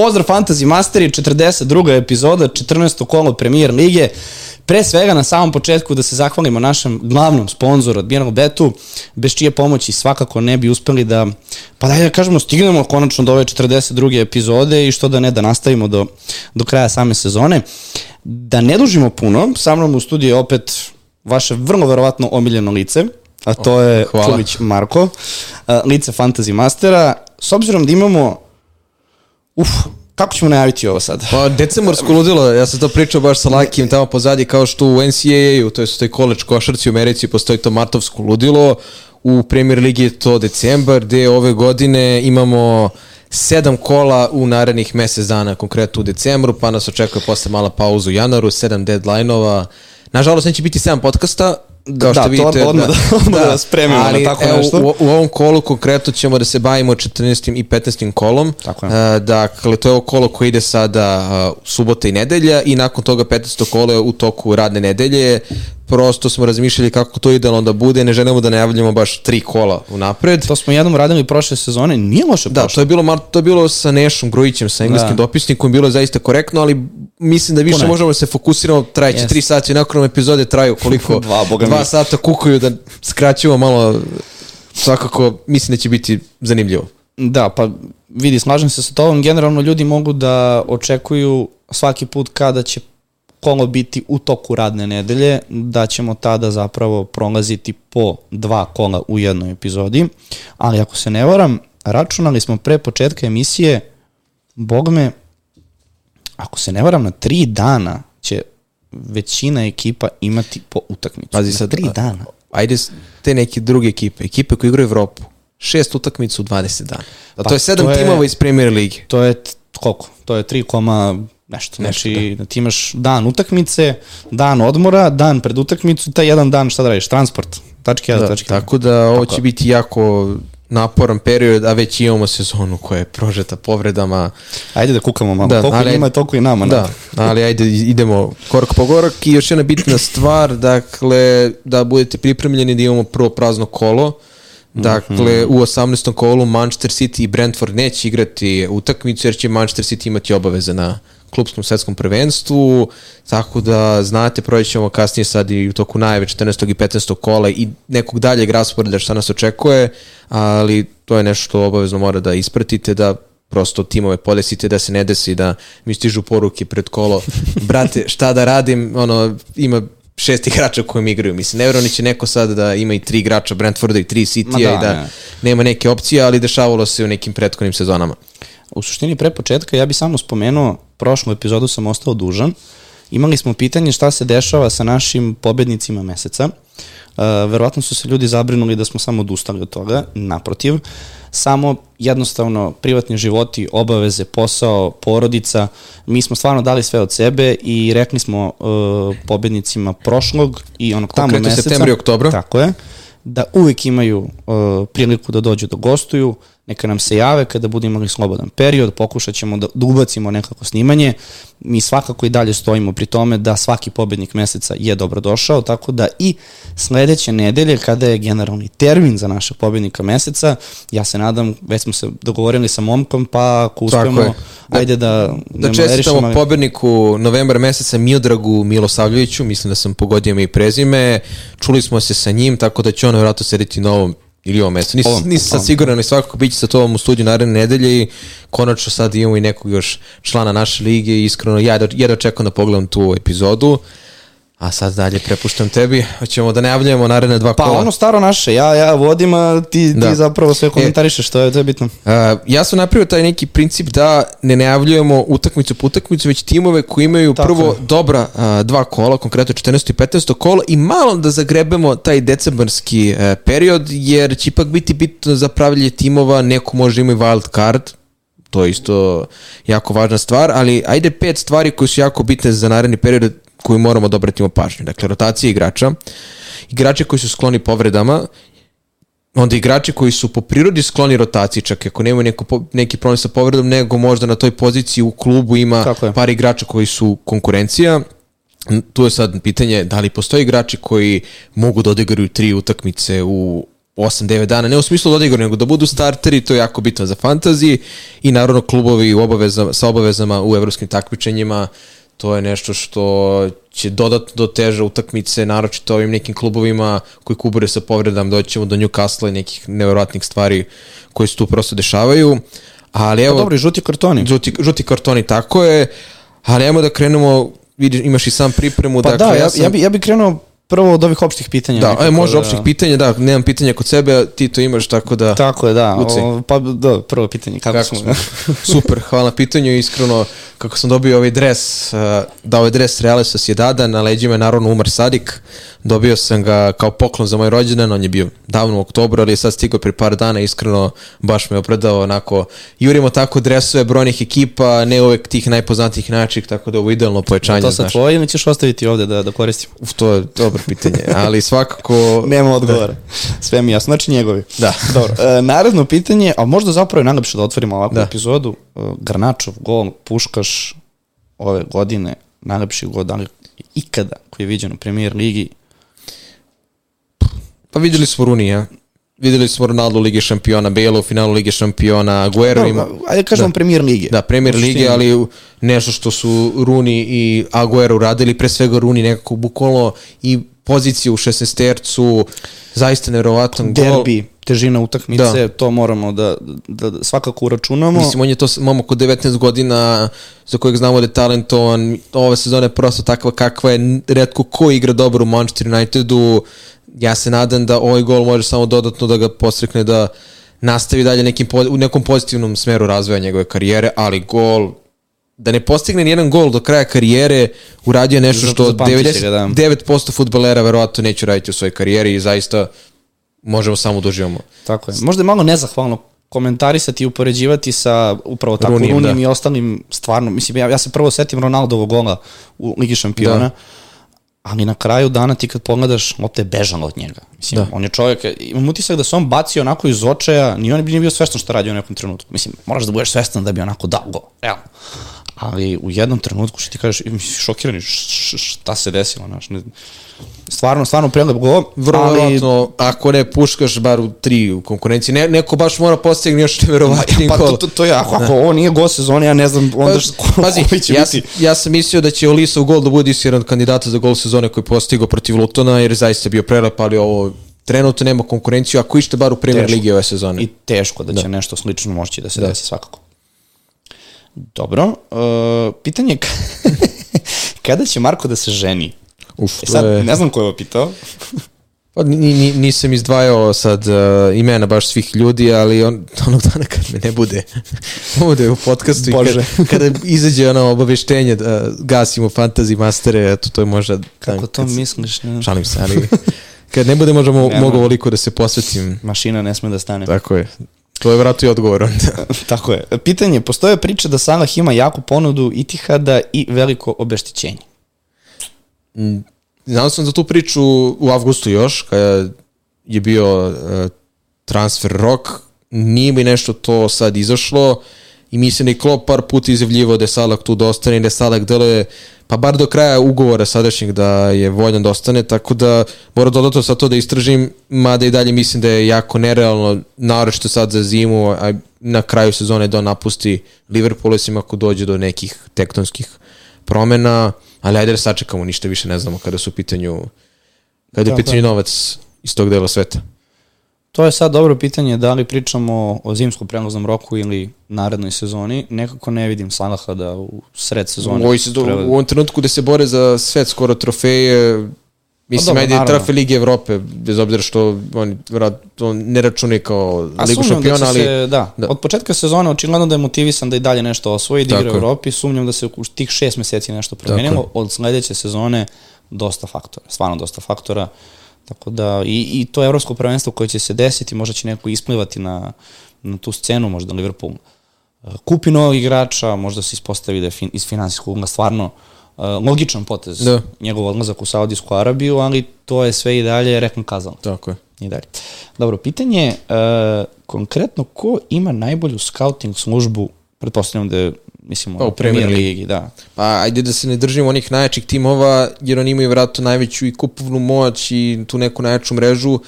Pozdrav Fantasy Masteri, 42. epizoda, 14. kolo premijer lige. Pre svega na samom početku da se zahvalimo našem glavnom sponzoru Admiral Betu, bez čije pomoći svakako ne bi uspeli da, pa daj da kažemo, stignemo konačno do ove 42. epizode i što da ne, da nastavimo do, do kraja same sezone. Da ne dužimo puno, sa mnom u studiju je opet vaše vrlo verovatno omiljeno lice, a to je Hvala. Čulić Marko, lice Fantasy Mastera. S obzirom da imamo, uf, kako ćemo najaviti ovo sad? Pa decembarsko ludilo, ja sam to pričao baš sa Lakijem tamo pozadnji kao što u NCAA-u, to je toj college košarci u Americi postoji to martovsko ludilo, u Premier Ligi je to decembar, gde ove godine imamo sedam kola u narednih mesec dana, konkretno u decembru, pa nas očekuje posle mala pauza u januaru, sedam deadline-ova. Nažalost, neće biti sedam podcasta, kao Da, što to vidite. odmah da- odmah da spremimo na ali, tako evo, nešto. U, u ovom kolu konkretno ćemo da se bavimo 14. i 15. kolom. Tako je. E, dakle, to je ovo kolo koje ide sada uh, subota i nedelja i nakon toga 15. kolo je u toku radne nedelje. Prosto smo razmišljali kako to idealno da bude, ne želimo da najavljamo baš tri kola unapred. To smo jednom radili prošle sezone, nije loše Da, prošlo. to je bilo to je bilo sa Nešom Grujićem, sa engleskim Da. dopisnikom, bilo je zaista korektno, ali mislim da više možemo da se fokusiramo, trajeće Yes. tri sati, nakon nam epizode traju koliko, Dva, boga mi. dva sata kukuju da skraćujemo malo, svakako mislim da će biti zanimljivo. Da, pa vidi, slažem se sa tobom, generalno ljudi mogu da očekuju svaki put kada će kolo biti u toku radne nedelje, da ćemo tada zapravo prolaziti po dva kola u jednoj epizodi, ali ako se ne varam, računali smo pre početka emisije, bog me, ako se ne varam, na tri dana će većina ekipa imati po utakmicu. Pazi na sad, tri a- dana. Ajde te neke druge ekipe, ekipe koje igraju Evropu, šest utakmica u 20 dana. Pa to je sedam to je- timova iz Premier Lige. To je koliko? To je 3, koma nešto. Znači, da. ti imaš dan utakmice, dan odmora, dan pred utakmicu, taj jedan dan šta da radiš? Transport. Tačke 1, Da, tačke tako da ovo će biti jako naporan period, a već imamo sezonu koja je prožeta povredama. Ajde da kukamo malo. Da, Da, koliko ali- njima je toliko i nama. Da, ali ajde idemo korak po korak i još jedna bitna stvar, dakle, da budete pripremljeni da imamo prvo prazno kolo, Dakle, u 18. kolu Manchester City i Brentford neće igrati utakmicu jer će Manchester City imati obaveze na klubskom svetskom prvenstvu, tako da znate, proći ćemo kasnije sad i u toku najave 14. i 15. kola i nekog daljeg rasporeda šta nas očekuje, ali to je nešto što obavezno mora da ispratite, da prosto timove podesite da se ne desi da mi stižu poruke pred kolo brate šta da radim ono ima šest igrača kojim igraju mislim nevjerojatno će neko sad da ima i tri igrača Brentforda i tri City-a da, i da ne. nema neke opcije ali dešavalo se u nekim prethodnim sezonama U suštini pre početka ja bi samo spomenuo, prošlu epizodu sam ostao dužan. Imali smo pitanje šta se dešava sa našim pobednicima meseca. Uh, verovatno su se ljudi zabrinuli da smo samo odustali od toga, naprotiv. Samo jednostavno privatni životi, obaveze, posao, porodica, mi smo stvarno dali sve od sebe i rekli smo uh, pobednicima prošlog i onog tamo Konkretno meseca. septembra i oktobra. Tako je da uvek imaju uh, priliku da dođu da gostuju, neka nam se jave kada budemo imali slobodan period, pokušat ćemo da, da ubacimo nekako snimanje. Mi svakako i dalje stojimo pri tome da svaki pobednik meseca je dobrodošao, tako da i sledeće nedelje, kada je generalni termin za našeg pobednika meseca, ja se nadam, već smo se dogovorili sa momkom, pa ako uspemo, je. Da- ajde da... Da čestitamo malerišemo- pobedniku novembra meseca Miodragu Milosavljeviću, mislim da sam pogodio ime i prezime, čuli smo se sa njim, tako da će on vjerojatno sedeti na ovom ili ovom mestu. Nisam, nisam sad siguran, ali svakako bit će sa tobom u studiju naredne nedelje i konačno sad imamo i nekog još člana naše lige i iskreno ja da, jedva čekam da pogledam tu epizodu. A sad dalje prepuštam tebi. Hoćemo da najavljamo naredne dva Pa kola. ono staro naše, ja, ja vodim, a ti, Da. ti zapravo sve komentarišeš, što je, to je bitno. Uh, ja sam napravio taj neki princip da ne najavljujemo utakmicu po utakmicu, već timove koji imaju Tako prvo je. dobra uh, dva kola, konkretno 14. i 15. kola i malo da zagrebemo taj decembarski uh, period, jer će ipak biti bitno za pravljenje timova, neko može ima i wild card, to je isto jako važna stvar, ali ajde pet stvari koje su jako bitne za naredni period koju moramo da obratimo pažnju. Dakle, rotacija igrača, igrače koji su skloni povredama, onda igrači koji su po prirodi skloni rotaciji, čak ako nemaju neko, neki problem sa povredom, nego možda na toj poziciji u klubu ima par igrača koji su konkurencija. Tu je sad pitanje da li postoje igrači koji mogu da odigraju tri utakmice u 8-9 dana, ne u smislu da odigraju, nego da budu starteri, to je jako bitno za fantaziji i naravno klubovi u obavezama, sa obavezama u evropskim takmičenjima, to je nešto što će dodatno do teža utakmice, naročito ovim nekim klubovima koji kubure sa povredama, doćemo do Newcastle i nekih nevjerojatnih stvari koji se tu prosto dešavaju. Ali evo, Pa dobro, i žuti kartoni. žuti, žuti kartoni, tako je, ali ajmo da krenemo, vidiš, imaš i sam pripremu. Pa dakle, da, ja, sam- ja, bi, ja bi krenuo prvo od ovih opštih pitanja. Da, nekako, e, može opštih pitanja, da, nemam pitanja kod sebe, ti to imaš, tako da... Tako je, da. Uci. O, pa da, prvo pitanje, kako, Kako smo? smo? Super, hvala na pitanju, iskreno, kako sam dobio ovaj dres, uh, da ovaj dres Reale Sociedada, na leđima je naravno Umar Sadik, dobio sam ga kao poklon za moj rođendan, on je bio davno u oktobru, ali je sad stigao pre par dana, iskreno, baš me opredao, onako, jurimo tako dresove brojnih ekipa, ne uvek tih najpoznatijih načih, tako da ovo idealno pojačanje, to sad znaš. tvoje ili ćeš ostaviti ovde da, da koristim? Uf, to je dobro pitanje, ali svakako... Nema odgovora. Sve mi jasno, znači njegovi. Da. Dobro, e, naredno pitanje, a možda zapravo je najlepše da otvorimo ovakvu Da. epizodu. E, Grnačov gol, Puškaš ove godine, najlepši gol, da li ikada koji je viđen u premier ligi. Pa videli smo Runija, videli smo Ronaldo u Ligi šampiona, Bale u finalu Lige šampiona, Aguero ima... Dobro, ajde kažemo Da. premier lige. Da, Premier Lige, ali nešto što su Runi i Aguero uradili, pre svega Runi nekako bukvalno i pozicije u 16 tercu, zaista nevjerovatan gol. derbi, težina utakmice, Da. to moramo da, da, da svakako uračunamo. Mislim, on je to s- momak od 19 godina za kojeg znamo da je talentovan. Ove sezone je prosto takva kakva je. Redko ko igra dobro u Manchester Unitedu. Ja se nadam da ovaj gol može samo dodatno da ga postrekne da nastavi dalje nekim, u nekom pozitivnom smeru razvoja njegove karijere, ali gol da ne postigne nijedan gol do kraja karijere, uradio je nešto što zapamtit će ga, da. 99% futbolera verovatno neće raditi u svojoj karijeri i zaista možemo samo da uživamo. Tako je. Možda je malo nezahvalno komentarisati i upoređivati sa upravo tako Runijem, Runijem da. i ostalim stvarno, mislim, ja, ja se prvo setim Ronaldovog gola u Ligi šampiona, Da. Ali na kraju dana ti kad pogledaš, lopta je bežala od njega. Mislim, Da. on je čovjek, imam utisak da se on bacio onako iz očaja, ni on nije bio svestan šta radi u nekom trenutku. Mislim, moraš da budeš svestan da bi onako dao gol, realno. Ali u jednom trenutku što ti kažeš, šokirani, šta se desilo, znaš, ne, stvarno, stvarno prelep gol, Vrlo ali verovatno, ako ne puškaš bar u tri u konkurenciji, ne, neko baš mora postigne još neverovatni Pa gol. to, to, to je, ako, ako ovo nije gol sezone, ja ne znam onda Pa, što, ko, pazi, koji će ja, biti. ja sam mislio da će Olisa u gol da bude jedan kandidata za gol sezone koji je postigao protiv Lutona, jer je zaista bio prelep, ali ovo trenutno nema konkurenciju, ako ište bar u premier ligi ove sezone. I teško da će nešto slično moći da se desi svakako. Dobro, uh, pitanje je ka- kada će Marko da se ženi? Uf, E sad, je- ne znam ko je ovo pitao. Pa, ni, ni, nisam izdvajao sad uh, imena baš svih ljudi, ali on, onog dana kad me ne bude, bude u podcastu i Bože. kad, kada izađe ono obaveštenje da gasimo fantasy mastere, eto to je možda... Kako dan to kad misliš? Ne? Šalim se, ali kad ne bude možda mo, mogu ovoliko da se posvetim, Mašina ne sme da stane. tako je. To je vratno i odgovor onda. Tako je. Pitanje, postoje priča da Salah ima jaku ponudu Itihada i veliko obeštećenje. Znao sam za tu priču u avgustu još, kada je bio uh, transfer rok, nije mi nešto to sad izašlo i mislim da je Klopp par puta izjavljivo da je Salah tu da ostane i da je Salah deluje pa bar do kraja ugovora sadašnjeg da je voljan da ostane, tako da moram dodatno sad to da istražim, mada i dalje mislim da je jako nerealno, naročito sad za zimu, a na kraju sezone da napusti Liverpool, osim ako dođe do nekih tektonskih promena, ali ajde da sačekamo, ništa više ne znamo kada su u pitanju kada je u pitanju novac iz tog dela sveta. To je sad dobro pitanje da li pričamo o zimskom prelaznom roku ili narednoj sezoni. Nekako ne vidim Salaha da u sred U, sezone... ovoj sezo- treba- u ovom trenutku gde se bore za svet skoro trofeje, mislim, dobro, ajde, naravno. trofej Lige Evrope, bez obzira što oni vjerojatno ne računaju kao A Ligu da šampiona, će ali se, da, da. od početka sezone očigledno da je motivisan da i dalje nešto osvoji, da igra u je. Europi, sumnjam da se u tih šest meseci nešto promenilo, od sledeće sezone dosta faktora, stvarno dosta faktora, tako da i, i to evropsko prvenstvo koje će se desiti, možda će neko isplivati na, na tu scenu, možda Liverpool e, kupi novog igrača, možda se ispostavi da je fin, iz finansijskog ugla stvarno e, logičan potez Da. njegov odlazak u Saudijsku Arabiju, ali to je sve i dalje reklam kazano. tako je. I dalje. Dobro, pitanje je uh, konkretno ko ima najbolju scouting službu, pretpostavljam da je, mislim, Pa, u Premier Ligi, da. Pa ajde da se ne držimo onih najjačih timova, jer oni imaju vratno najveću i kupovnu moć i tu neku najjaču mrežu.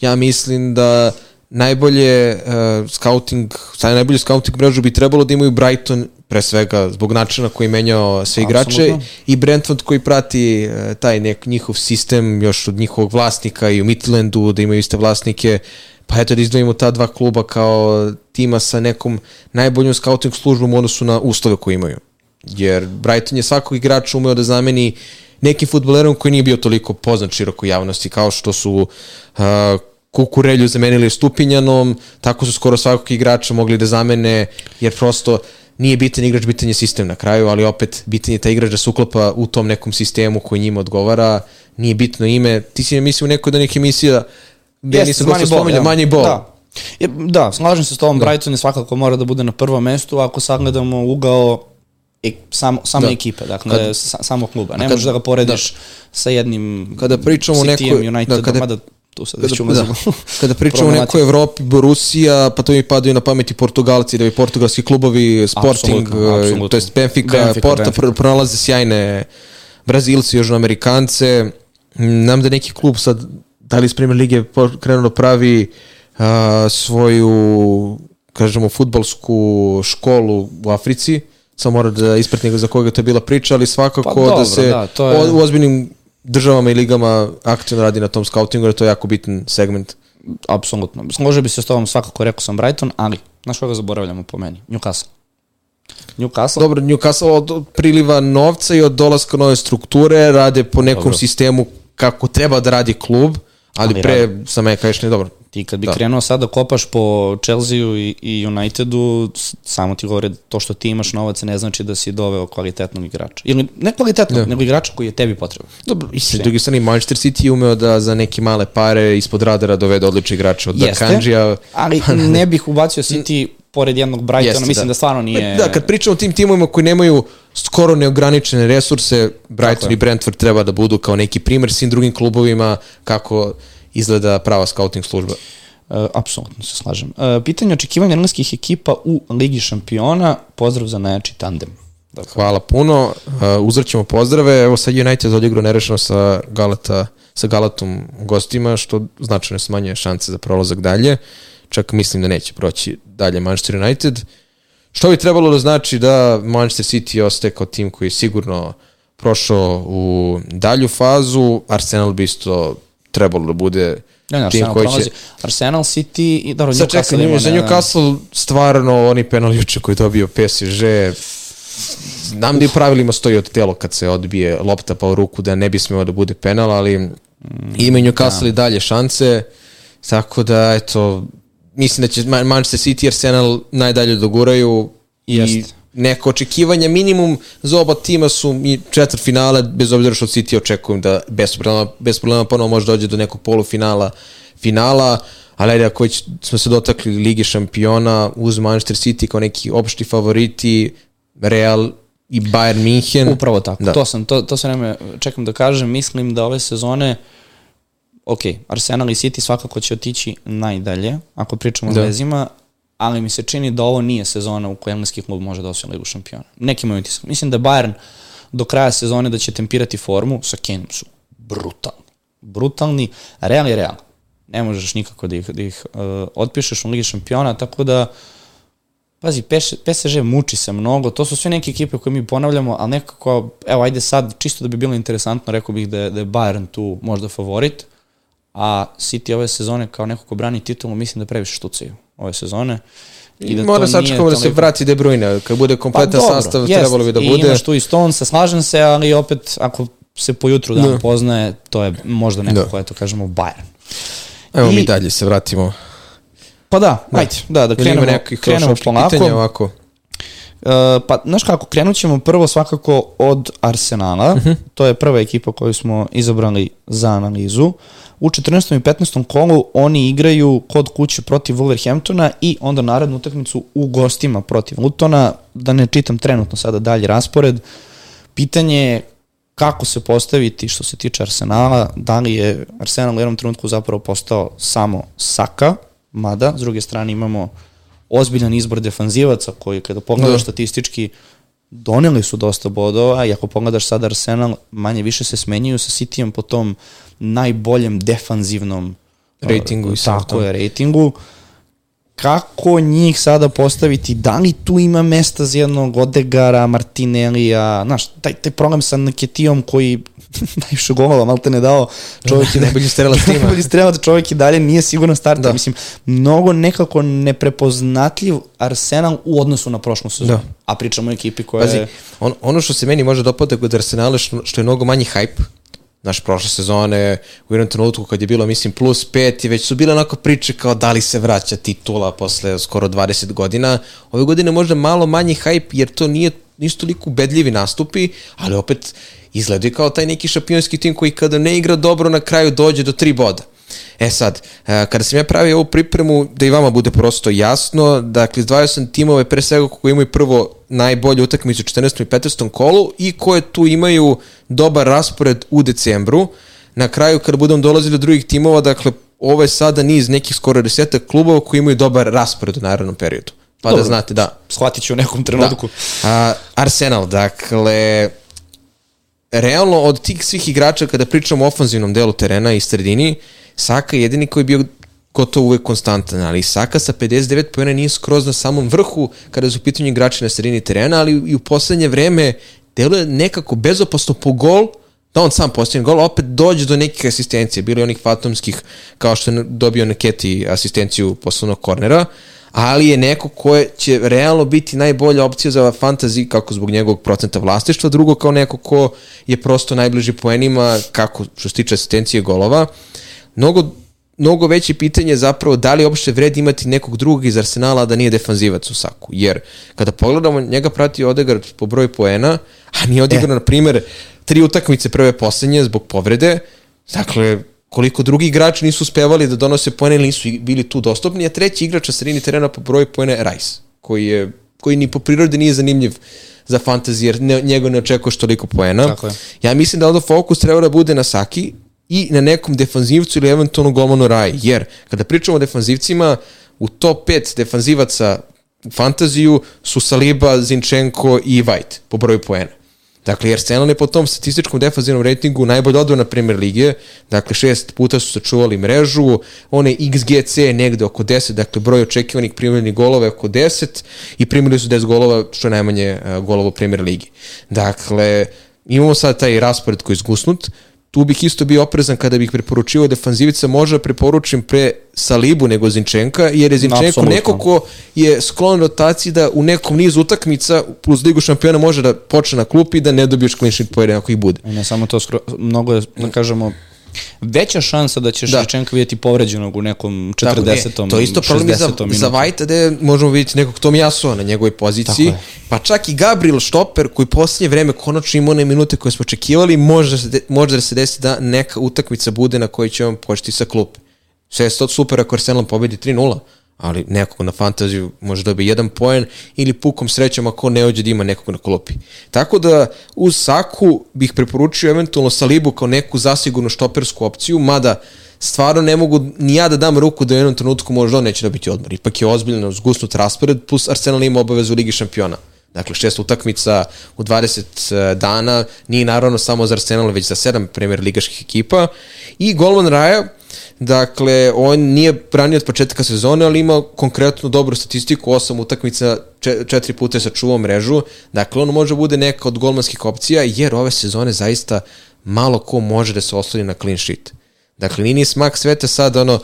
ja mislim da najbolje uh, scouting, sad najbolje scouting mrežu bi trebalo da imaju Brighton pre svega zbog načina koji menjao sve igrače Apsolutno. i Brentford koji prati uh, taj nek njihov sistem još od njihovog vlasnika i u Midlandu da imaju iste vlasnike pa eto da izdvojimo ta dva kluba kao tima sa nekom najboljom scouting službom u odnosu na uslove koje imaju jer Brighton je svakog igrača umeo da zameni nekim futbolerom koji nije bio toliko poznat široko javnosti kao što su uh, Kukurelju zamenili Stupinjanom, tako su skoro svakog igrača mogli da zamene, jer prosto nije bitan igrač, bitan je sistem na kraju, ali opet bitan je taj igrač da se uklapa u tom nekom sistemu koji njima odgovara, nije bitno ime. Ti si mislim u nekoj od onih emisija gde Jeste, nisam spominja, ja. manji bol. Da. Da, slažem se s tobom, da. Brighton je svakako mora da bude na prvom mestu, ako sagledamo ugao e, samo, same Da. ekipe, dakle, Kad- sa, samo kluba. Ne kad- možeš da ga porediš sa jednim Kada pričamo o nekoj- da, kada- mada tu sad Kada, već da, ulazimo. kada pričamo o nekoj Evropi, Borussia, pa to mi padaju na pameti Portugalci, da bi portugalski klubovi, Sporting, apsolutno. to jest Benfica, Benfica, Porta, Benfica. pr- pronalaze sjajne Brazilci, Južnoamerikance. Nam da neki klub sad, da li iz Premier Lige krenuo da pravi a, svoju, kažemo, futbalsku školu u Africi, samo mora da ispratim za koga to je bila priča, ali svakako Pa dobro, da se da, to je- o- u ozbiljnim državama i ligama aktivno radi na tom scoutingu, jer to je jako bitan segment. Apsolutno. Složio bi se s tobom, svakako rekao sam Brighton, ali, znaš koga zaboravljamo po meni? Newcastle. Newcastle, Dobro, Newcastle od od priliva novca i od dolaska nove strukture rade po nekom Dobro. sistemu kako treba da radi klub, ali, Ali pre sa me kažeš ne dobro. Ti kad bi Da. krenuo sad da kopaš po Chelsea-u i, i Unitedu, samo ti govore da to što ti imaš novac ne znači da si doveo kvalitetnog igrača. Ili ne kvalitetnog, Da. nego igrača koji je tebi potreban. Dobro, i sa druge strane, Manchester City je umeo da za neke male pare ispod radara dovede odlične igrače od Jeste, ali ne bih ubacio City pored jednog Brightona, Jeste, mislim da. da. stvarno nije... Da, kad pričamo o tim timovima koji nemaju skoro neograničene resurse, Brighton i Brentford treba da budu kao neki primer svim drugim klubovima kako izgleda prava scouting služba. Uh, apsolutno se slažem. Uh, pitanje očekivanja engleskih ekipa u Ligi šampiona, pozdrav za najjači tandem. Dakle, Hvala puno. Uh, uzraćemo pozdrave. Evo sad United odigrao nerešeno sa Galata sa Galatom gostima, što značajno smanjuje šanse za prolazak dalje. Čak mislim da neće proći dalje Manchester United. Što bi trebalo da znači da Manchester City ostaje kao tim koji je sigurno prošao u dalju fazu. Arsenal bi isto trebalo da bude Ne, ne, tim Arsenal koji prolazi. će... Arsenal City i dobro, Sad Newcastle čekaj, ima, za ne- Newcastle stvarno oni penal juče koji je dobio PSG Znam da i pravilima stoji od telo kad se odbije lopta pa u ruku da ne bi smeo da bude penal, ali Mm, ima Newcastle i dalje šanse, tako da eto, mislim da će Ma- Manchester City i Arsenal najdalje doguraju i Jeste. neko očekivanja minimum za oba tima su i četvrt finale, bez obzira što City očekujem da bez problema, bez problema ponovo može dođe do nekog polufinala, finala, ali ajde ako smo se dotakli Lige šampiona uz Manchester City kao neki opšti favoriti, Real i Bayern Minhen. Upravo tako. Da. To sam, to, to sam vreme čekam da kažem. Mislim da ove sezone ok, Arsenal i City svakako će otići najdalje, ako pričamo Da. o vezima, ali mi se čini da ovo nije sezona u kojoj engleski klub može da osvoji ligu šampiona. Neki moj utisak. Mislim da Bayern do kraja sezone da će tempirati formu, sa Kaneom su brutalni. Brutalni, Real je Real. Ne možeš nikako da ih, da ih uh, otpišeš u Ligi šampiona, tako da Pazi, PS, PSG muči se mnogo, to su sve neke ekipe koje mi ponavljamo, ali nekako, evo, ajde sad, čisto da bi bilo interesantno, rekao bih da je, da je Bayern tu možda favorit, a City ove sezone kao neko ko brani titulu, mislim da previše štucaju ove sezone. I da mora sačekamo da se vrati De Bruyne, kad bude kompletan dobro, sastav, jest. trebalo bi da I bude. imaš tu i Stonesa, slažem se, ali opet, ako se po jutru dan Da. poznaje, to je možda neko Da. koje to kažemo Bayern. Evo mi I- dalje se vratimo. Pa da, ajde, da, da krenemo, krenemo polako. pitanja ovako? Uh, pa, znaš kako, krenut ćemo prvo svakako od Arsenala. Mhm. To je prva ekipa koju smo izabrali za analizu. U 14. i 15. kolu oni igraju kod kuće protiv Wolverhamptona i onda narednu utakmicu u gostima protiv Lutona. Da ne čitam trenutno sada dalje raspored. Pitanje je kako se postaviti što se tiče Arsenala, da li je Arsenal u jednom trenutku zapravo postao samo Saka, mada, s druge strane imamo ozbiljan izbor defanzivaca koji kada pogledaš Da. statistički doneli su dosta bodova i ako pogledaš sad Arsenal manje više se smenjuju sa Cityjem po tom najboljem defanzivnom Ratingu i Tako je, ratingu. Kako njih sada postaviti? Da li tu ima mesta za jednog Odegara, Martinelija, znaš, taj, taj program sa Naketijom koji najviše golova malte ne dao, čovjek je Najbolji strelac tima. najbolji strelac, čovjek i dalje nije sigurno starter. Da. Mislim, mnogo nekako neprepoznatljiv Arsenal u odnosu na prošlu sezonu. Da. A pričamo o ekipi koja Pazi, je... on, ono što se meni može dopada kod Arsenala što, što je mnogo manji hype, Znaš, prošle sezone, u jednom trenutku kad je bilo, mislim, plus pet, i već su bile onako priče kao da li se vraća titula posle skoro 20 godina. Ove godine možda malo manji hype, jer to nije, nisu toliko ubedljivi nastupi, ali opet izgledaju kao taj neki šampionski tim koji kada ne igra dobro na kraju dođe do tri boda. E sad, e, kada sam ja pravio ovu pripremu, da i vama bude prosto jasno, dakle, izdvajao sam timove pre svega koji imaju prvo najbolju utakmicu u 14. i 15. kolu i koje tu imaju dobar raspored u decembru. Na kraju, kada budemo dolazili do drugih timova, dakle, ovo je sada niz nekih skoro desetak klubova koji imaju dobar raspored u narednom periodu. Pa Dobro. da znate, da. Shvatit ću u nekom trenutku. Da. A, Arsenal, dakle, realno od tih svih igrača kada pričamo o ofanzivnom delu terena i sredini, Saka je jedini koji je bio gotovo uvek konstantan, ali Saka sa 59 pojena nije skroz na samom vrhu kada su u pitanju igrači na sredini terena, ali i u poslednje vreme deluje nekako bezopasno po gol, da on sam postaje gol, opet dođe do nekih asistencije, bilo je onih fatomskih, kao što je dobio Neketi asistenciju poslovnog kornera, ali je neko ko će realno biti najbolja opcija za fantasy, kako zbog njegovog procenta vlastištva, drugo kao neko ko je prosto najbliži poenima, kako što se tiče asistencije golova. Mnogo, mnogo veće pitanje je zapravo da li uopšte vredi imati nekog drugog iz Arsenala da nije defanzivac u Saku. Jer kada pogledamo, njega prati Odegaard po broju poena, a nije odigrao, e. na primer, tri utakmice prve poslednje zbog povrede. Dakle, koliko drugi igrači nisu uspevali da donose poene ili nisu bili tu dostupni, a treći igrač na sredini terena po broju poena je Rice, koji, je, koji ni po prirodi nije zanimljiv za fantasy, jer ne, njega ne očekuješ toliko poena. Tako je. Ja mislim da ovdje fokus treba da bude na Saki i na nekom defanzivcu ili eventualno golmanu Raj, jer kada pričamo o defanzivcima, u top 5 defanzivaca u fantaziju su Saliba, Zinčenko i White po broju poena. Dakle, Arsenal je po tom statističkom defanzivnom ratingu najbolj odbrana Premier lige, dakle šest puta su sačuvali mrežu, one XGC je negde oko 10, dakle broj očekivanih primljenih golova je oko 10 i primili su 10 golova, što je najmanje uh, golova u Premier ligi. Dakle, imamo sad taj raspored koji je zgusnut, tu bih isto bio oprezan kada bih preporučivao defanzivica, možda preporučim pre Salibu nego Zinčenka, jer je Zinčenko Apsolutno. neko ko je sklon rotaciji da u nekom nizu utakmica plus Ligu šampiona može da počne na klupi i da ne dobiješ clean sheet pojedin ako ih bude. I ne samo to, skro, mnogo je, da kažemo, veća šansa da ćeš Da. Ševčenka vidjeti povređenog u nekom 40. Tako, e, to je isto problem za, 60. za. Vajta gde možemo vidjeti nekog Tomijasova na njegovoj poziciji, pa čak i Gabriel Štoper koji posljednje vreme konačno ima one minute koje smo očekivali, može, da se de, može da se desi da neka utakmica bude na kojoj će on početi sa klupe. Sve je super ako Arsenal pobedi 3-0, ali nekog na fantaziju može dobiti jedan poen ili pukom srećom ako ne ođe da ima nekog na klopi. Tako da uz Saku bih preporučio eventualno Salibu kao neku zasigurnu štopersku opciju, mada stvarno ne mogu ni ja da dam ruku da u jednom trenutku možda on neće dobiti odmor. Ipak je ozbiljno zgusnut raspored, plus Arsenal ima obavezu Ligi šampiona. Dakle, šest utakmica u 20 dana, nije naravno samo za Arsenal, već za sedam premier ligaških ekipa. I golman Raja, Dakle, on nije branio od početka sezone, ali ima konkretno dobru statistiku, osam utakmica, če- četiri puta je sačuvao mrežu. Dakle, on može bude neka od golmanskih opcija, jer ove sezone zaista malo ko može da se osloni na clean sheet. Dakle, nije ni smak sveta sad ono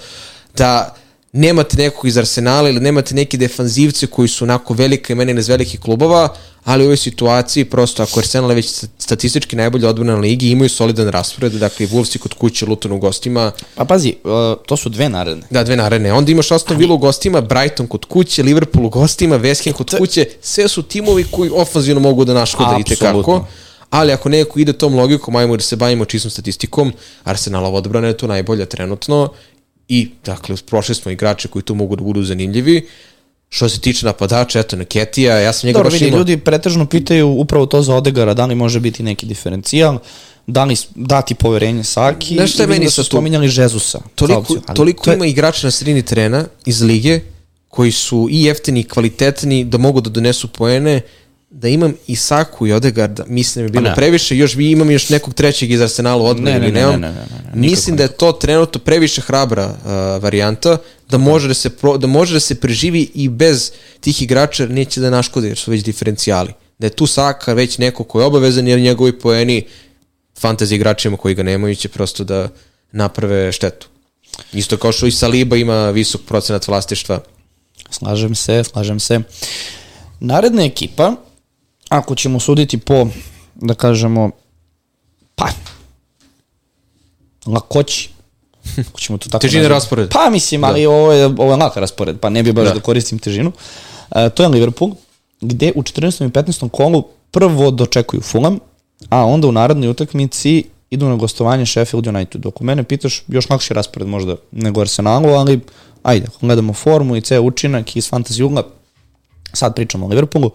da nemate nekog iz Arsenala ili nemate neki defanzivce koji su onako velika imena iz velikih klubova, ali u ovoj situaciji prosto ako Arsenal je već statistički najbolje odbrana na ligi, imaju solidan raspored, dakle Wolves kod kuće, Luton u gostima, Pa pazi, uh, to su dve naredne. Da, dve naredne. Onda imaš Aston Villa u gostima, Brighton kod kuće, Liverpool u gostima, West Ham kod kuće. Sve su timovi koji ofanzivno mogu da naškode i tekako. Ali ako neko ide tom logikom, ajmo da se bavimo čistom statistikom, Arsenalova odbrana je to najbolja trenutno i, dakle, prošli smo igrače koji tu mogu da budu zanimljivi. Što se tiče napadača, eto, Neketija, ja sam njega Dobro, baš vidi, imao... ljudi pretežno pitaju upravo to za Odegara, da li može biti neki diferencijal, da li dati poverenje Saki, Znaš šta i meni da su tu? spominjali Žezusa. toliko, opciju, ali toliko to je- ima igrača na sredini terena iz lige koji su i jeftini i kvalitetni da mogu da donesu poene da imam i Saku i Odegarda, mislim da bi bilo ne. previše, još bi imam još nekog trećeg iz Arsenala odmah Ne, ne, ili ne, nemam. ne, ne, ne, ne, ne, mislim da je to trenutno previše hrabra uh, varijanta, da može da, se pro, da može da se preživi i bez tih igrača jer neće da naškode jer su već diferencijali. Da je tu Saka već neko ko je obavezan jer njegovi poeni fantasy igračima koji ga nemaju će prosto da naprave štetu. Isto kao što i Saliba ima visok procenat vlastištva. Slažem se, slažem se. Naredna ekipa, ako ćemo suditi po, da kažemo, pa, lakoći, ako ćemo to tako Težine nazvati. rasporeda. Pa mislim, ali ovo, je, ovo je lak raspored, pa ne bi baš da, koristim težinu. E, to je Liverpool, gde u 14. i 15. kolu prvo dočekuju Fulham, a onda u narednoj utakmici idu na gostovanje Sheffield United. Dok u mene pitaš, još lakši raspored možda nego Arsenalu, ali ajde, ako gledamo formu i ceo učinak iz fantasy ugla, sad pričamo o Liverpoolu,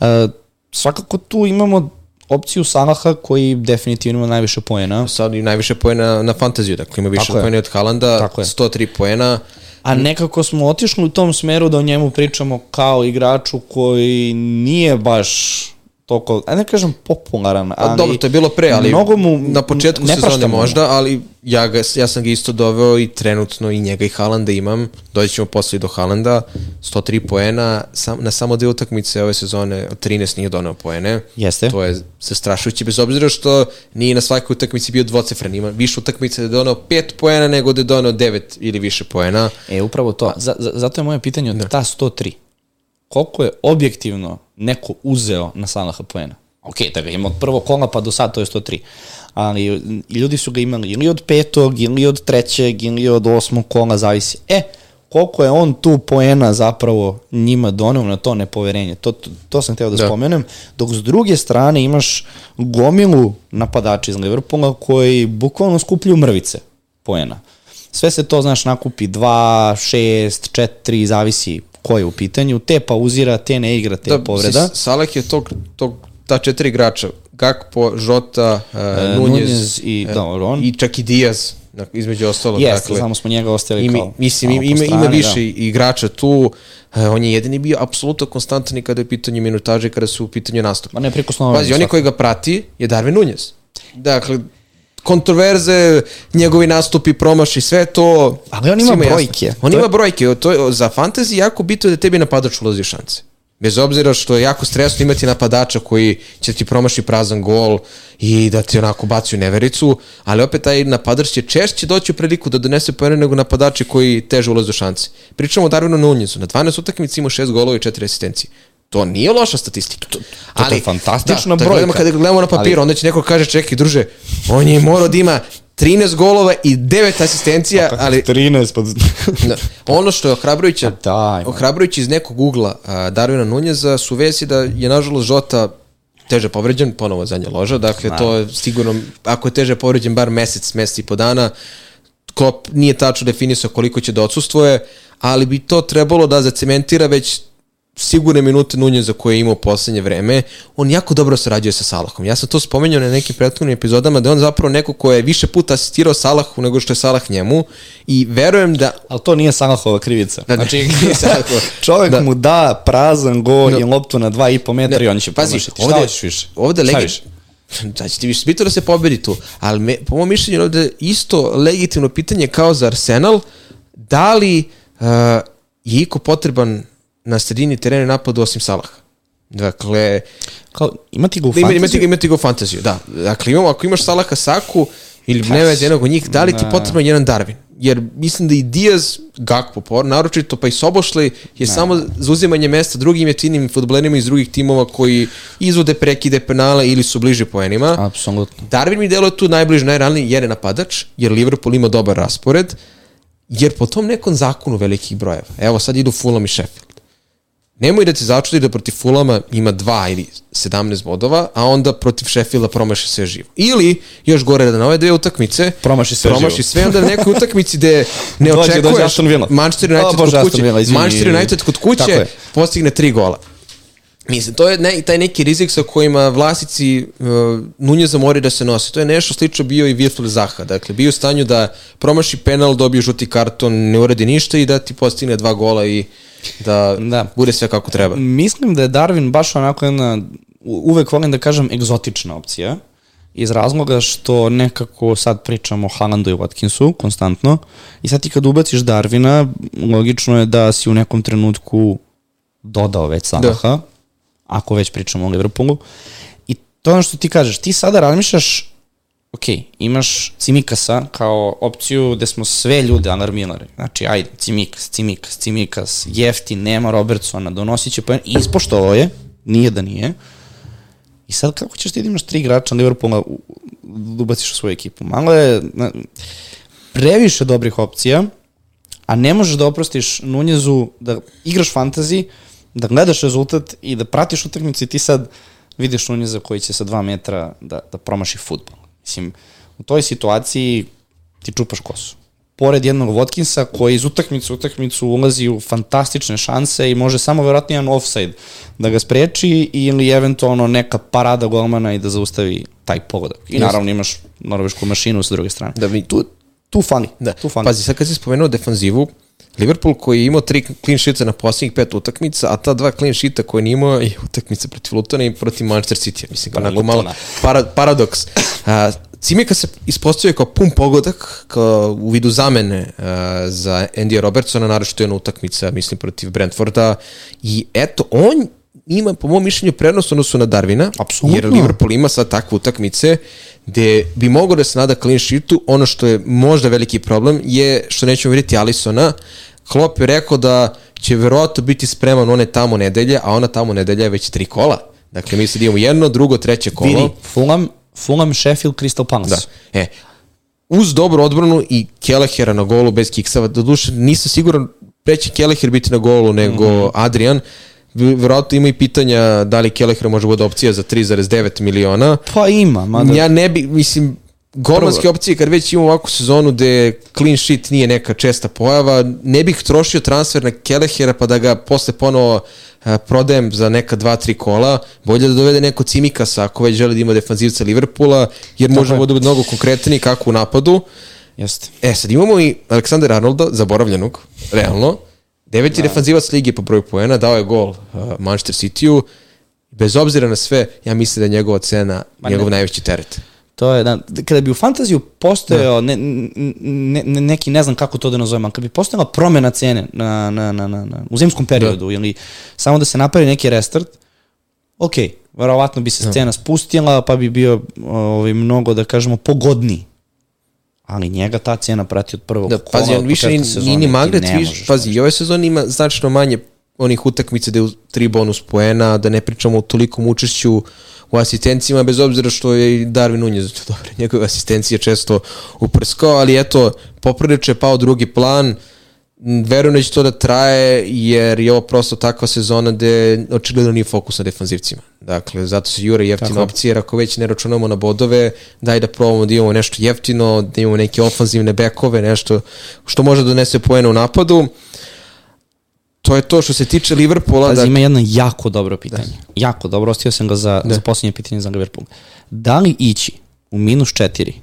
e, svakako tu imamo opciju Salaha koji definitivno ima najviše poena. Sad i najviše poena na fantaziju, dakle ima više poena od Halanda, Tako je. 103 poena. A nekako smo otišli u tom smeru da o njemu pričamo kao igraču koji nije baš toliko, a ne kažem popularan, A ali... dobro, to je bilo pre, ali mnogo mu na početku ne sezone možda, ali ja, ga, ja sam ga isto doveo i trenutno i njega i Halanda imam. Doći ćemo posle i do Halanda. 103 poena, sam, na samo dve utakmice ove sezone od 13 nije doneo poene. Jeste. To je zastrašujuće, bez obzira što nije na svakoj utakmici bio dvocifren. Ima više utakmice da je doneo 5 poena nego da je doneo 9 ili više poena. E, upravo to. Z zato je moje pitanje od ta 103. Koliko je objektivno neko uzeo na Salaha poena? Ok, da ga ima od prvog kola pa do sad to je 103. Ali ljudi su ga imali ili od petog, ili od trećeg, ili od osmog kola, zavisi. E, koliko je on tu poena zapravo njima doneo na to nepoverenje. To, to, to sam hteo da, Da. spomenem. Dok s druge strane imaš gomilu napadača iz Liverpoola koji bukvalno skupljaju mrvice poena. Sve se to, znaš, nakupi 2, 6, 4, zavisi ko je u pitanju. Te pauzira, te ne igra, te da, povreda. si- Saleh je tog, tog, ta četiri igrača, Gakpo, Žota, uh, E, Nunez, Nunez i- e, da, on. i čak i Diaz, između ostalog. Jeste, dakle, samo smo njega ostavili Ima, kao... mislim, ima, ima strani, više igrača tu. E, on je jedini bio apsolutno konstantan i kada je u pitanju minutaže, i kada su u pitanju nastupa. Ma ne prikosnovanje. Pazi, oni koji ga prati je Darwin Nunez. Dakle, kontroverze, njegovi nastupi, promaši, sve to... Ali on ima svima jasno. brojke. On To je- ima brojke. To je, za fantasy jako bitno je da tebi napadač ulazi šanse. Bez obzira što je jako stresno imati napadača koji će ti promaši prazan gol i da ti onako baci u nevericu, ali opet taj napadač će češće doći u priliku da donese poene nego napadači koji teže ulaze u šanse. Pričamo o Darwinu Nunezu. Na 12 utakmica ima 6 golova i 4 asistencije. To nije loša statistika. To, je fantastična da, brojka. Gledamo, kada gledamo na papiru, Ali- onda će neko kaže, čekaj, druže, on je morao da ima 13 golova i 9 asistencija, ali 13 pod... da, ono što je ohrabrujuće, Pa daj, man. ohrabrujuće iz nekog ugla a, Darwina Nunjeza su vesi da je nažalost Žota teže povređen, ponovo zadnja loža, dakle to je sigurno, ako je teže povređen bar mesec, mesec i po dana, Klopp nije tačno definisao koliko će da odsustvuje, ali bi to trebalo da zacementira već sigurne minute Nunjeza koje je imao poslednje vreme, on jako dobro sarađuje sa Salahom. Ja sam to spomenuo na nekim prethodnim epizodama da je on zapravo neko ko je više puta asistirao Salahu nego što je Salah njemu i verujem da Ali to nije Salahova krivica. Da, znači, nije Salahova. čovjek Da. mu da prazan gol Da. i loptu na 2,5 metra i on će Pazi, promašiti. ovde, Šta hoćeš više? ovde Šta legi... više? Da će ti više bitno da se pobedi tu, ali me, po mom mišljenju ovde isto legitimno pitanje kao za Arsenal, da li uh, je iko potreban sredini terena napadu osim Salaha? Dakle, Kao, imati ga u ima, imati, ga- imati ga u fantaziju, da. Dakle, imamo, ako imaš Salaha Saku ili ne veze jednog od njih, da li ti potreban jedan Darwin? Jer mislim da i Diaz, Gakpo, por, naročito pa i Sobošli je samo zauzimanje mesta drugim jeftinim futbolerima iz drugih timova koji izvode prekide penale ili su bliži poenima. Apsolutno. Darwin mi deluje tu najbliže, najraniji jer je napadač, jer Liverpool ima dobar raspored, jer po tom nekom zakonu velikih brojeva. Evo sad idu Fulham i Sheffield. Nemoj da te začudi da protiv Fulama ima 2 ili 17 bodova, a onda protiv Sheffielda promaši sve živo. Ili, još gore da na ove dve utakmice, Promaši sve promaši živo. sve, onda na nekoj utakmici gde ne Dođe- očekuješ dođe Aston Villa. Manchester O, United Bože, kod kuće. Manchester United kod kuće postigne tri gola. Mislim, to je ne, taj neki rizik sa kojima vlasnici uh, Nunjeza moraju da se nose. To je nešto slično bio i Virtul Zaha. Dakle, bio u stanju da promaši penal, dobije žuti karton, ne uradi ništa i da ti postigne dva gola i da, Da. bude sve kako treba. Mislim da je Darwin baš onako jedna, uvek volim da kažem, egzotična opcija. Iz razloga što nekako sad pričamo o Haalandu i Watkinsu konstantno i sad ti kad ubaciš Darvina, logično je da si u nekom trenutku dodao već Salaha, da. ako već pričamo o Liverpoolu. I to je ono što ti kažeš, ti sada razmišljaš ok, imaš Cimikasa kao opciju gde smo sve ljude alarmirali. Znači, ajde, Cimikas, Cimikas, Cimikas, jefti, nema Robertsona, donosit će poen. I ispoštovao je, nije da nije. I sad kako ćeš ti da imaš tri igrača Liverpoola u- da ubaciš u svoju ekipu? Malo je na, previše dobrih opcija, a ne možeš da oprostiš Nunjezu da igraš fantasy, da gledaš rezultat i da pratiš utakmicu i ti sad vidiš Nunjeza koji će sa dva metra da, da promaši futbol. Mislim, u toj situaciji ti čupaš kosu. Pored jednog Watkinsa koji iz utakmice u utakmicu ulazi u fantastične šanse i može samo verovatno jedan offside da ga spreči ili eventualno neka parada golmana i da zaustavi taj pogodak. I naravno imaš norvešku mašinu sa druge strane. Da vi- tu, tu fali. Da. Tu fali. Pazi, sad kad si spomenuo defanzivu, Liverpool koji je imao tri clean sheeta na posljednjih pet utakmica, a ta dva clean sheeta koje nije imao je utakmica protiv Lutona i protiv Manchester City. Mislim, Pa, onako malo para, paradoks. A, Cimika se ispostavio kao pun pogodak, kao u vidu zamene a, za Andy Robertsona, naravno što je jedna utakmica, mislim, protiv Brentforda. I eto, on ima, po mom mišljenju, prednost odnosu na Darvina, Apsolutno. jer Liverpool ima sad takve utakmice gde bi mogao da se nada clean sheetu, ono što je možda veliki problem je što nećemo vidjeti Alisona. Klopp je rekao da će verovatno biti spreman one tamo nedelje, a ona tamo nedelja je već tri kola. Dakle, mi sad imamo jedno, drugo, treće kolo. Vidi, Fulham, Fulham, Sheffield, Crystal Palace. Da. E, uz dobru odbranu i Kelehera na golu bez kiksava, doduše nisam siguran pre će Keleher biti na golu nego mm -hmm. Adrian, verovatno ima i pitanja da li Keleher može bude opcija za 3,9 miliona. Pa ima, mada... Ja ne bi, mislim, golmanske opcije kad već imamo ovakvu sezonu gde clean sheet nije neka česta pojava, ne bih trošio transfer na Kelehera pa da ga posle ponovo a, prodajem za neka dva, tri kola, bolje da dovede neko Cimikasa ako već želi da ima defanzivca Liverpoola, jer možemo je. da bude mnogo konkretniji kako u napadu. Jeste. E, sad imamo i Aleksandar Arnolda, zaboravljenog, realno. Deveti da. defanzivac lige po broju poena, dao je gol uh, Manchester City-u. Bez obzira na sve, ja mislim da je njegova cena Ma njegov ne. najveći teret. To je, da, kada bi u fantaziju postojao ne, ne, ne, neki, ne znam kako to da nazovem, ali kad bi postojala promena cene na, na, na, na, na, u zimskom periodu, da. ili samo da se napravi neki restart, ok, verovatno bi se cena spustila, pa bi bio ovaj, mnogo, da kažemo, pogodniji. Ali njega ta cena prati od prvog Da, kola, pazi, on više ni, ni, ni ti Magret, ne viš, možeš pazi, i ove sezone ima značno manje onih utakmica da je tri bonus poena, da ne pričamo o tolikom učešću u asistencijama, bez obzira što je i Darwin Nunez dobro, njegove asistencije često uprskao, ali eto, poprilično je pao drugi plan, M, verujem da će to da traje, jer je ovo prosto takva sezona gde očigledno nije fokus na defanzivcima. Dakle, zato se jure jeftina Tako opcija, jer ako već ne računamo na bodove, daj da probamo da imamo nešto jeftino, da imamo neke ofanzivne bekove, nešto što može da donese poene u napadu. To je to što se tiče Liverpoola. Pazi, da, ima jedno jako dobro pitanje. Da. Jako dobro, ostio sam ga za, da. za posljednje pitanje za Liverpool. Da li ići u minus četiri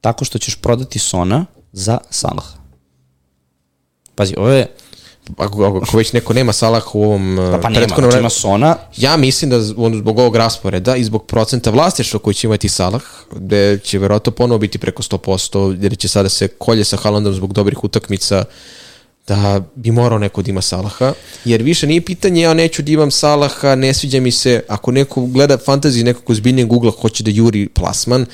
tako što ćeš prodati Sona za Salah? Pazi, ovo je, ako, ako, ako već neko nema Salah u ovom pa, pa uh, nema, znači ima Sona, Ja mislim da on, zbog ovog rasporeda i zbog procenta vlasništva koji će imati Salah, gde će verovatno ponovo biti preko 100%, jer će sada se kolje sa Haalandom zbog dobrih utakmica, da bi morao neko da ima Salaha, jer više nije pitanje ja neću da imam Salaha, ne sviđa mi se, ako neko gleda fantasy nekog ozbiljnijeg Google hoće da juri plasman,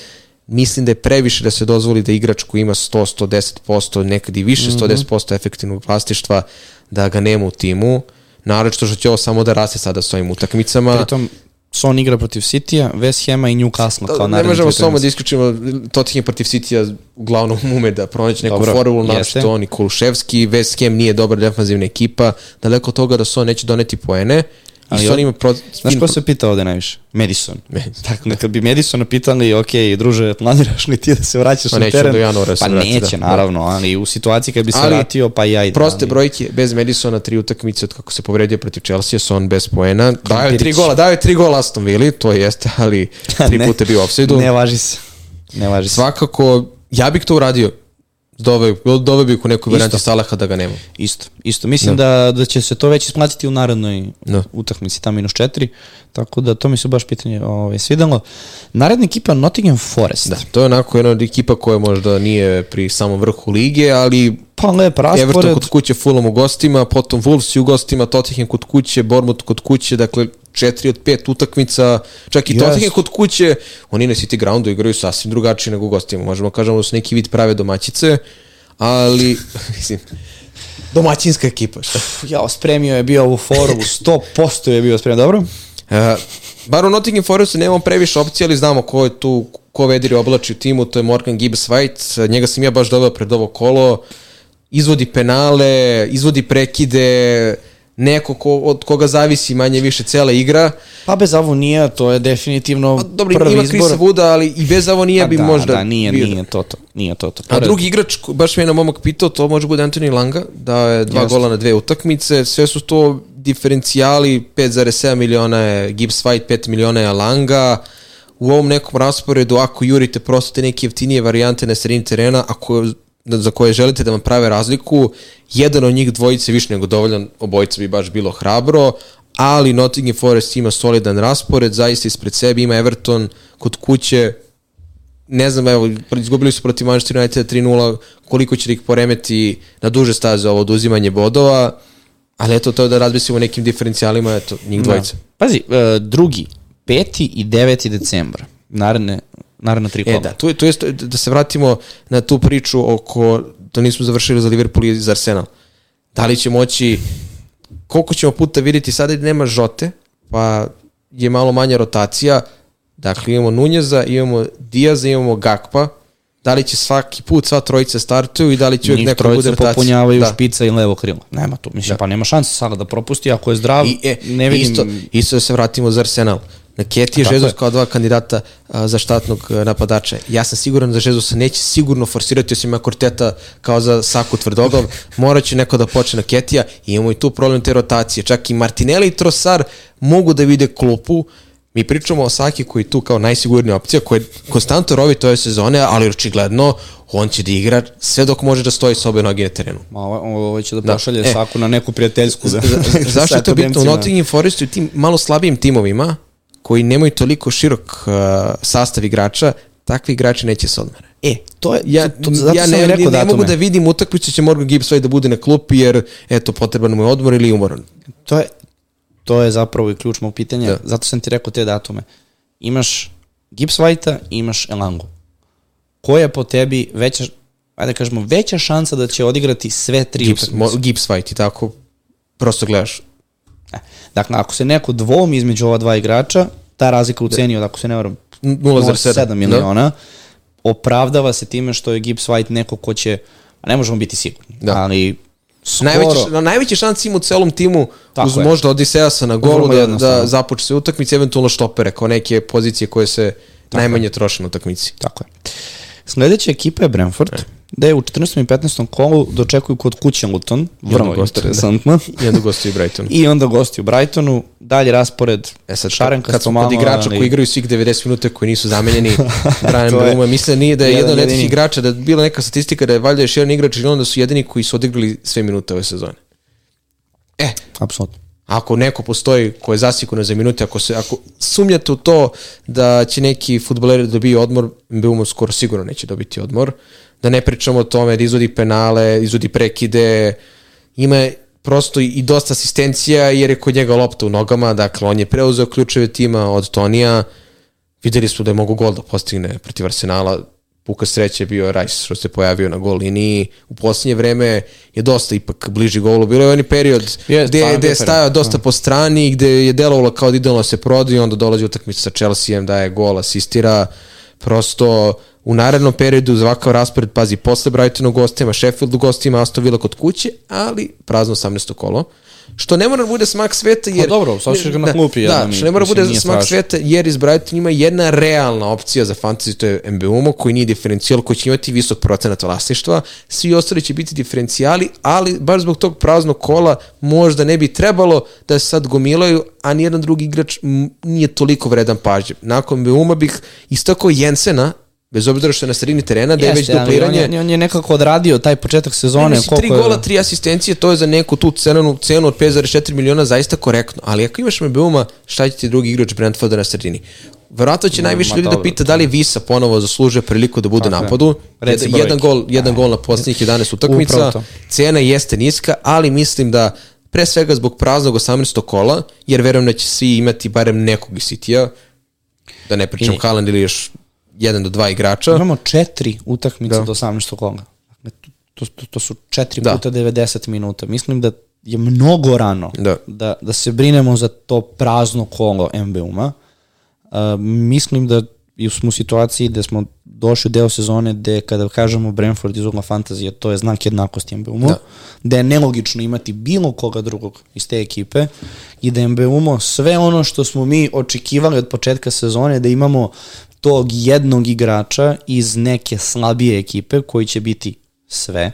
mislim da je previše da se dozvoli da igrač koji ima 100, 110%, nekad i više 110% efektivnog vlasništva, da ga nema u timu, naravno što će ovo samo da raste sada s ovim utakmicama. pritom Son igra protiv City-a, West Hama i Newcastle kao Da, ne naredni možemo tri samo da isključimo Tottenham protiv City-a uglavnom ume da pronaći neku Dobro, formulu, naravno oni Kuluševski, West Ham nije dobra defanzivna ekipa, daleko od toga da Son neće doneti poene, Ali i on- ima pro... Znaš ko se pita ovde najviše? Madison. Madison. Dakle, kad bi Madisona pitali, ok, druže, planiraš li ti da se vraćaš Pa na teren? do januara da Pa vrati, neće, da. naravno, ali u situaciji kad bi se Ali, vratio, pa i ajde. Proste ali- brojke, bez Madisona, tri utakmice od kako se povredio protiv Chelsea, Son bez poena. Dao je tri gola, dao je tri gola Aston Villa, to jeste, ali tri puta je bio u offside-u. Ne važi se. Ne važi se. Svakako, ja bih to uradio. Dove, dove bi u nekoj varijanti Salaha da ga nema. Isto, isto. Mislim da, da će se to već isplatiti u narednoj Da. utakmici, ta minus 4, tako da to mi se baš pitanje ovaj, svidalo. Naredna ekipa Nottingham Forest. Da, to je onako jedna od ekipa koja možda nije pri samom vrhu lige, ali Pa lep Everton raspored. kod kuće, Fulham u gostima, potom Wolves u gostima, Tottenham kod kuće, Bournemouth kod kuće, dakle četiri od pet utakmica, čak i Jest. Tottenham kod kuće, oni na City Groundu igraju sasvim drugačije nego u gostima. Možemo kažemo da su neki vid prave domaćice, ali, mislim, domaćinska ekipa, šta? Ja, spremio je bio ovu foru, 100% je bio spremio, dobro? E, bar u Nottingham Forestu nemamo previše opcija, ali znamo ko je tu, ko vediri oblači u timu, to je Morgan Gibbs White, njega sam ja baš doveo pred ovo kolo, izvodi penale, izvodi prekide, neko ko, od koga zavisi manje više cela igra. Pa bez Avonija, to je definitivno Pa, dobro, prvi ima izbor. Krisa Vuda, ali i bez ovo nije Pa bi da, možda Da, nije, bio. nije to to. Nije to to. A drugi igrač, baš me je na momak pitao, to može bude Anthony Langa, da je dva Jeste. gola na dve utakmice, sve su to diferencijali, 5,7 miliona je Gibbs White, 5 miliona je Langa, u ovom nekom rasporedu, ako jurite prosto te neke jeftinije varijante na sredini terena, ako za koje želite da vam prave razliku, jedan od njih dvojice više nego dovoljan, obojica bi baš bilo hrabro, ali Nottingham Forest ima solidan raspored, zaista ispred sebe ima Everton kod kuće, ne znam, evo, izgubili su protiv Manchester United 3-0, koliko će da ih poremeti na duže staze ovo oduzimanje bodova, ali eto to da razmislimo nekim diferencijalima, eto, njih dvojica. Da. Pazi, e, drugi, peti i deveti decembar. Naredne, naredna tri kola. E da, tu je, tu je, da se vratimo na tu priču oko, da nismo završili za Liverpool i za Arsenal. Da li će moći, koliko ćemo puta vidjeti, sada nema Žote, pa je malo manja rotacija, dakle imamo Nunjeza, imamo Diaza, imamo Gakpa, da li će svaki put sva trojica startuju i da li će uvijek neko da bude rotacija. popunjavaju da. špica i levo krilo. Nema tu, mislim, pa nema šanse sada da propusti, ako je zdrav, I, e, ne vidim... isto, isto da se vratimo za Arsenal. Na Keti je Žezus kao dva kandidata a, za štatnog napadača. Ja sam siguran da Žezusa neće sigurno forsirati osim ima Korteta kao za Saku tvrdoglav. Morat će neko da počne na Ketija i imamo i tu problem te rotacije. Čak i Martinelli i Trosar mogu da vide klupu. Mi pričamo o Saki koji je tu kao najsigurnija opcija, koja je konstantno rovi ove sezone, ali očigledno on će da igra sve dok može da stoji sa obe noge na terenu. Ma, ovo, ovo će da Da. pošalje E. Saku na neku prijateljsku. Da, Za- za- zašto je to bitno? U. Nottingham Forestu i tim malo slabijim timovima koji nemaju toliko širok uh, sastav igrača, takvi igrači neće se odmara. E, to je, Ja, to, to, zato ja ne, ne, ne datume. mogu da vidim utakmicu će Morgan Gibbs ovaj da bude na klupi jer eto potreban mu je odmor ili umoran. To je, to je zapravo i ključ mog pitanja, Da. zato sam ti rekao te datume. Imaš Gibbs White-a imaš Elangu. Koja je po tebi veća, ajde da kažemo, veća šansa da će odigrati sve tri Gibbs, utakmice? Gibbs fight i tako prosto gledaš. Dakle, ako se neko dvomi između ova dva igrača, ta razlika u ceni od, ako se ne varam, 0,7 0,7 miliona, opravdava se time što je Gibbs White neko ko će, a ne možemo biti sigurni, Da. ali skoro, Najveće, na najveće šanse ima u celom timu Tako uz je. možda Odiseasa na golu da, da započe se utakmice, eventualno štopere kao neke pozicije koje se najmanje troše na utakmici. Tako je. Sledeća ekipa je Brentford, E. da je u 14. i 15. kolu dočekuju kod kuće Luton, vrlo da. interesantno. I onda gostuju Brighton. I onda gosti u Brightonu, dalje raspored, E sad, šarenka kad smo kod igrača koji igraju svih 90 minuta koji nisu zamenjeni, Brian To je Bruma, mislim da nije da je jedan jedan od jedini. igrača, da je bila neka statistika da je valjda još jedan igrač ili onda su jedini koji su odigrali sve minute ove sezone. E, Apsolutno. ako neko postoji ko je zasikuran za minute, ako, se, ako sumnjate u to da će neki futboleri da dobiju odmor, Mbeumo skoro sigurno neće dobiti odmor. Da ne pričamo o tome da izvodi penale, izvodi prekide, ima prosto i dosta asistencija jer je kod njega lopta u nogama, dakle on je preuzeo ključeve tima od Tonija, videli smo da je mogu gol da postigne protiv Arsenala, puka sreće je bio Rice što se pojavio na gol liniji. U posljednje vreme je dosta ipak bliži golu. Bilo je onaj period Je, gde, stvarno gde je stajao period, dosta po strani, gde je delovalo kao da idealno se prodi, onda dolazi utakmica sa Chelseaem, daje gol, asistira. Prosto u narednom periodu za ovakav raspored, pazi, posle Brightonu gostima, Sheffield u gostima, Aston Villa kod kuće, ali prazno 18. kolo. Što ne mora da bude smak sveta, jer... Pa dobro, ostaviš ga na klupi, Da, i- što ne mora da bude smak strašno. sveta, jer iz Brighton ima jedna realna opcija za fantasy, to je MBUMO, koji nije diferencijal, koji će imati visok procenat vlasništva. Svi ostali će biti diferencijali, ali baš zbog tog praznog kola možda ne bi trebalo da se sad gomilaju, a nijedan drugi igrač nije toliko vredan pažnje. Nakon MBUMA bih istakao Jensena, bez obzira što je na sredini terena, da je već dupliranje. On je, on je nekako odradio taj početak Ne, sezone. mislim, tri je- gola, tri asistencije, to je za neku tu cenu, cenu od 5,4 miliona zaista korektno. Ali ako imaš Mbeuma, šta će ti drugi igrač Brentforda na sredini? Verovatno će Ma, najviše ljudi da pita da li Visa ponovo zaslužuje priliku da bude Tako napadu. Reci Jedan, jedan gol, jedan gol na posljednjih 11 Upravo utakmica. Cena jeste niska, ali mislim da pre svega zbog praznog 18. kola, jer verujem da će svi imati barem nekog iz City-a, da ne pričam I- Haaland ili još jedan do dva igrača. Imamo četiri utakmice Da. do 18. kola. Dakle, to, to, to su četiri Da. puta 90 minuta. Mislim da je mnogo rano Da. da, da se brinemo za to prazno kolo MBU-ma. Uh, mislim da smo u situaciji da smo došli u deo sezone gde kada kažemo Brentford iz ugla fantazije, to je znak jednakosti MBU-mu, Da. da. je nelogično imati bilo koga drugog iz te ekipe i da MBU-mo sve ono što smo mi očekivali od početka sezone, da imamo tog jednog igrača iz neke slabije ekipe koji će biti sve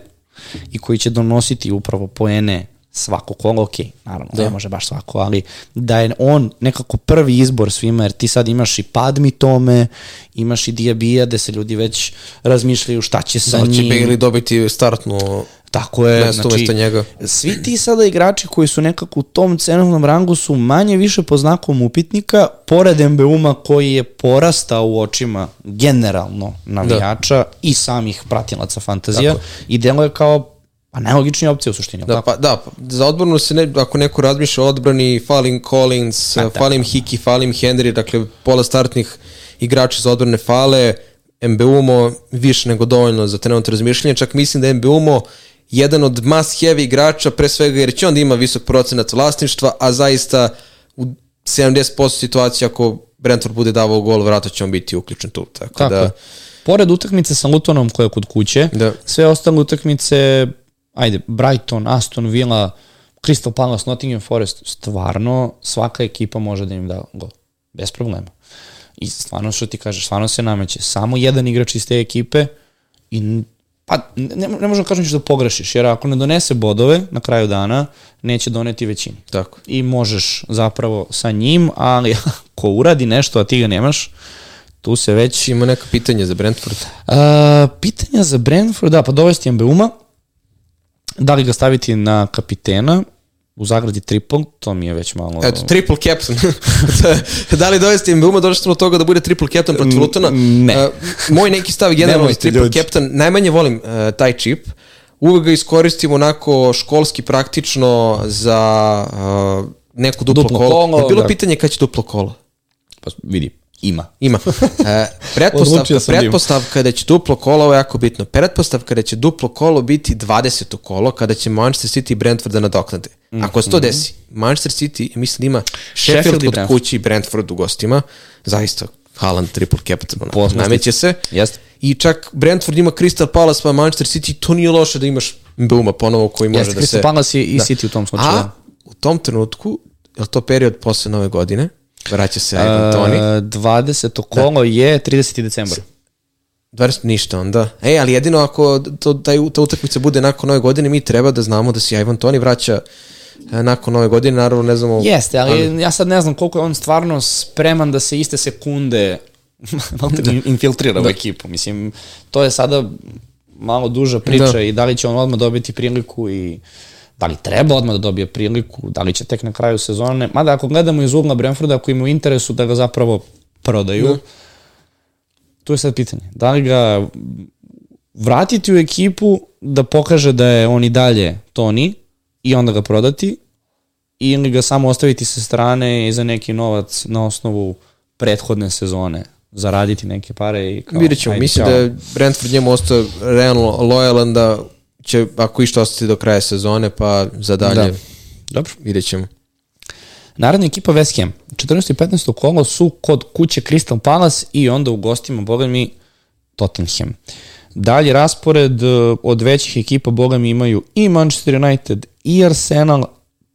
i koji će donositi upravo poene svako kolo, ok, naravno, da. ne može baš svako, ali da je on nekako prvi izbor svima, jer ti sad imaš i Padmi tome, imaš i Diabija, gde se ljudi već razmišljaju šta će sa Da li će njim. Bailey dobiti startnu Tako je, mesto znači, umesto njega? svi ti sada igrači koji su nekako u tom cenovnom rangu su manje više po znakom upitnika, pored MBU-ma koji je porastao u očima generalno navijača da. i samih pratilaca fantazija Tako. i delo je kao pa najlogičnija opcija u suštini. Da, pa, da, za odbranu se ne, ako neko razmišlja o odbrani, falim Collins, Pa da. falim Hiki, falim Henry, dakle pola startnih igrača za odbrane fale, MBUMO više nego dovoljno za trenutno razmišljanje, čak mislim da MBUMO jedan od must have igrača, pre svega jer će onda ima visok procenat vlasništva, a zaista u 70% situacija ako Brentford bude davao gol, vratno će on biti uključen tu. Tako, Tako da, je. Pored utakmice sa Lutonom koja je kod kuće, Da. sve ostale utakmice, ajde, Brighton, Aston Villa, Crystal Palace, Nottingham Forest, stvarno svaka ekipa može da im da gol. Bez problema. I stvarno što ti kažeš, stvarno se nameće. Samo jedan igrač iz te ekipe i pa ne, ne možemo kažem ćeš da pogrešiš, jer ako ne donese bodove na kraju dana, neće doneti većini. tako. I možeš zapravo sa njim, ali ko uradi nešto, a ti ga nemaš, tu se već Ima neka pitanja za Brentford. Uh, pitanja za Brentford, da, pa dovesti Mbeuma, da li ga staviti na kapitena, u zagradi triple, to mi je već malo... Eto, triple captain. da li dovesti Mbuma, došli smo do toga da bude triple captain protiv Mm, Lutona. ne. Uh, moj neki stav generalno Nemojte, triple ljudi. captain, najmanje volim uh, taj čip. Uvek ga iskoristim onako školski praktično za uh, neku duplo, Duplo kolo. kolo, Je bilo da. pitanje kad će duplo kolo? Pa vidi, ima. Ima. E, pretpostavka, da pretpostavka da će duplo kolo, ovo je jako bitno, pretpostavka da će duplo kolo biti 20. kolo kada će Manchester City i Brentford da nadoknade. Ako se to desi, Manchester City, mislim da ima Sheffield, Sheffield kod Brentford. kući i Brentford u gostima, zaista Haaland triple captain, nameće se. Jeste. I čak Brentford ima Crystal Palace pa Manchester City, to nije loše da imaš Mbuma ponovo koji može Jeste, da Crystal se... Palace i, i Da. City u tom slučaju. A u tom trenutku, je to period posle nove godine? Vraća se Ivan Toni. Uh, 20. kolo je 30. decembar. 20 ništa onda. E, ali jedino ako to, taj, ta utakmica bude nakon nove godine, mi treba da znamo da se Ivan Toni vraća e, nakon nove godine, naravno ne znamo... Jeste, ali, ja sad ne znam koliko je on stvarno spreman da se iste sekunde da. infiltrira u ekipu. Mislim, to je sada malo duža priča Da. i da li će on odmah dobiti priliku i da li treba odmah da dobije priliku, da li će tek na kraju sezone. Mada ako gledamo iz ugla Brentforda, ako ima u interesu da ga zapravo prodaju, Da. tu je sad pitanje. Da li ga vratiti u ekipu da pokaže da je on i dalje Toni i onda ga prodati ili ga samo ostaviti sa strane i za neki novac na osnovu prethodne sezone zaraditi neke pare i kao... Vidjet ćemo, mislim da je Brentford njemu ostao realno lojalan da će, ako išta ostati do kraja sezone, pa za dalje Da. Dobro. vidjet ćemo. Naredna ekipa West Ham. 14. i 15. kolo su kod kuće Crystal Palace i onda u gostima, boga mi, Tottenham. Dalje raspored e, od većih ekipa, boga mi, imaju i Manchester United i Arsenal,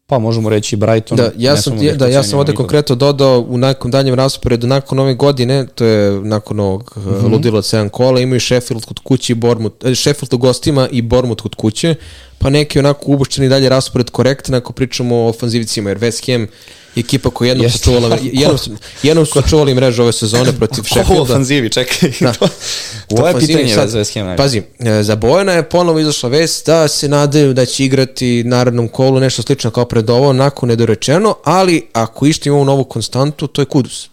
pa možemo reći Brighton. Da, ja sam, ih da, ja sam ovde konkretno dodao u nekom daljem rasporedu nakon ove godine, to je nakon ovog mm. -hmm. ludila od 7 kola, imaju Sheffield kod kuće i Bournemouth, eh, Sheffield u gostima i Bournemouth kod kuće, pa neki onako ubušćeni dalje raspored korektan ako pričamo o ofanzivicima, jer West Ham ekipa koja jednom Jeste. sačuvala, jednom, su- jednom su sačuvali mrežu ove sezone protiv U Sheffielda. ofanzivi, čekaj. Da. to, U to je pitanje sad- za West Ham. Pazi, e, za Bojana je ponovo izašla vest da se nadaju da će igrati narednom kolu nešto slično kao pred ovo, onako nedorečeno, ali ako išta imamo novu konstantu, to je Kudus.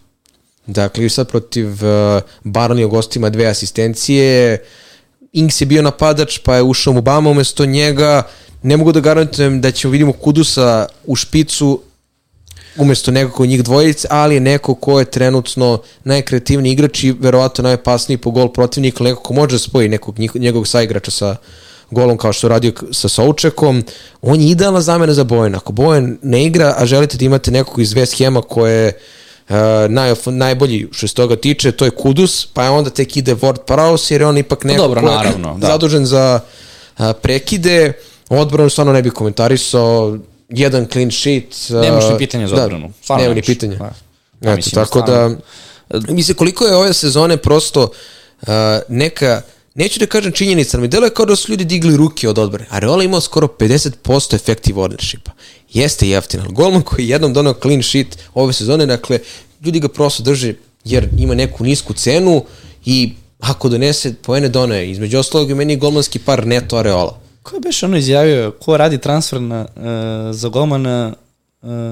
Dakle, i sad protiv uh, Barney u gostima dve asistencije, Ings je bio napadač, pa je ušao mu Bama umesto njega, ne mogu da garantujem da ćemo vidimo Kudusa u špicu umesto nekog od njih dvojice, ali je neko ko je trenutno najkreativniji igrač i verovatno najopasniji po gol protivnika, neko ko može da spoji nekog njegovog saigrača sa golom kao što je radio sa Součekom, on je idealna zamena za Bojan. Ako Bojan ne igra, a želite da imate nekog iz West Hema ko je uh, naj, najbolji što se toga tiče, to je Kudus, pa je onda tek ide Ward Prowse, jer je on ipak neko dobro, naravno, da. zadužen za uh, prekide, odbranu stvarno ne bih komentarisao, jedan clean sheet. uh, Nemaš ni pitanja za odbranu. Stvarno nema ni pitanja. Da. Eto, mislim, tako stvarno. da, mislim, koliko je ove sezone prosto uh, neka, neću da kažem činjenica, mi deluje kao da su ljudi digli ruke od odbrane. Areola imao skoro 50% effective ownershipa. Jeste jeftin, ali golman koji je jednom donao clean sheet ove sezone, dakle, ljudi ga prosto drže jer ima neku nisku cenu i ako donese poene donaje. Između ostalog je meni golmanski par neto Areola. Ko je beš ono izjavio, ko radi transfer na, uh, za golmana,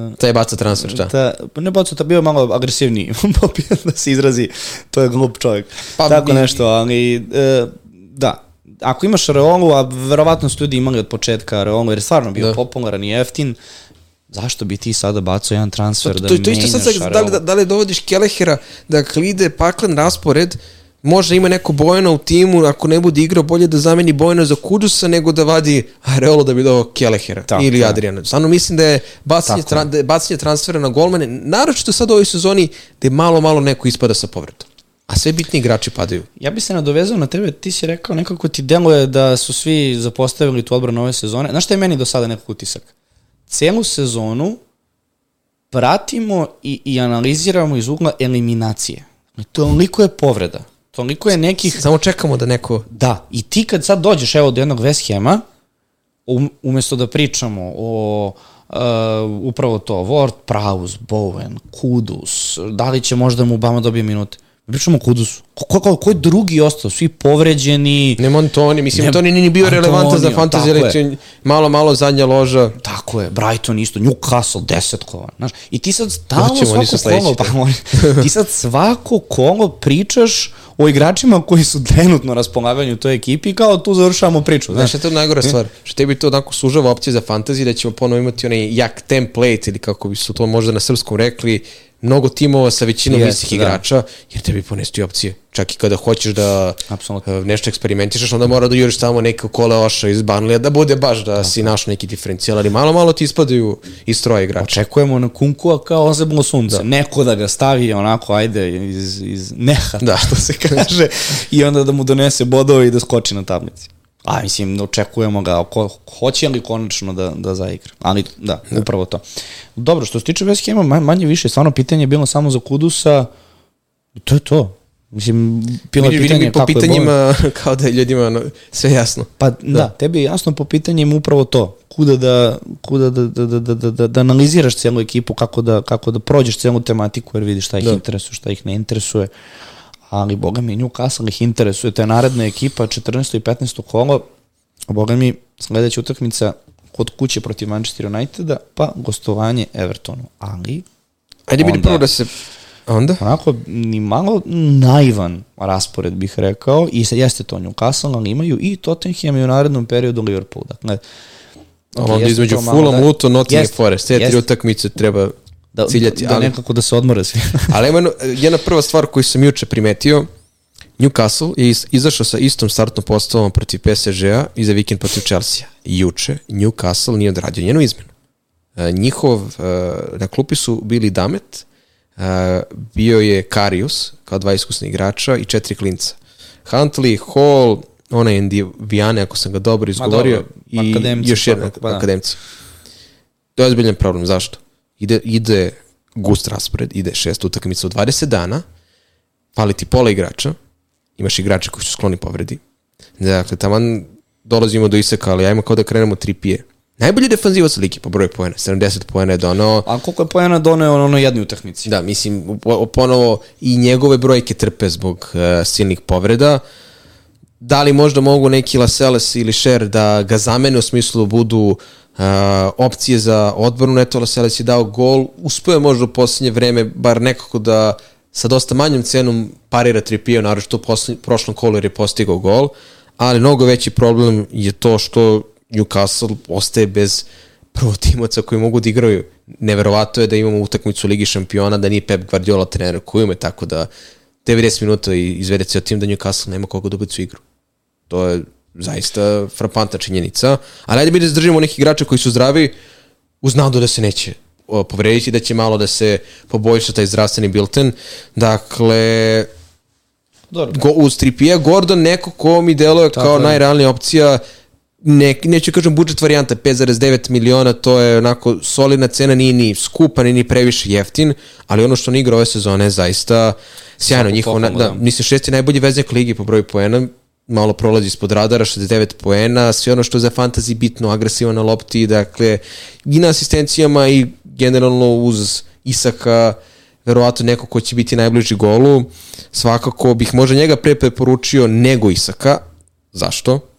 uh, Taj baca transfer, šta? Ta, ne bacu, ta bio malo agresivniji, da se izrazi, to je glup čovjek. Pa Pa, Tako bi- nešto, ali e, da, ako imaš Areolu, a verovatno su ljudi imali od početka Areolu, jer je stvarno bio Da. da. popularan i jeftin, zašto bi ti sada bacao jedan transfer da to, to isto sad, da, li, da, da li dovodiš Kelehera, dakle ide paklen raspored, možda ima neko Bojana u timu, ako ne bude igrao, bolje da zameni Bojana za Kudusa nego da vadi Areolo da bi dovao Kelehera Tako ili je. Adriana. Stvarno mislim da je bacanje, tra, da je bacanje transfera na golmane, naročito sad u ovoj sezoni gde malo, malo neko ispada sa povredom. A sve bitni igrači padaju. Ja bi se nadovezao na tebe, ti si rekao nekako ti deluje da su svi zapostavili tu odbranu ove sezone. Znaš šta je meni do sada nekako utisak? Celu sezonu pratimo i, i analiziramo iz ugla eliminacije. I Toliko je povreda. Toliko je nekih... Samo čekamo da neko... Da, i ti kad sad dođeš evo do jednog West Hama, um, umesto da pričamo o uh, upravo to, Ward, Prowse, Bowen, Kudus, da li će možda mu Bama dobije minute? Pričamo o Kudusu. Ko, ko, ko, ko je drugi ostao? Svi povređeni. Nema Antoni, mislim, Ne- Antoni nije ni bio relevantan za fantasy, reći, malo, malo zadnja loža. Tako je, Brighton isto, Newcastle, deset kola. Znaš, I ti sad stalno Doćemo, svako kolo, pa, ti sad svako kolo pričaš o igračima koji su trenutno raspolaganju u toj ekipi i kao tu završavamo priču. Znaš, Znaš, šta je to najgora stvar? Što tebi to onako sužava opcije za fantasy, da ćemo ponovo imati onaj jak template ili kako bi su to možda na srpskom rekli, mnogo timova sa većinom Jeste, istih da. igrača, jer tebi ponesti opcije. Čak i kada hoćeš da Apsolutno. e, nešto eksperimentišeš, onda mora da juriš tamo neke kole oša iz Banlija, da bude baš da si našao neki diferencijal, ali malo, malo ti ispadaju iz stroja igrača. očekujemo na Kunkua kao ozeblo sunce. Da. Neko da ga stavi onako, ajde, iz, iz neha, Da. da. što se kaže, i onda da mu donese bodove i da skoči na tablici. A mislim, očekujemo ga, ko, hoće li konačno da, da zaigra. Ali da, da, upravo to. Dobro, što se tiče West Hama, manje, više, stvarno pitanje je bilo samo za Kudusa, to je to. Mislim, bilo je pitanje po kako je Bojan. pitanjima kao da je ljudima ono, sve jasno. Pa da. da, tebi je jasno po pitanjem upravo to. Kuda da, kuda da, da, da, da, da, da, da analiziraš celu ekipu, kako da, kako da prođeš celu tematiku, jer vidiš šta ih Da. interesuje, šta ih ne interesuje. Ali, boga mi, Newcastle ih interesuje. To je naredna ekipa, 14. i 15. kolo. Boga mi, sledeća utakmica kod kuće protiv Manchester Uniteda, pa gostovanje Evertonu. Ali, Ajde vidi prvo da se... Onda? onako, ni malo naivan raspored bih rekao, i jeste to Newcastle, ali imaju i Tottenham i u narednom periodu Liverpool. Dakle, A onda između Fulham, da- Luton, Nottingham Forest. Te tri utakmice treba da, ciljati. da, da ali- nekako da se odmore svi. Ali ima jedna prva stvar koju sam juče primetio, Newcastle je iz- izašao sa istom startnom postavom protiv PSG-a i za vikend protiv Chelsea. Juče Newcastle nije odradio njenu izmenu. E, njihov, e, na klupi su bili Damet, e, bio je Karius kao dva iskusna igrača i četiri klinca. Huntley, Hall, onaj Endi Vijane, ako sam ga dobro izgovorio, dobro, i akademci još jedan pa da. To je ozbiljan problem. Zašto? Ide, ide gust raspored, ide šest utakmica u 20 dana, fali ti pola igrača, imaš igrače koji su skloni povredi. Dakle, taman dolazimo do iseka, ali ajmo kao da krenemo tri pije. Najbolji defanzivac ligi po broju poena, 70 poena je donao. A koliko je pojena doneo na onoj jednoj utakmici? Da, mislim, po- ponovo i njegove brojke trpe zbog uh, silnih povreda. Da li možda mogu neki Lascelles ili Sher da ga zamene u smislu budu uh, opcije za odbranu, eto Lascelles je dao gol, uspeo je možda u poslednje vreme bar nekako da sa dosta manjom cenom parira Trippier, naravno što u prošlom kolu jer je postigao gol, ali mnogo veći problem je to što Newcastle ostaje bez prvo timoca koji mogu da igraju. Neverovato je da imamo utakmicu Ligi šampiona, da nije Pep Guardiola trener koji ume tako da 90 minuta izvede ceo tim da Newcastle nema koga da u igru. To je zaista frapantna činjenica. Ali ajde mi da zadržimo nekih igrača koji su zdravi uz nadu da se neće povrediti, da će malo da se poboljša taj zdravstveni bilten. Dakle, Dobro. go, uz Trippier, Gordon neko ko mi deluje Tako kao je. najrealnija opcija ne, neću kažem budžet varijanta 5,9 miliona, to je onako solidna cena, nije ni skupa, nije ni previše jeftin, ali ono što on igra ove sezone je zaista sjajno. Njihov, da, da. mislim šesti najbolji veznik ligi po broju poena, malo prolazi ispod radara, 69 poena, sve ono što je za fantasy bitno, agresivan na lopti, dakle, i na asistencijama i generalno uz Isaka, verovatno neko ko će biti najbliži golu, svakako bih možda njega pre preporučio nego Isaka, zašto?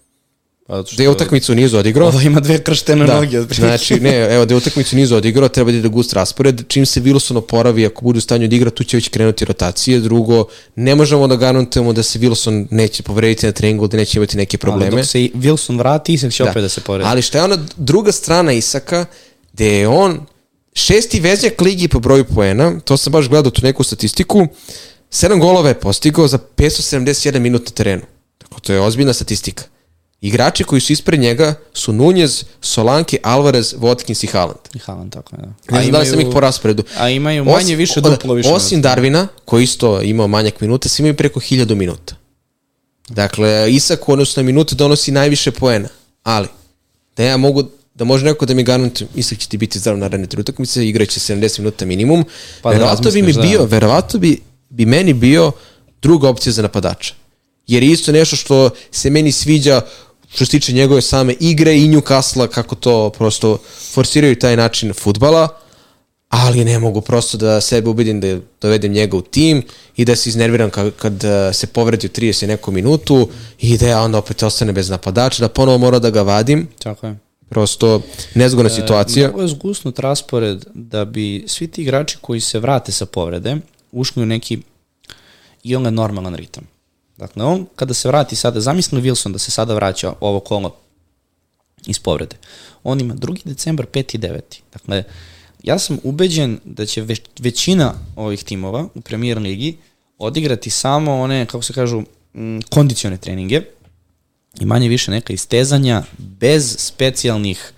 Pa, zato što Da je utakmicu nizu odigrao. Ovo ima dve krštene Da, noge. otprilike. znači, ne, evo da je utakmicu nizu odigrao, treba da ide gust raspored. Čim se Wilson oporavi, ako bude u stanju da igra, tu će već krenuti rotacije. Drugo, ne možemo da garantujemo da se Wilson neće povrediti na treningu, da neće imati neke Ali probleme. dok se Wilson vrati, Isak će opet da se poredi. Ali šta je ona druga strana Isaka, gde je on šesti veznjak ligi po broju poena, to sam baš gledao tu neku statistiku, sedam golova je postigao za 571 minut na terenu. Tako to je ozbiljna statistika. Igrači koji su ispred njega su Nunez, Solanke, Alvarez, Watkins i Haaland. I Haaland, tako je, da. Ne znam da li sam ih po rasporedu. A imaju manje više, od- duplo više. Osim Darvina, koji isto imao manjak minuta, svi imaju preko 1000 minuta. Dakle, Isak u odnosu na minute donosi najviše poena. Ali, da ja mogu da može neko da mi garantuje, Isak će ti biti zdrav na naredne tri utakmice, igraće 70 minuta minimum, Pa da verovatno bi mi da. bio, verovatno bi, bi meni bio druga opcija za napadača. Jer je isto nešto što se meni sviđa što se tiče njegove same igre i Newcastle kako to prosto forsiraju taj način futbala, ali ne mogu prosto da sebe ubedim da dovedem njega u tim i da se iznerviram kad, kad eh, se povredi u 30 i neku minutu i da ja onda opet ostane bez napadača, da ponovo mora da ga vadim. Tako je. Prosto nezgodna situacija. Ovo je zgusnut raspored da bi svi ti igrači koji se vrate sa povrede ušli u neki i on normalan ritam. Dakle, on kada se vrati sada, zamisli Wilson da se sada vraća ovo kolo iz povrede. On ima 2. decembar, 5. i 9. Dakle, ja sam ubeđen da će već, većina ovih timova u premier ligi odigrati samo one, kako se kažu, mm, kondicione treninge i manje više neka istezanja bez specijalnih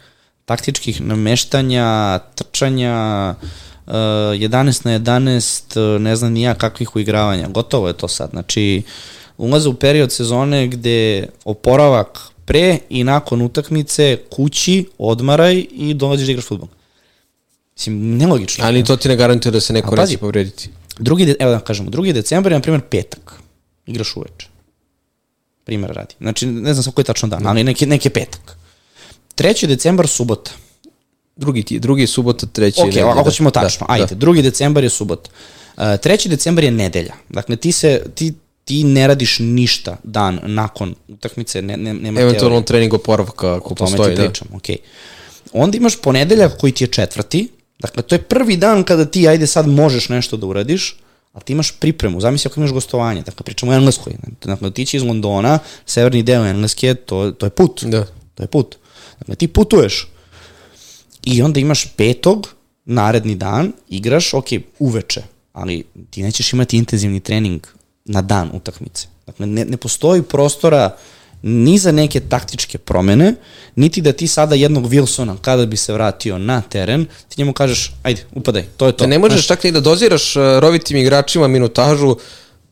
taktičkih nameštanja, trčanja, uh, 11 na 11, uh, ne znam ni ja kakvih uigravanja. Gotovo je to sad. Znači, ulaze u period sezone gde oporavak pre i nakon utakmice kući, odmaraj i dolaziš da igraš futbol. Mislim, nelogično. Ali to ti ne garantuje da se neko A pazi. neće povrediti. Drugi, de, evo da kažemo, drugi decembar je, na primjer, petak. Igraš uveče. Primjer radi. Znači, ne znam sa koji je tačno dan, ali neki, neki je petak. 3. decembar, subota. Drugi, ti, drugi je subota, treći je Ok, nedelja. ako ćemo tačno, Da, ajde. da. Drugi decembar je subota. Uh, 3. decembar je nedelja. Dakle, ti se, ti, ti ne radiš ništa dan nakon utakmice, ne, ne, nema Eventualno teorije. trening oporavka ako O tome postoji. ti Da. pričam, okej. Onda imaš ponedeljak koji ti je četvrti, dakle to je prvi dan kada ti ajde sad možeš nešto da uradiš, ali ti imaš pripremu, zamisli ako imaš gostovanje, dakle pričamo o Engleskoj, dakle ti će iz Londona, severni deo Engleske, to, to je put, Da. to je put. Dakle ti putuješ i onda imaš petog, naredni dan, igraš, ok, uveče, ali ti nećeš imati intenzivni trening na dan utakmice. Dakle, ne, ne postoji prostora ni za neke taktičke promene, niti da ti sada jednog Wilsona, kada bi se vratio na teren, ti njemu kažeš, ajde, upadaj, to je to. Da ne možeš čak ni da doziraš uh, rovitim igračima minutažu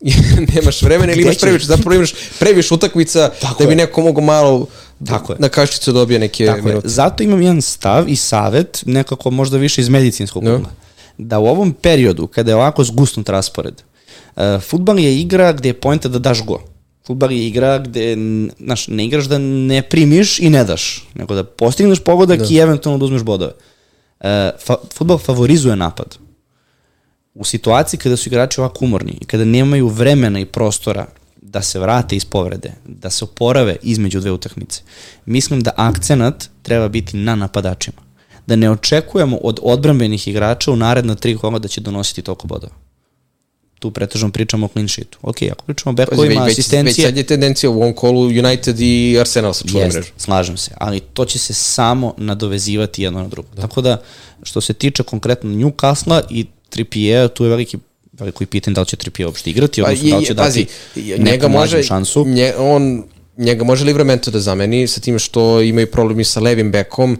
nemaš vremena ili imaš previše, zapravo imaš previše utakmica Tako da bi je. neko mogo malo Tako je. na kašicu dobije neke Tako je. minute. Zato imam jedan stav i savet, nekako možda više iz medicinskog No. ugla. Da u ovom periodu, kada je ovako zgusnut raspored, uh, futbal je igra gde je pojenta da daš go. Futbal je igra gde, znaš, ne igraš da ne primiš i ne daš, nego da postigneš pogodak da. i eventualno da uzmeš bodove. E, fa, futbal favorizuje napad. U situaciji kada su igrači ovako umorni i kada nemaju vremena i prostora da se vrate iz povrede, da se oporave između dve utakmice, mislim da akcenat treba biti na napadačima. Da ne očekujemo od odbrambenih igrača u naredna tri kola da će donositi toliko bodova tu pretežno pričamo o clean sheetu. Ok, ako pričamo o Pazi, već, asistencije, već sad je tendencija u ovom kolu United i Arsenal sa čuvom mrežu. slažem se, ali to će se samo nadovezivati jedno na drugo. Da. Tako da, što se tiče konkretno Newcastle i Trippier, tu je veliki veliko i pitanje da li će Trippier uopšte igrati, Pa, odnosno da li će dati njega neku može, šansu. Nje, on, njega može Livramento da zameni sa tim što imaju problemi sa levim bekom.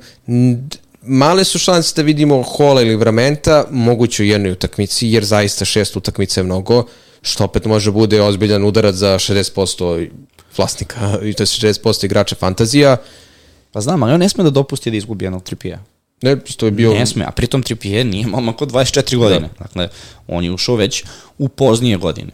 Male su šanse da vidimo Hola ili Livramenta, moguće u jednoj utakmici, jer zaista šest utakmica je mnogo, što opet može bude ozbiljan udarac za 60% vlasnika, i to je 60% igrača fantazija. Pa znam, ali on ne sme da dopusti da izgubi jednog Trippiera. Ne, to je bio... Ne sme, a pritom Trippier nije momak od 24 godine. Da. Dakle, on je ušao već u poznije godine.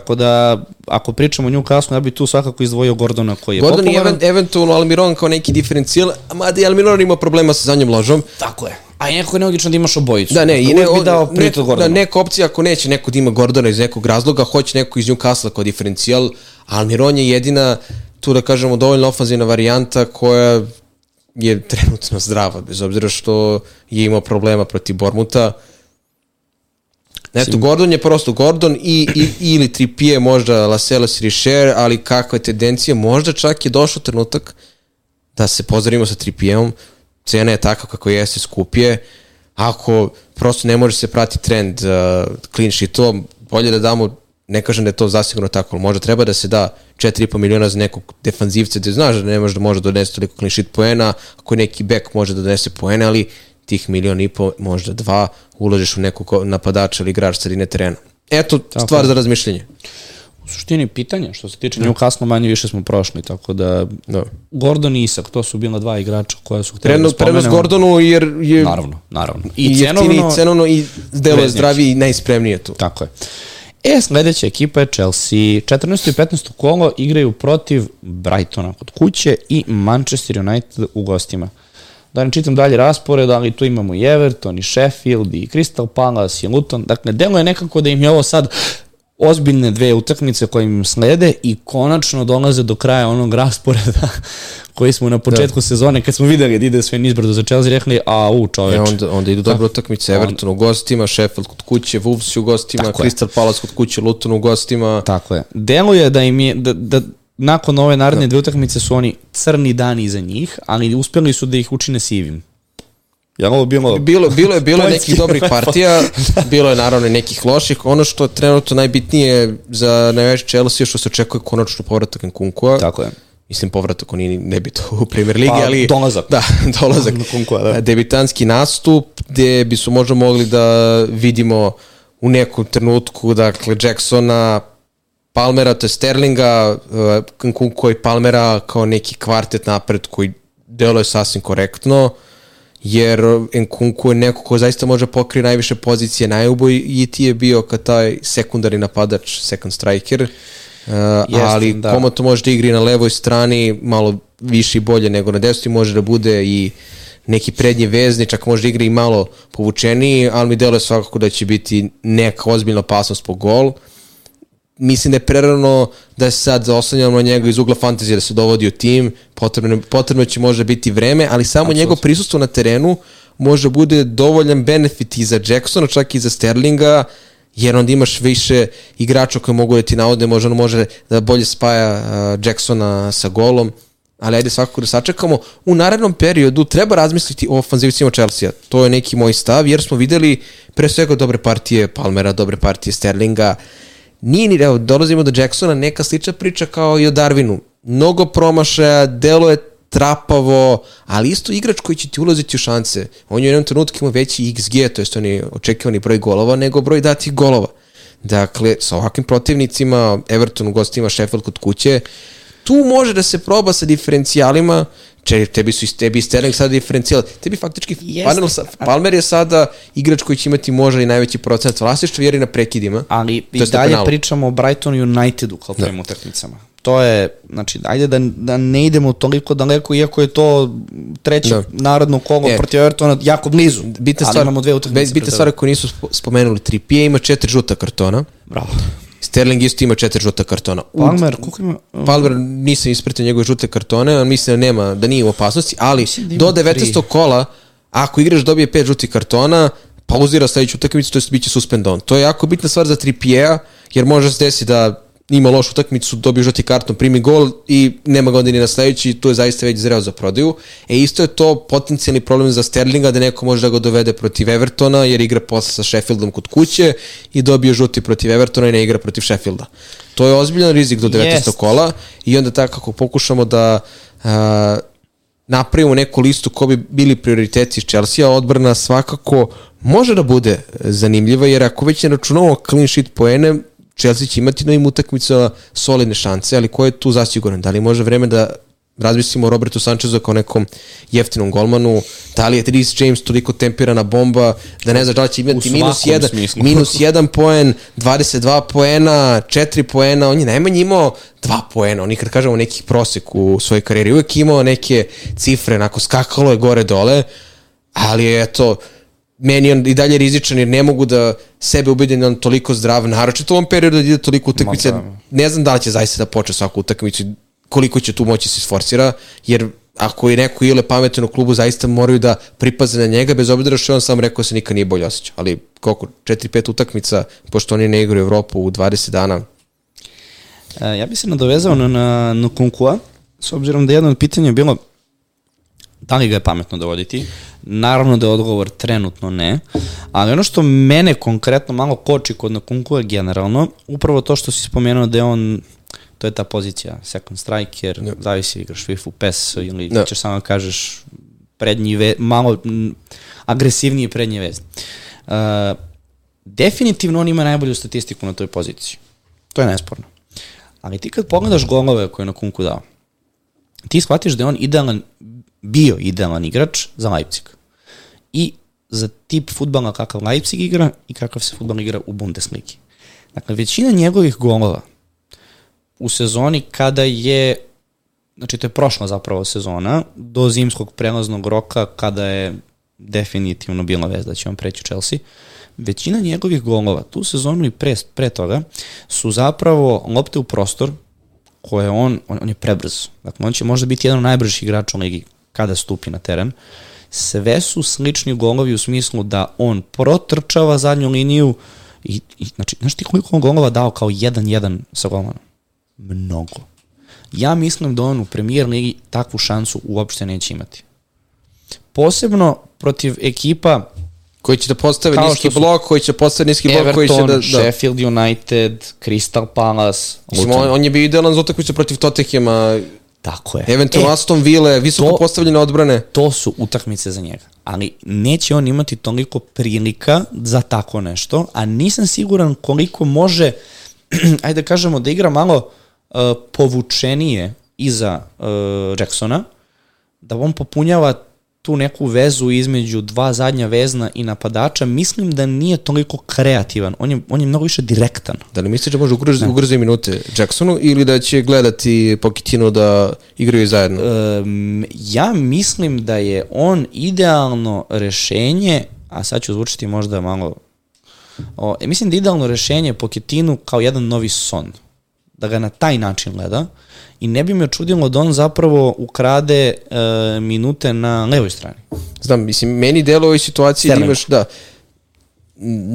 Tako da, ako pričamo o Newcastle, ja bih tu svakako izdvojio Gordona koji je Gordon i popularan. event, eventualno Almiron kao neki diferencijal, a mada je Almiron ima problema sa zadnjom ložom. Tako je. A je nekako nelogično da imaš obojicu. Da, ne, i ne, bi dao ne, prioritet da, Gordonu. neka opcija ako neće neko da ima Gordona iz nekog razloga, hoće neko iz Newcastle kao diferencijal, Almiron je jedina, tu da kažemo, dovoljno ofanzivna varijanta koja je trenutno zdrava, bez obzira što je imao problema protiv Bormuta. Eto, Gordon je prosto Gordon i, i, ili Trippier, možda Lascelles Richer, ali kakva je tendencija, možda čak je došao trenutak da se pozdravimo sa Trippierom, cena je takva kako jeste, skup je, ako prosto ne može se prati trend uh, clean sheetova, bolje da damo, ne kažem da je to zasigurno tako, ali možda treba da se da 4,5 miliona za nekog defanzivca, da znaš da ne može da može da donese toliko clean sheet poena, ako neki back može da donese poene, ali tih milion i po, možda dva, uložiš u nekog ko- napadača ili igrač sredine terena. Eto, Tako stvar je. za razmišljanje. U suštini pitanje, što se tiče Newcastle, manje više smo prošli, tako da Da. Gordon i Isak, to su bila dva igrača koja su htjeli da Prenos, prenos spomenemo. Gordonu jer je Naravno, naravno. i, I, cenovno, cenovno, cenovno i delo je zdraviji i najspremnije tu. Tako je. E, sledeća ekipa je Chelsea. 14. i 15. kolo igraju protiv Brightona kod kuće i Manchester United u gostima. Da ne čitam dalje raspored, ali tu imamo i Everton, i Sheffield, i Crystal Palace, i Luton. Dakle, delo je nekako da im je ovo sad ozbiljne dve utakmice koje im slede i konačno dolaze do kraja onog rasporeda koji smo na početku da. sezone, kad smo videli da ide sve nizbrdo za Chelsea, rekli, a u čoveč. E, onda, onda idu dobro utakmice, Everton u gostima, Sheffield kod kuće, Wolves u gostima, Tako. Crystal Palace kod kuće, Luton u gostima. Tako je. Deluje da im je, da, da nakon ove naredne dve utakmice su oni crni dani za njih, ali uspeli su da ih učine sivim. Ja ovo bilo... Bilo, bilo je bilo je nekih dobrih partija, bilo je naravno i nekih loših. Ono što je trenutno najbitnije za najveće Chelsea je što se očekuje konačno povratak Nkunkua. Tako je. Mislim, povratak, on nije nebito u Premier Ligi, Pa, ali... dolazak. Da, dolazak. Nkunkua, da. Debitanski nastup, gde bi su možda mogli da vidimo u nekom trenutku, dakle, Jacksona, Palmera, to je Sterlinga, uh, Nkunkua i Palmera kao neki kvartet napred koji deluje sasvim korektno, jer Nkunku je neko ko zaista može pokrije najviše pozicije, najubojiti je bio kao taj sekundarni napadač, second striker, uh, ali da. komo to može da igri na levoj strani, malo više i bolje nego na desnoj, može da bude i neki prednji vezni, čak može da igri i malo povučeniji, ali mi deluje svakako da će biti neka ozbiljna opasnost po gol mislim da je prerano da se sad oslanjamo na njega iz ugla fantazije da se dovodi u tim, potrebno, potrebno će možda biti vreme, ali samo Apsolutno. njegovo prisustvo na terenu može bude dovoljan benefit i za Jacksona, čak i za Sterlinga, jer onda imaš više igrača koji mogu da ti navode, možda on može da bolje spaja uh, Jacksona sa golom, ali ajde svakako da sačekamo. U narednom periodu treba razmisliti o ofanzivcima Chelsea. To je neki moj stav, jer smo videli pre svega dobre partije Palmera, dobre partije Sterlinga, Nije ni, evo, dolazimo do Jacksona, neka slična priča kao i o Darwinu. Mnogo promašaja, delo je trapavo, ali isto igrač koji će ti ulaziti u šanse. On je u jednom trenutku imao veći XG, to jest on je očekivani broj golova, nego broj datih golova. Dakle, sa ovakvim protivnicima, Everton u gostima, Sheffield kod kuće, tu može da se proba sa diferencijalima, če, tebi su tebi je Sterling sada diferencijal. Tebi faktički Jeste. Palmer, Palmer je sada igrač koji će imati možda i najveći procent vlasništva jer je na prekidima. Ali i dalje penalu. pričamo o Brighton Unitedu kao prvim utakmicama. To je, znači, ajde da, da ne idemo toliko daleko, iako je to treće Da. narodno kolo E. protiv Evertona jako blizu. Bitna ali stvar, imamo dve utakmice. bitna stvar koju nisu spo- spomenuli, Trippier ima četiri žuta kartona, Bravo. Sterling isto ima četiri žuta kartona. Palmer, koliko ima? Palmer nisam ispratio njegove žute kartone, ali mislim da nema, da nije u opasnosti, ali da do 19. tri. kola, ako igrač dobije pet žutih kartona, pauzira sledeću utakmicu, to je biće suspendovan. To je jako bitna stvar za Trippiera, jer može se desiti da ima lošu utakmicu, dobije žuti karton, primi gol i nema ga onda ni na sledeći, tu je zaista već zreo za prodaju. E isto je to potencijalni problem za Sterlinga da neko može da ga dovede protiv Evertona jer igra posle sa Sheffieldom kod kuće i dobije žuti protiv Evertona i ne igra protiv Sheffielda. To je ozbiljan rizik do 19. Jest. kola i onda tako kako pokušamo da a, napravimo neku listu ko bi bili prioriteti iz Chelsea, odbrana svakako može da bude zanimljiva, jer ako već ne računamo clean sheet poene, Chelsea će imati na ovim utakmicama solidne šanse, ali ko je tu zasiguran? Da li može vreme da razmislimo o Robertu Sanchezu kao nekom jeftinom golmanu, da li je Reece James toliko temperana bomba, da ne znaš da li će imati minus 1, smislu. minus 1 poen, 22 poena, 4 poena, on je najmanje imao 2 poena, on je kad kažemo nekih prosek u svojoj karijeri, uvek imao neke cifre, onako skakalo je gore dole, ali je eto, meni on i dalje rizičan jer ne mogu da sebe ubedim da on toliko zdrav, naročito u ovom periodu da ide toliko utakmice, Ma ne znam da li će zaista da počne svaku utakmicu, koliko će tu moći se isforsira, jer ako je neko ile pametan u klubu, zaista moraju da pripaze na njega, bez obzira što je on sam rekao da se nikad nije bolje osjeća. Ali koliko? 4-5 utakmica, pošto oni ne igraju Evropu u 20 dana. E, ja bih se nadovezao na, na, na Kunkua, s obzirom da jedno od pitanja je bilo da li ga je pametno dovoditi. Naravno da je odgovor trenutno ne, ali ono što mene konkretno malo koči kod Nakunkua generalno, upravo to što si spomenuo da je on to je ta pozicija second striker, Da. zavisi igraš FIFA, PES ili Da. ćeš samo da kažeš prednji ve, malo m, agresivniji prednji vez. Uh, definitivno on ima najbolju statistiku na toj poziciji. To je nesporno. Ali ti kad pogledaš golove koje je na Kunku dao, ti shvatiš da je on idealan, bio idealan igrač za Leipzig. I za tip futbala kakav Leipzig igra i kakav se futbal igra u Bundesligi. Dakle, većina njegovih golova u sezoni kada je znači to je prošla zapravo sezona, do zimskog prelaznog roka kada je definitivno bila vez da će on preći u Chelsea, većina njegovih golova, tu sezonu i pre, pre toga, su zapravo lopte u prostor koje on, on, on je prebrz. Dakle, on će možda biti jedan od najbržih igrača u ligi kada stupi na teren. Sve su slični golovi u smislu da on protrčava zadnju liniju i, i znači, znaš ti koliko on golova dao kao 1-1 sa golmanom? Mnogo. Ja mislim da on u premier ligi takvu šansu uopšte neće imati. Posebno protiv ekipa Koji će da postave Kao niski su- blok, koji će postaviti niski blok, koji će Everton, da... da. Sheffield United, Crystal Palace, Mislim, on, on je bio idealan za utakmicu protiv Tottenhema, Tako je. eventualno E, Aston Ville, visoko to- postavljene odbrane. to su utakmice za njega. Ali neće on imati toliko prilika za tako nešto, a nisam siguran koliko može, ajde da kažemo, da igra malo uh, povučenije iza uh, Jacksona, da on popunjava tu neku vezu između dva zadnja vezna i napadača, mislim da nije toliko kreativan. On je, on je mnogo više direktan. Da li misliš da može ugroziti ugrozi minute Jacksonu ili da će gledati Pokitinu da igraju zajedno? Um, ja mislim da je on idealno rešenje, a sad ću zvučiti možda malo, o, e, mislim da je idealno rešenje Poketinu kao jedan novi son. Da ga na taj način gleda i ne bi me čudilo da on zapravo ukrade e, minute na levoj strani. Znam, mislim, meni delo ovoj situaciji da Sterling. imaš, da,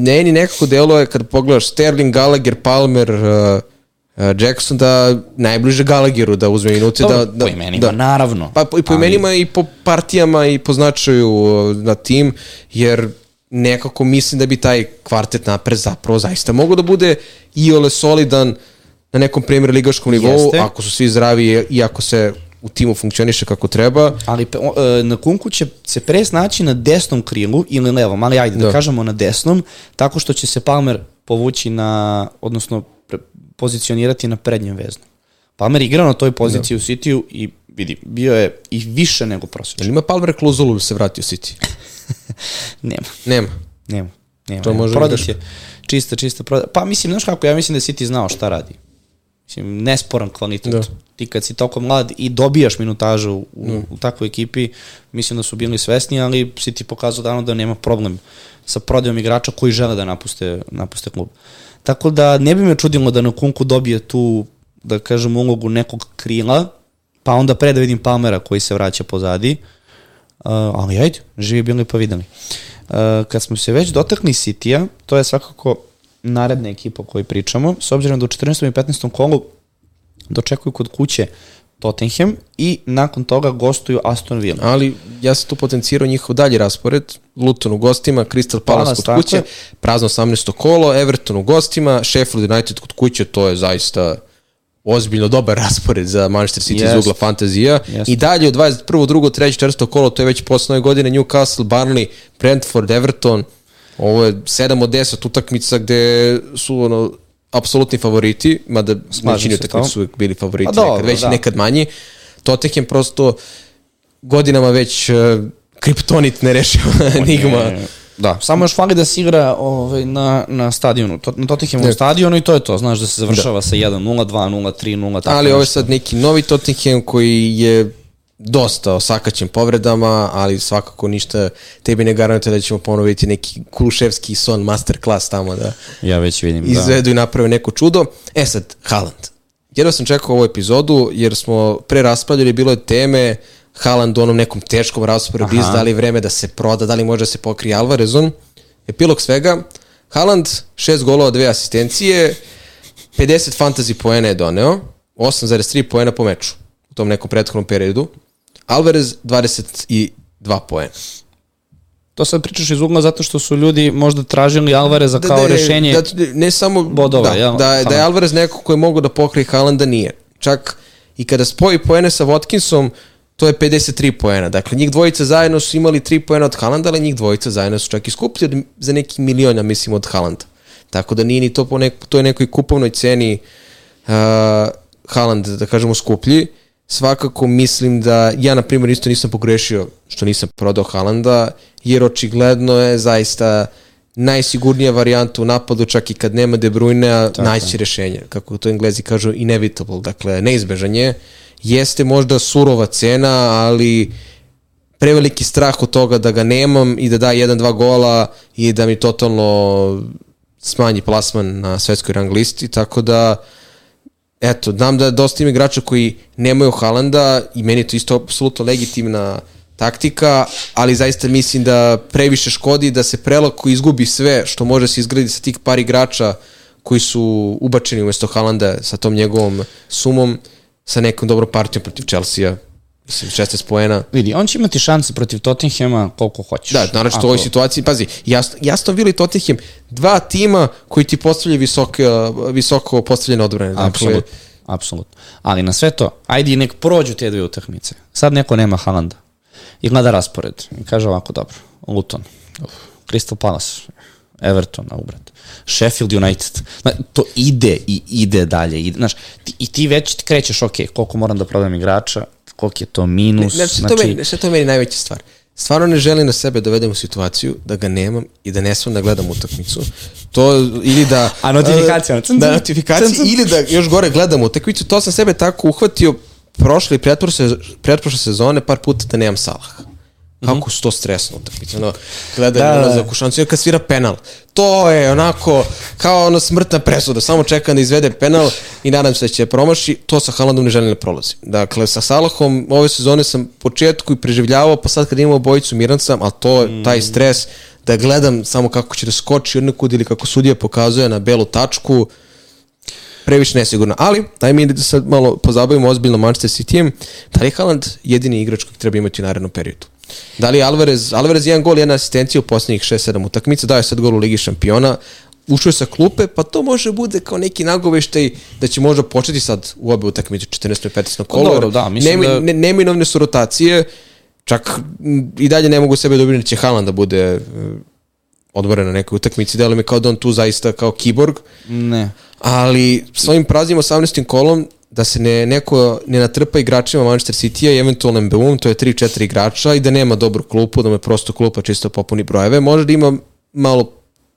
meni nekako delo je kad pogledaš Sterling, Gallagher, Palmer, uh, uh, Jackson da najbliže Gallagheru da uzme minute. Da, da, po imenima, naravno. Pa po, i po Ali- imenima i po partijama i po značaju uh, na tim, jer nekako mislim da bi taj kvartet napred zapravo zaista mogo da bude i ole solidan na nekom premier ligaškom nivou, Jeste. ako su svi zdravi i ako se u timu funkcioniše kako treba. Ali e, na Kunku će se pre snaći na desnom krilu ili levom, ali ajde da, Da. kažemo na desnom, tako što će se Palmer povući na, odnosno pre, pozicionirati na prednjem veznu. Palmer igra na toj poziciji u Cityu i vidi, bio je i više nego prosječan. Ima Palmer klauzulu da se vrati u City? Nema, Nema. nema. nema To nema. može Prodat igraš. je čista, čista prodat. Pa mislim, znaš kako, ja mislim da je City znao šta radi. Mislim, nesporan kvalitet. Da. Ti kad si toliko mlad i dobijaš minutažu u, u, u takvoj ekipi, mislim da su bili svesni, ali City pokazao davno da nema problem sa prodajom igrača koji žele da napuste, napuste klub. Tako da ne bi me čudilo da na Kunku dobije tu, da kažem, ulogu nekog krila, pa onda pre da vidim Palmera koji se vraća pozadi. Uh, ali ajde, živi bili pa videli. Uh, kad smo se već dotakli City-a, to je svakako naredna ekipa o kojoj pričamo, s obzirom da u 14. i 15. kolu dočekuju kod kuće Tottenham i nakon toga gostuju Aston Villa. Ali ja sam tu potencirao njihov dalji raspored. Luton u gostima, Crystal Palace kod kuće, je. prazno 18. kolo, Everton u gostima, Sheffield United kod kuće, to je zaista ozbiljno dobar raspored za Manchester City iz Jest. ugla fantazija. Jest. I dalje od 21. 2. 3. 4. kolo, to je već posle nove godine Newcastle, Burnley, Brentford, Everton. Ovo je 7 od 10 utakmica gde su ono, apsolutni favoriti, mada većini utakmica su uvijek bili favoriti, Pa dobro, nekad veći, da. nekad manji. Tottenham prosto godinama već uh, kriptonit ne rešava enigma. E, Da, samo još fali da se igra ovaj, na, na stadionu, to, na Tottenhamovom Ne. stadionu i to je to, znaš da se završava sa 1-0, 2-0, 3-0, tako Ali ovo je sad neki novi Tottenham koji je dosta osakaćen povredama, ali svakako ništa tebi ne garantuje da ćemo ponoviti neki Kuluševski son masterclass tamo da Ja već vidim, da. izvedu i naprave neko čudo. E sad, Haaland. Jedva sam čekao ovu epizodu jer smo pre raspravljali, bilo je teme Haaland u onom nekom teškom rasporedu, Aha. da li vreme da se proda, da li može da se pokrije Alvarezom. Epilog svega, Haaland, šest golova, dve asistencije, 50 fantasy poena je doneo, 8,3 poena po meču u tom nekom prethodnom periodu. Alvarez 22 poena. To sad pričaš iz ugla zato što su ljudi možda tražili Alvareza kao da, rešenje. Da, ne samo bodova, da, jel? da, da je. Alvarez neko koji je mogu da pokrije Haalanda nije. Čak i kada spoji poene sa Watkinsom, to je 53 poena. Dakle, njih dvojica zajedno su imali 3 poena od Haalanda, ali njih dvojica zajedno su čak i skuplji od, za neki milion, ja mislim, od Haalanda. Tako da nije ni to po nek, toj nekoj kupovnoj ceni uh, Haaland, da kažemo, skuplji. Svakako mislim da ja, na primjer, isto nisam pogrešio što nisam prodao Haalanda, jer očigledno je zaista najsigurnija varijanta u napadu, čak i kad nema De Bruyne, naći rešenje. Kako to englezi kažu, inevitable, dakle, neizbežan je. Jeste možda surova cena, ali preveliki strah od toga da ga nemam i da da jedan, dva gola i da mi totalno smanji plasman na svetskoj rang listi, tako da eto, znam da dosta ima igrača koji nemaju Halanda i meni je to isto apsolutno legitimna taktika, ali zaista mislim da previše škodi da se prelako izgubi sve što može se izgradi sa tih par igrača koji su ubačeni umesto Halanda sa tom njegovom sumom sa nekom dobrom partijom protiv Chelsea-a mislim 16 poena Vidi, on će imati šanse protiv Tottenhama koliko hoćeš. Da, naravno u ovoj situaciji, pazi, jasno, jasno Vili Tottenham, dva tima koji ti postavljaju visoko, visoko postavljene odbrane. Dakle, Apsolutno. Apsolutno. Ali na sve to, ajde i nek prođu te dve utakmice. Sad neko nema Halanda. I gleda raspored. I kaže ovako, dobro, Luton, uf, Crystal Palace, Everton, na ubrat. Sheffield United. Zna, to ide i ide dalje. Ide, znaš, ti, I ti već krećeš, ok, koliko moram da prodam igrača, koliko je to minus. Ne, znači, to meni, što je to meni najveća stvar. Stvarno ne želim na sebe dovedem u situaciju da ga nemam i da ne smem da gledam utakmicu. To ili da... A notifikacija? Cun, Da, notifikacija ili da još gore gledam utakmicu. To sam sebe tako uhvatio prošle i pretprošle, pretprošle sezone par puta da nemam Salaha. Kako su to stresno utakmice. Ono, gledanje Da, da, da. ulazak u šansu, jer kad svira penal. To je onako kao ono smrtna presuda. Samo čekam da izvede penal i nadam se da će promaši. To sa Haalandom ne želim da prolazi. Dakle, sa Salahom ove sezone sam početku i preživljavao, pa sad kad imamo bojicu miran sam, ali to je taj stres da gledam samo kako će da skoči od nekud ili kako sudija pokazuje na belu tačku, previše nesigurno. Ali, daj mi da sad malo pozabavimo ozbiljno Manchester City-em. Da li Haaland jedini igrač koji treba imati u narednom periodu? Da li Alvarez, Alvarez jedan gol, jedna asistencija u posljednjih 6-7 utakmica, dao je sad gol u Ligi šampiona, ušao je sa klupe, pa to može bude kao neki nagoveštaj da će možda početi sad u obe utakmice 14. i 15. kolo. dobro, jer da, mislim nemi- da- ne, neminovne su rotacije, čak i dalje ne mogu sebe ubirim da će Haaland da bude e, odboren na nekoj utakmici, deluje mi kao da on tu zaista kao kiborg, Ne. ali s ovim praznim 18. kolom da se ne, neko ne natrpa igračima Manchester City-a i eventualno MBU, to je 3-4 igrača i da nema dobru klupu, da me prosto klupa čisto popuni brojeve. Može da ima malo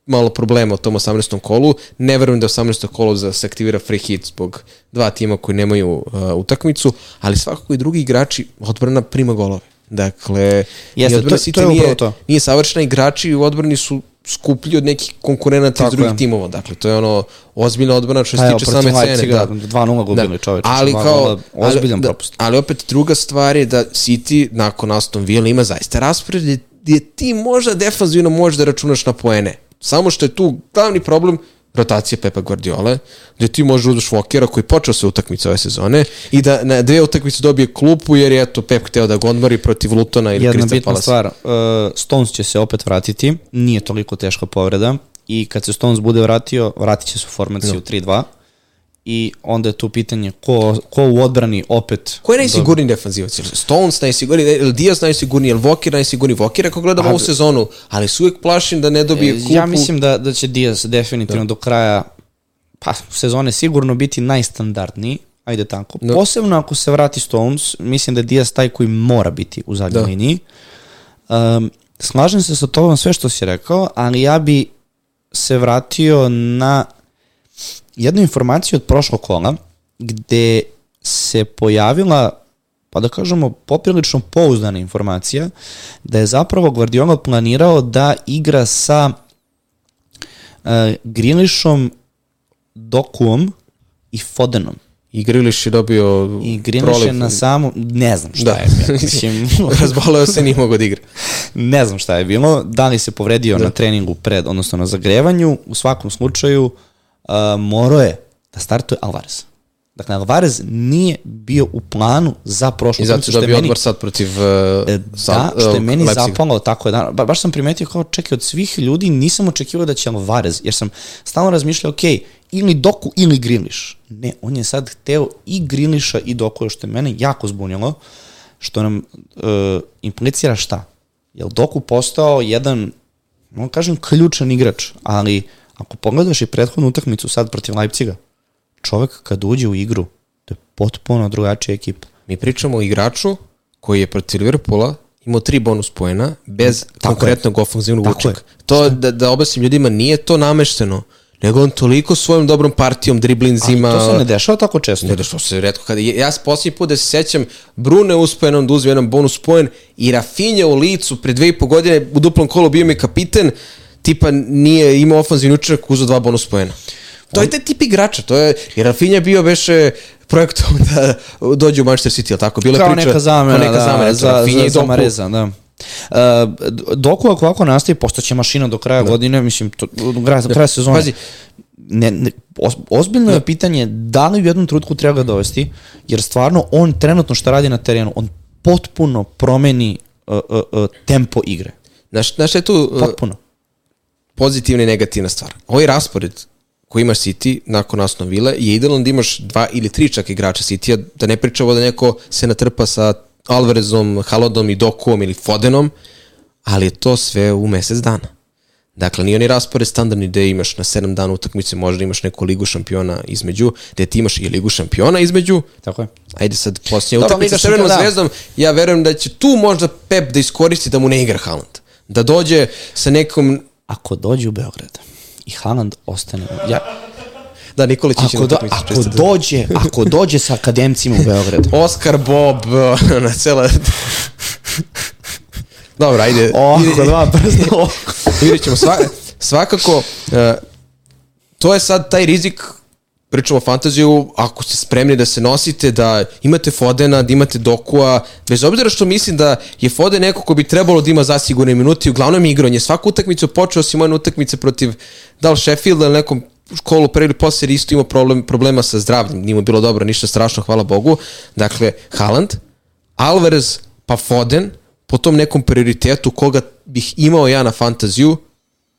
malo problema u tom 18. kolu. Ne verujem da 18. kolu da se aktivira free hit zbog dva tima koji nemaju uh, utakmicu, ali svakako i drugi igrači odbrana prima golove. Dakle, Jeste, to- to je nije, to. nije savršena, igrači u odbrani su skuplji od nekih konkurenata iz Tako drugih je. timova. Dakle, to je ono ozbiljna odbrana što Pa se evo, tiče same cene. Da. 2:0 gubili, čoveče, Ali kao, ozbiljan ali, propust. Da, ali opet druga stvar je da City nakon Aston Villa ima zaista raspored gdje ti možda defanzivno možeš da računaš na poene. Samo što je tu glavni problem rotacija Pepa Guardiola, gdje ti možeš da uzmeš Walkera koji počeo sve utakmice ove sezone i da na dve utakmice dobije klupu jer je eto Pep hteo da ga odmori protiv Lutona ili Jedna Crystal bitna Palace. stvar, uh, Stones će se opet vratiti, nije toliko teška povreda i kad se Stones bude vratio, vratit će se u formaciju 3-2 i onda je tu pitanje ko, ko u odbrani opet... Ko je najsigurniji defanzivac? Stones najsigurniji, je li Diaz najsigurniji, je li Walker najsigurniji? Walker ako gledam ovu sezonu, ali se uvijek plašim da ne dobije klupu. Pa, Ja mislim da, da će Diaz definitivno do kraja pa, sezone sigurno biti najstandardniji, ajde tako. Da. Posebno ako se vrati Stones, mislim da je Diaz taj koji mora biti u zadnjoj Da. liniji. Um, slažem se sa tobom sve što si rekao, ali ja bi se vratio na jednu informaciju od prošlog kola, gde se pojavila pa da kažemo poprilično pouzdana informacija da je zapravo Guardiola planirao da igra sa uh, Grilišom, Dokuom i Fodenom. I Griliš je dobio I Griliš je na samu, ne znam šta Da. je. Mislim, Razboleo se, nije mogo da igra. ne znam šta je bilo, da li se povredio na treningu pred, odnosno na zagrevanju, u svakom slučaju uh, morao je da startuje Alvarez. Dakle, Alvarez nije bio u planu za prošlu I zato dobio meni- odmor sad protiv uh, da, što je uh, meni Leipziga. zapalo tako je, da, ba, baš sam primetio kao čekaj od svih ljudi nisam očekivao da će Alvarez, jer sam stalno razmišljao, ok, ili Doku ili Griliš. Ne, on je sad hteo i Griliša i Doku, što je mene jako zbunilo, što nam uh, implicira šta? Jel Doku postao jedan, mogu kažem, ključan igrač, ali ako pogledaš i prethodnu utakmicu sad protiv Leipziga, čovek kad uđe u igru, to je potpuno drugačija ekipa. Mi pričamo o igraču koji je protiv Liverpoola imao tri bonus poena bez Tako konkretnog ofenzivnog učeka. To, da, da objasnim ljudima, nije to namešteno, nego on toliko svojom dobrom partijom, driblinzima... Ali to se ne dešava tako često. Ne što se redko kada ja se posljednji put da se sećam Brune uspeo jednom da uzme jedan bonus poen i Rafinha u licu pre dve i po godine u duplom kolu bio mi kapiten tipa nije imao ofanzivni učinak uzeo dva bonus poena. To je taj tip igrača, to je, jer Rafinha bio beše projektom da dođe u Manchester City, ali tako? Bila kao priča, neka zamena, kao neka da, zamena, za, Rafinha za, i Doku. Mareza, da. Uh, Doku ako ovako nastavi, postaće mašina do kraja godine, mislim, to, do kraja, do kraja sezone. Pazi. ne, ne, os, ozbiljno je pitanje da li u jednom trenutku treba ga dovesti, jer stvarno on trenutno što radi na terenu, on potpuno promeni uh, uh, uh, tempo igre. Znaš, znaš šta je tu uh, Potpuno. Pozitivna i negativna stvar. Ovaj raspored koji imaš City nakon Aston Villa je idealan da imaš dva ili tri čak igrača City-a, da ne pričamo da neko se natrpa sa Alvarezom, Halodom i Dokuom ili Fodenom, ali je to sve u mesec dana. Dakle, nije oni raspored standardni gde imaš na 7 dana utakmice, možda imaš neku ligu šampiona između, gde ti imaš i ligu šampiona između, Tako je. Ajde sad posljednja utakmica sa Crvenom da. zvezdom, ja verujem da će tu možda Pep da iskoristi da mu ne igra Haaland. Da dođe sa nekom... Ako dođe u Beograd i Haaland ostane... Ja, Da, Nikolić će ako, na do, ako dođe, ako dođe sa akademcima u Beograd, Oscar Bob na cela... Dobro, ajde. Ovako, dva prsta. Vidjet ćemo. Sva, svakako, e, to je sad taj rizik pričamo o fantaziju, ako ste spremni da se nosite, da imate Fodena, da imate Dokua, bez obzira što mislim da je Foden neko ko bi trebalo da ima zasigurne minuti, uglavnom je igrao, on je svaku utakmicu počeo si moje utakmice protiv da li Sheffielda ili nekom školu pre ili posle isto imao problem, problema sa zdravljem, nije mu bilo dobro, ništa strašno, hvala Bogu. Dakle, Haaland, Alvarez, pa Foden, po tom nekom prioritetu koga bih imao ja na fantaziju,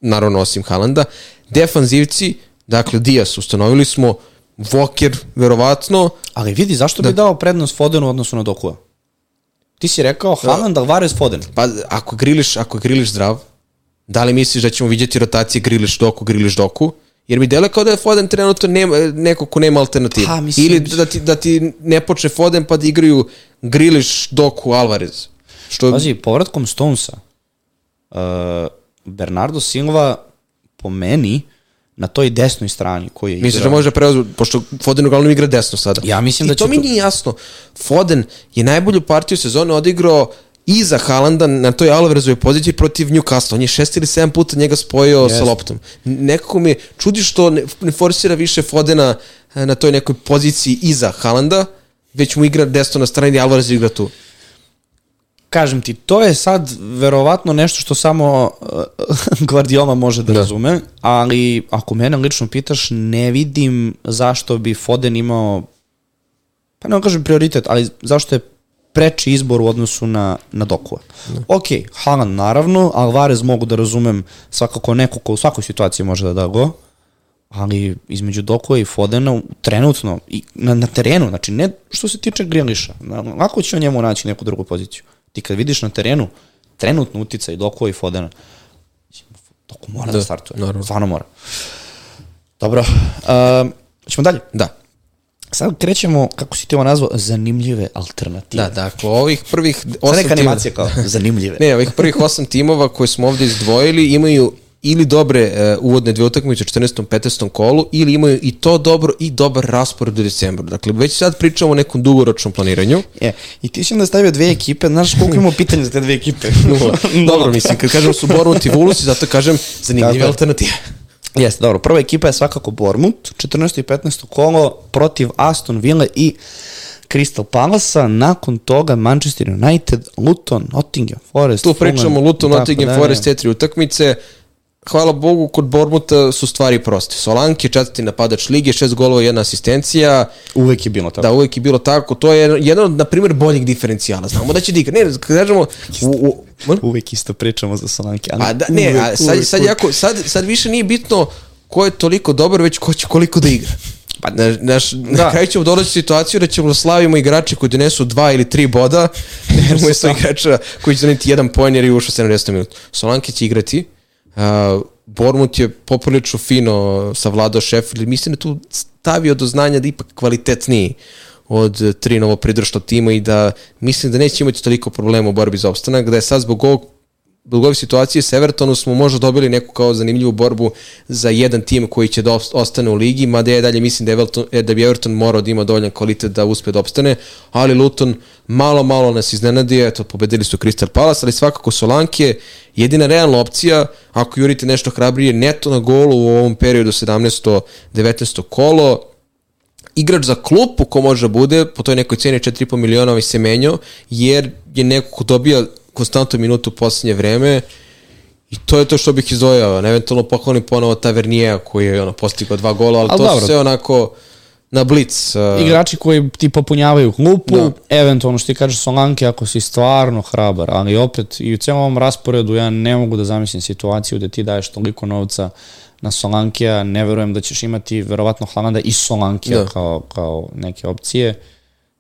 naravno osim Haalanda, defanzivci, dakle Dias, ustanovili smo, Walker, verovatno, Ali vidi, zašto bi dao prednost Fodenu odnosu na Dokua? Ti si rekao Haaland, Alvarez, Foden. pa ako griliš, ako griliš zdrav, da li misliš da ćemo vidjeti rotacije griliš doku, griliš doku, Jer mi dele kao da je Foden trenutno nema, neko ko nema alternativu. Pa, mislim- Ili da ti, da ti ne počne Foden pa da igraju Grilish, Doku, Alvarez. Što, Pazi, povratkom Stonesa, uh, Bernardo Silva po meni na toj desnoj strani koji je Misliš da igrao- može preuzeti, pošto Foden uglavnom igra desno sada. Ja mislim I da to će mi tu- nije jasno. Foden je najbolju partiju sezone odigrao iza Haalanda na toj Alvarezovoj poziciji protiv Newcastle. On je šest ili sedam puta njega spojio Jeste. sa loptom. Nekako mi čudi što ne, ne forsira više Fodena e, na toj nekoj poziciji iza Haalanda, već mu igra desno na strani i Alvarez igra tu. Kažem ti, to je sad verovatno nešto što samo uh, Guardiola može da, Da. razume, ali ako mene lično pitaš, ne vidim zašto bi Foden imao, pa ne kažem prioritet, ali zašto je preči izbor u odnosu na, na Dokua. Ok, Haaland naravno, Alvarez mogu da razumem svakako neko ko u svakoj situaciji može da da go, ali između Dokua i Fodena trenutno i na, na terenu, znači ne što se tiče Griliša, na- lako će on njemu naći neku drugu poziciju. Ti kad vidiš na terenu trenutno uticaj Dokua i Fodena, Doku mora da, Da, startuje, naravno. stvarno mora. Dobro, uh, ćemo dalje. Da. Sad krećemo, kako si ti ovo nazvao, zanimljive alternative. Da, dakle, ovih prvih osam neka timova- animacija kao zanimljive. Ne, ovih prvih osam timova koje smo ovde izdvojili imaju ili dobre uh, uvodne dve utakmice u 14. 15. kolu ili imaju i to dobro i dobar raspored u decembru. Dakle, već sad pričamo o nekom dugoročnom planiranju. E, i ti si onda stavio dve ekipe, znaš koliko imamo pitanja za te dve ekipe? Nula. Dobro, mislim, kad kažem su Bournemouth i Vulus, zato kažem zanimljive Tako alternative. Jeste, dobro. Prva ekipa je svakako Bournemouth, 14. i 15. kolo protiv Aston Ville i Crystal Palace-a, nakon toga Manchester United, Luton, Nottingham Forest, Tu pričamo Fulham, Luton, Nottingham dalje. Forest, te tri utakmice. Hvala Bogu, kod Bormuta su stvari proste. Solanke, četvrti napadač lige, šest golova, jedna asistencija. Uvek je bilo tako. Da, uvek je bilo tako. To je jedan od, na primjer, boljih diferencijala. Znamo da će da igra. Ne, kažemo... U, u, molim? Uvek isto pričamo za Solanke. ali a da, ne, uvek, a sad, uvek, sad, uvek. jako, sad, sad više nije bitno ko je toliko dobar, već ko će koliko da igra. Pa, naš, naš, na Da. kraju ćemo u situaciju da ćemo da slavimo igrače koji donesu dva ili tri boda, jer mu je igrača koji će doneti jedan poen jer je ušao 70 minuta. Solanke će igrati, uh, Bormut je poprilično fino savladao Sheffield, mislim da tu stavio do znanja da ipak kvalitetniji od tri novo pridruštva tima i da mislim da neće imati toliko problema u borbi za opstanak, da je sad zbog ovog zbog ove situacije s Evertonom smo možda dobili neku kao zanimljivu borbu za jedan tim koji će da ost- ostane u ligi, mada ja dalje mislim da, Everton, e, da bi Everton morao da ima dovoljan kvalitet da uspe da opstane, ali Luton malo, malo nas iznenadio, eto, pobedili su Crystal Palace, ali svakako Solanke, jedina realna opcija, ako jurite nešto hrabrije, neto na golu u ovom periodu 17. 19. kolo, igrač za klupu ko može da bude, po toj nekoj ceni 4,5 miliona ovaj se menjao, jer je neko ko dobija konstantnu minutu u poslednje vreme i to je to što bih izdvojao. Na eventualno pohvalim ponovo Tavernija koji je ono, postigao dva gola, ali Al to dobro. su sve onako na blic. Uh, Igrači koji ti popunjavaju klupu, Da. eventualno što ti kažeš Solanke ako si stvarno hrabar, ali opet i u celom ovom rasporedu ja ne mogu da zamislim situaciju da ti daješ toliko novca na Solankija, ne verujem da ćeš imati verovatno Haalanda i Solankija Da. kao, kao neke opcije.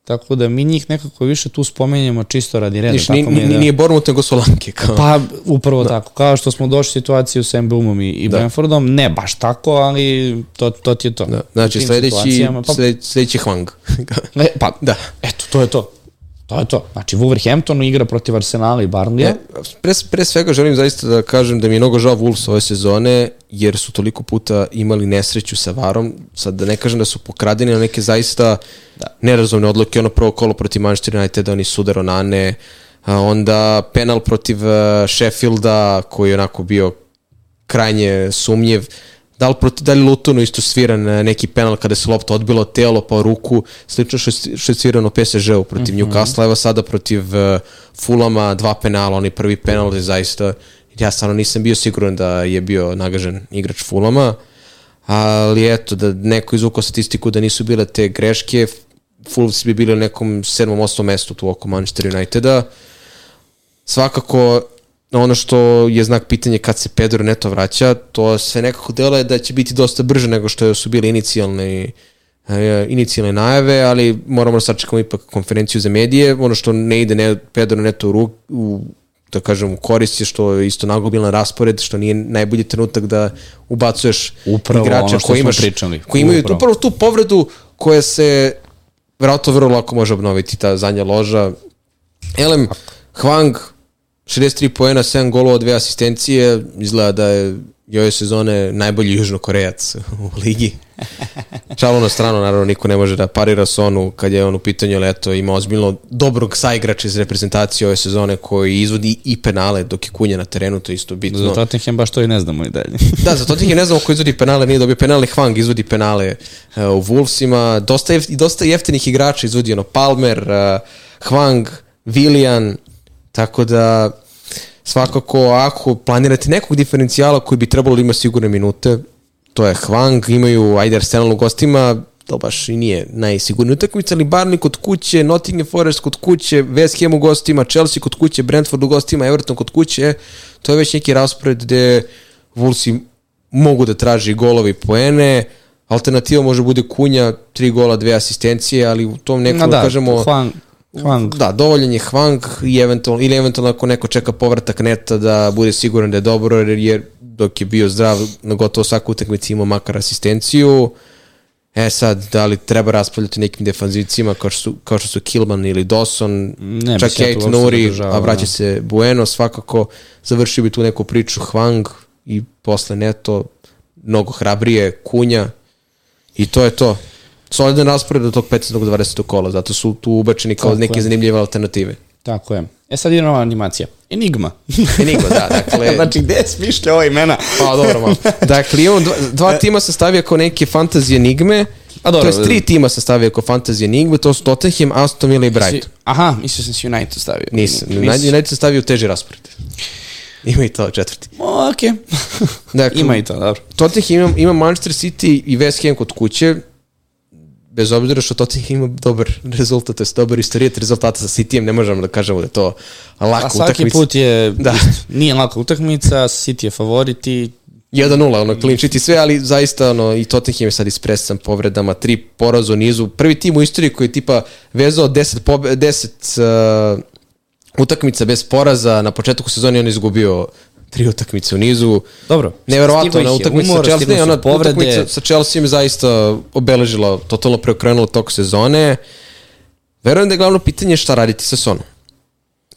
Tako da mi njih nekako više tu spomenjemo čisto radi reda. Niš, tako ni, ni, da- nije Bournemouth nego Solanke. Kao. Pa, upravo da. tako. Kao što smo došli situaciju sa Mbumom i, i Da. Brentfordom, ne baš tako, ali to, to ti je to. da. Znači, sledeći, Pa, sled, sledeći Hwang. e, pa, da. eto, to je to. To je to. Znači, Wolverhampton igra protiv Arsenala i Barnlija. E, pre, pre svega želim zaista da kažem da mi je mnogo žao Wolves ove sezone, jer su toliko puta imali nesreću sa Varom. Sad da ne kažem da su pokradeni na neke zaista da. nerazumne odluke. Ono prvo kolo protiv Manchester Uniteda, oni sudar Onane, a onda penal protiv uh, Sheffielda, koji je onako bio krajnje sumnjev. Da li, proti, da li Lutonu isto sviran neki penal kada se lopta odbilo od telo pa ruku, slično što, je- svirano PSG-u protiv mm -hmm. Newcastle, evo sada protiv uh, Fulama dva penala, onaj prvi penal je zaista, ja stvarno nisam bio siguran da je bio nagažen igrač Fulama, ali eto, da neko izvukao statistiku da nisu bile te greške, Fulhams bi bili u nekom sedmom, osmom mestu tu oko Manchester Uniteda. Svakako, ono što je znak pitanja kad se Pedro Neto vraća, to sve nekako deluje da će biti dosta brže nego što su bile inicijalne inicijalne najave, ali moramo da sačekamo ipak konferenciju za medije. Ono što ne ide ne, Pedro Neto u, ru, u da kažem, koristi što je isto nagobilan raspored, što nije najbolji trenutak da ubacuješ Upravo igrača ono koji imaš, pričali. koji imaju Upravo. upravo tu povredu koja se vjerojatno vrlo lako može obnoviti, ta zadnja loža. Elem, Hwang, 63 poena, 7 golova, 2 asistencije, izgleda da je i ove sezone najbolji južnokorejac u ligi. Šalo na stranu, naravno, niko ne može da parira Sonu kad je on u pitanju, ali eto, ima ozbiljno dobrog saigrača iz reprezentacije ove sezone koji izvodi i penale dok je kunja na terenu, to je isto bitno. Za Tottenham baš to i ne znamo i dalje. Da, za Tottenham ne znamo ko izvodi penale, nije dobio penale, Hwang izvodi penale uh, u Wolvesima, dosta, jef, dosta jeftinih igrača izvodi ono Palmer, uh, Hwang, Willian, tako da svakako ako planirate nekog diferencijala koji bi trebalo da ima sigurne minute, to je Hwang, imaju ajde Arsenal u gostima, to baš i nije najsigurnija utakmica, ali Barney kod kuće, Nottingham Forest kod kuće, West Ham u gostima, Chelsea kod kuće, Brentford u gostima, Everton kod kuće, to je već neki raspored gde Wolvesi mogu da traži golovi poene, alternativa može bude Kunja, tri gola, dve asistencije, ali u tom nekom, No da, kažemo, Hwang, Hwang. da, dovoljan je Hwang i eventualno, ili eventualno ako neko čeka povratak neta da bude siguran da je dobro, jer, dok je bio zdrav na gotovo svaku utakmicu imao makar asistenciju. E sad, da li treba raspravljati nekim defanzivcima kao što su, kao što su Kilman ili Dawson, Ne, čak to Kate uopšte Nuri, a vraća da. se Bueno, svakako završio bi tu neku priču Hwang i posle Neto mnogo hrabrije Kunja i to je to. Solidan raspored do tog 15. do 20. kola, zato su tu ubačeni kao Tako neke je. zanimljive alternative. Tako je. E sad ide nova animacija. Enigma. Enigma, da, dakle... znači, gde je smišlja ova imena? Pa dobro, malo. Dakle, imamo dva, dva tima sam stavio kao neke fantasy enigme, A dobro, to je tri tima sam stavio kao fantasy enigme, to su Tottenham, Aston Villa i Brighton. Aha, mislio sam si United stavio. Nisam, Mislio- United sam stavio u teži raspored. Ima i to četvrti. O, okej. Dakle, Ima i to, dobro. Tottenham ima, ima Manchester City i West Ham kod kuće, bez obzira što Tottenham ima dobar rezultat, to je dobar istorijet rezultata sa Cityjem, ne možemo da kažemo da je to laka A svaki utakmica. put je, Da. nije laka utakmica, City je favorit i 1-0, ono, clean sheet i sve, ali zaista, ono, i Tottenham je sad ispresan povredama, tri poraza u nizu. Prvi tim u istoriji koji je tipa vezao 10, pobe, 10 uh, utakmica bez poraza, na početku sezone on izgubio tri utakmice u nizu. Dobro. Neverovatno, na ih je utakmica sa Chelsea, ona povrede. utakmica sa Chelsea je zaista obeležila, totalno preokrenula tok sezone. Verujem da je glavno pitanje šta raditi sa Sonom.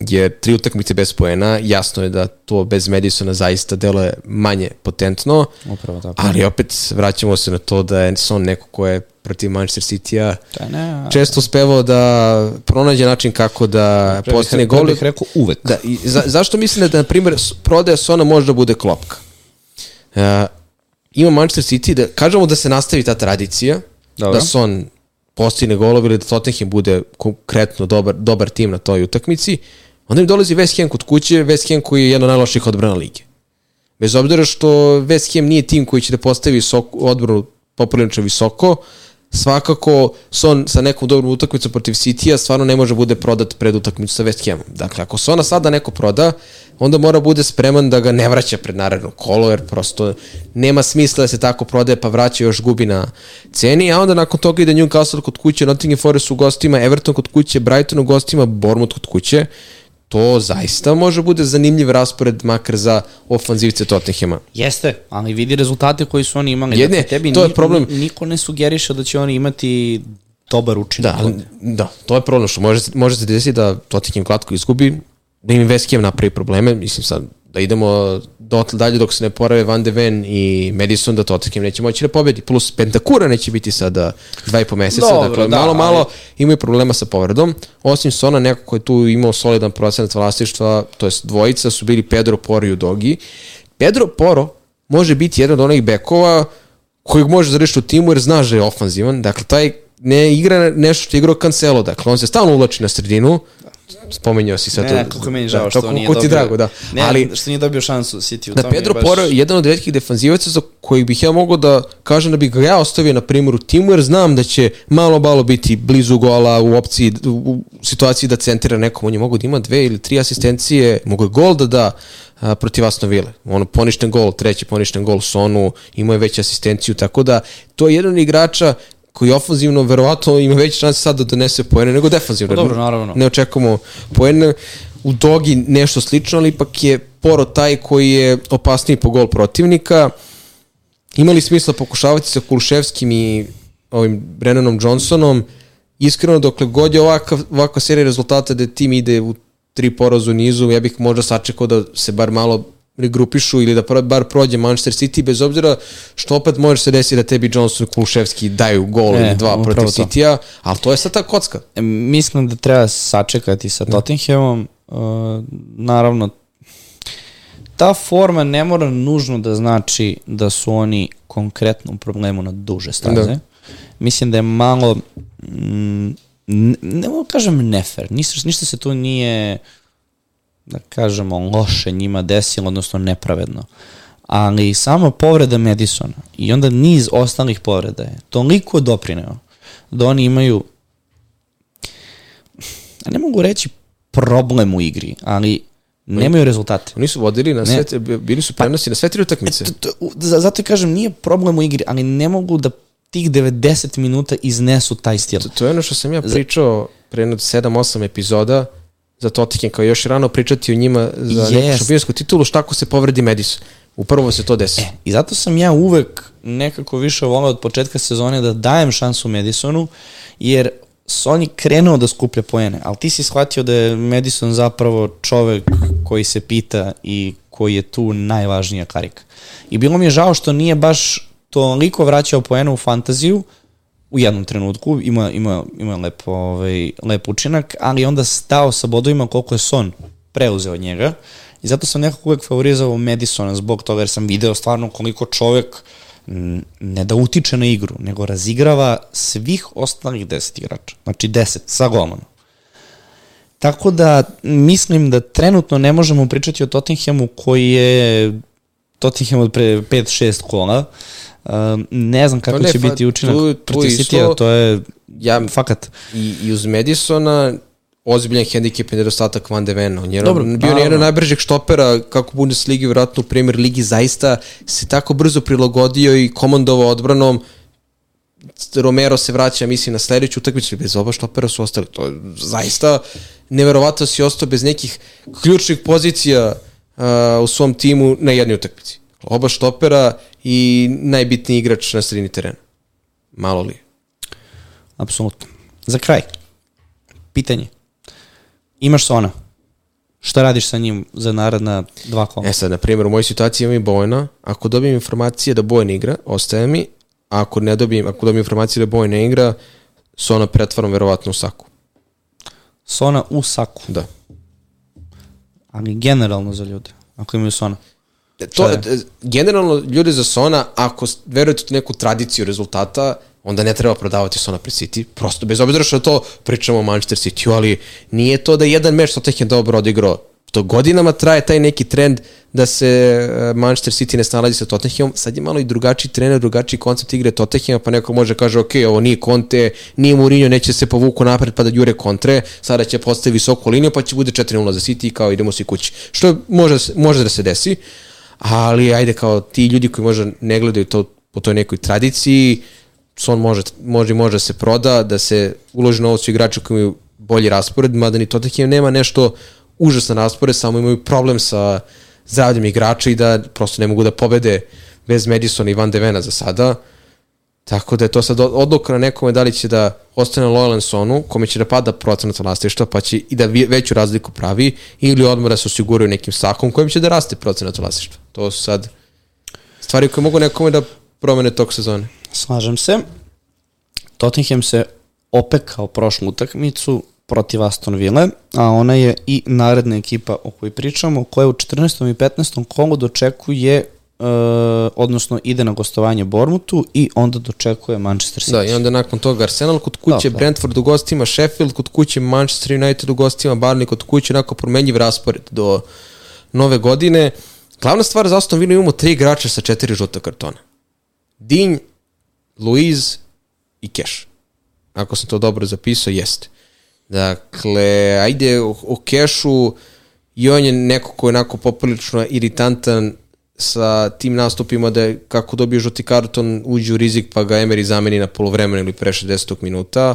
Jer tri utakmice bez poena, jasno je da to bez Madisona zaista deluje manje potentno, Upravo tako. ali opet vraćamo se na to da je Son neko ko je protiv Manchester City-a Da, ne, često uspevao da pronađe način kako da pre postane pre gol. bih rekao uvek. Da, i za, zašto mislim da, na primjer, prodaja Sona može da bude klopka? Uh, ima Manchester City, da, kažemo da se nastavi ta tradicija, Dobro. da Son postigne golov ili da Tottenham bude konkretno dobar, dobar tim na toj utakmici, onda im dolazi West Ham kod kuće, West Ham koji je jedna od najloših odbrana lige. Bez obzira što West Ham nije tim koji će da postavi odbranu poprilično visoko, svakako Son sa nekom dobrom utakmicom protiv City-a stvarno ne može bude prodat pred utakmicu sa West Hamom. Dakle, ako Sona sada neko proda, onda mora bude spreman da ga ne vraća pred naredno kolo, jer prosto nema smisla da se tako prodaje, pa vraća još gubi na ceni, a onda nakon toga ide Newcastle kod kuće, Nottingham Forest u gostima, Everton kod kuće, Brighton u gostima, Bournemouth kod kuće, to zaista može bude zanimljiv raspored makar za ofanzivce Tottenhama. Jeste, ali vidi rezultate koji su oni imali. Jedne, Dakle, tebi to je problem. ni- Niko ne sugeriše da će oni imati dobar učinak. Da, ali- da, to je problem što može, može se desiti da Tottenham glatko izgubi, da im West Ham napravi probleme, mislim sad da idemo dotle dalje dok se ne porave Van de Ven i Madison da Tottenham neće moći da pobedi, plus Pentakura neće biti sada dva i po meseca, Dobro, dakle da, malo ali- malo imaju problema sa povredom, osim Sona neko ko je tu imao solidan procenat vlastištva, to jest dvojica su bili Pedro Poro i Udogi. Pedro Poro može biti jedan od onih bekova kojeg može završiti u timu jer znaš da je ofanzivan. Dakle, taj ne igra nešto što je igrao Cancelo. Dakle, on se stalno uvlači na sredinu. Spominjao si Ne, to. ne, kako je meni žao da, što to, nije ti dobio. drago, da. Ne, Ali, što nije dobio šansu City u da Pedro baš- Poro je jedan od redkih defanzivaca za koji bih ja mogao da kažem da bih ga ja ostavio na primjer u timu jer znam da će malo malo biti blizu gola u opciji u, situaciji da centira nekom on je mogao da ima dve ili tri asistencije mogo je gol da da a, protiv Aston Ville. Ono poništen gol, treći poništen gol Sonu, imao je već asistenciju, tako da to je jedan igrača koji ofanzivno verovatno ima veće šanse sad da donese poene nego defanzivno. Pa dobro, naravno. Ne očekujemo poene. u Dogi nešto slično, ali ipak je Poro taj koji je opasniji po gol protivnika. Imali smisla pokušavati sa Kulševskim i ovim Brennanom Johnsonom. Iskreno, dokle god je ovakva, ovakva serija rezultata da tim ide u tri porazu nizu, ja bih možda sačekao da se bar malo regrupišu ili da bar prođe Manchester City, bez obzira što opet može se desiti da tebi Johnson i Kulševski daju gol e, ili dva protiv City-a, ali to je sad ta kocka. E, mislim da treba sačekati sa da. Tottenhamom. Uh, naravno, ta forma ne mora nužno da znači da su oni konkretno u problemu na duže staze. Da. Mislim da je malo, mm, ne, ne mogu da kažem nefer, ništa, ništa se tu nije, da kažemo, loše njima desilo, odnosno nepravedno. Ali sama povreda Madisona i onda niz ostalih povreda je toliko doprineo da oni imaju ne mogu reći problem u igri, ali nemaju rezultate. Oni su vodili na sve, bili su prenosi pa, na sve tri utakmice. E, to, to, zato kažem, nije problem u igri, ali ne mogu da tih 90 minuta iznesu taj stil. To, to je ono što sam ja pričao pre jedno 7-8 epizoda za Tottenham, kao još rano pričati o njima za yes. neku šampionsku titulu, šta ako se povredi Madison. Upravo se to desi. E, I zato sam ja uvek nekako više volao od početka sezone da dajem šansu Madisonu, jer Sony krenuo da skuplja poene, ali ti si shvatio da je Madison zapravo čovek koji se pita i koji je tu najvažnija karika. I bilo mi je žao što nije baš toliko vraćao poena u fantaziju, u jednom trenutku, ima, ima, ima lep, ovaj, lep učinak, ali onda stao sa bodovima koliko je Son preuzeo od njega i zato sam nekako uvek favorizovao Madisona zbog toga jer sam video stvarno koliko čovek ne da utiče na igru, nego razigrava svih ostalih 10 igrača. Znači 10 sa golmanom. Tako da mislim da trenutno ne možemo pričati o Tottenhamu koji je Tottenham od pre 5-6 kola. Uh, ne znam kako ne, će fa, biti učinak protiv City-a, to je ja, fakat. I, I uz Madisona ozbiljan hendikep i nedostatak Van de Vena. On je Dobro, bio jedan od najbržih štopera kako Bundesligi, vratno u premier ligi, zaista se tako brzo prilagodio i komandovao odbranom. Romero se vraća, mislim, na sledeću utakmicu, bez oba štopera su ostali. To je zaista neverovatno si ostao bez nekih ključnih pozicija uh, u svom timu na jednoj utakmici. Oba štopera i najbitniji igrač na sredini terena. Malo li? Apsolutno. Za kraj, pitanje imaš Sona. Šta radiš sa njim za naredna dva kola? E sad, na primjer, u mojoj situaciji imam i Bojna. Ako dobijem informacije da Bojan igra, ostaje mi. A ako ne dobijem, ako dobijem informacije da Bojan ne igra, Sona pretvaram verovatno u Saku. Sona u Saku? Da. Ali generalno za ljude, ako imaju Sona. To, generalno, ljude za Sona, ako verujete u neku tradiciju rezultata, onda ne treba prodavati Sona pred City, prosto bez obzira što to pričamo o Manchester City, ali nije to da jedan meč Tottenham dobro odigrao. To godinama traje taj neki trend da se e, Manchester City ne snalazi sa Tottenhamom, sad je malo i drugačiji trener, drugačiji koncept igre Tottenhama, pa neko može kaže, ok, ovo nije Conte, nije Mourinho, neće se povuku napred pa da jure kontre, sada će postaviti visoku liniju pa će bude 4-0 za City kao idemo svi kući. Što može, može da se desi, ali ajde kao ti ljudi koji možda ne gledaju to po toj nekoj tradiciji, Son može, može, može se proda, da se uloži novac u igrača koji imaju bolji raspored, mada ni Tottenham nema nešto užasan raspored, samo imaju problem sa zdravljem igrača i da prosto ne mogu da pobede bez Madisona i Van de Vena za sada. Tako da je to sad odluka na nekome da li će da ostane lojalan Sonu, kome će da pada procenat vlastištva, pa će i da veću razliku pravi, ili odmah da se osiguraju nekim sakom kojim će da raste procenat vlastištva. To su sad stvari koje mogu nekome da promene tog sezone. Slažem se. Tottenham se opekao prošlu utakmicu protiv Aston Ville, a ona je i naredna ekipa o kojoj pričamo, koja u 14. i 15. kolu dočekuje Uh, odnosno ide na gostovanje Bormutu i onda dočekuje Manchester City. Da, i onda nakon toga Arsenal kod kuće, da, da. Brentford u gostima, Sheffield kod kuće, Manchester United u gostima, Barney kod kuće, onako promenjiv raspored do nove godine. Glavna stvar za Aston Villa imamo tri igrača sa četiri žuta kartona. Dinj, Luiz i Keš. Ako sam to dobro zapisao, jeste. Dakle, ajde o, o Kešu i on je neko ko je onako poprilično iritantan sa tim nastupima da je, kako dobije žuti karton uđe u rizik pa ga Emery zameni na polovremenu ili pre 60 minuta.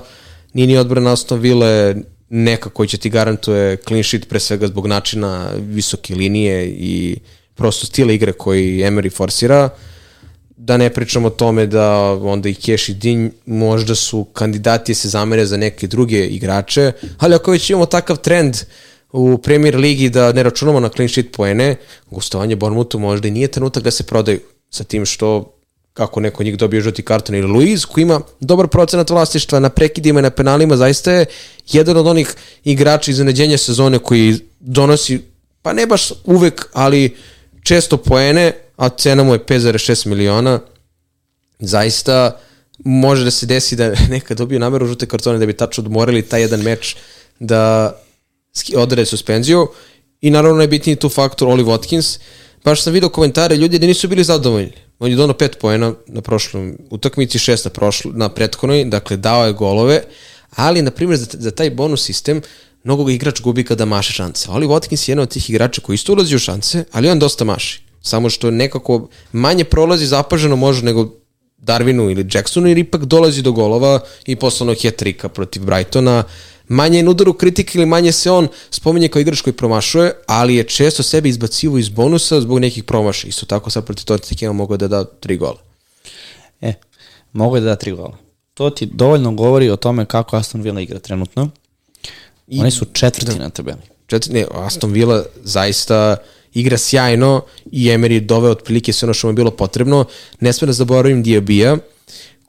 Nije ni odbran Aston Ville neka koji će ti garantuje clean sheet pre svega zbog načina visoke linije i prosto stila igre koji Emery forsira, da ne pričamo o tome da onda i Cash i Dinj možda su kandidati da se zamere za neke druge igrače, ali ako već imamo takav trend u Premier Ligi da ne računamo na clean sheet poene, gostovanje Bournemouthu možda i nije trenutak da se prodaju sa tim što kako neko njih dobio žuti karton ili Luiz koji ima dobar procenat vlastištva na prekidima i na penalima zaista je jedan od onih igrača iznenađenja sezone koji donosi pa ne baš uvek ali često poene a cena mu je 5,6 miliona. Zaista može da se desi da neka dobiju nameru žute kartone da bi tačno odmorili taj jedan meč da odrede suspenziju i naravno najbitniji tu faktor Oli Watkins baš sam vidio komentare ljudi da nisu bili zadovoljni On je donao pet poena na prošlom utakmici, šest na, prošlo, na prethodnoj, dakle dao je golove, ali, na primjer, za, za taj bonus sistem, mnogo igrač gubi kada maše šanse. Ali Watkins je jedan od tih igrača koji isto ulazi u šanse, ali on dosta maši. Samo što nekako manje prolazi zapaženo može nego Darwinu ili Jacksonu, jer ipak dolazi do golova i poslano hat protiv Brightona, manje je nudaru kritika ili manje se on spominje kao igrač koji promašuje, ali je često sebe izbacivo iz bonusa zbog nekih promaša. Isto tako sad protiv Tottenham mogao da da tri gola. E, mogu da da tri gola. To ti dovoljno govori o tome kako Aston Villa igra trenutno. I, Oni su četvrti da, na tabeli. Četvrti, ne, Aston Villa zaista igra sjajno i Emery je doveo otprilike sve ono što mu je bilo potrebno. Ne sme da zaboravim Diabija,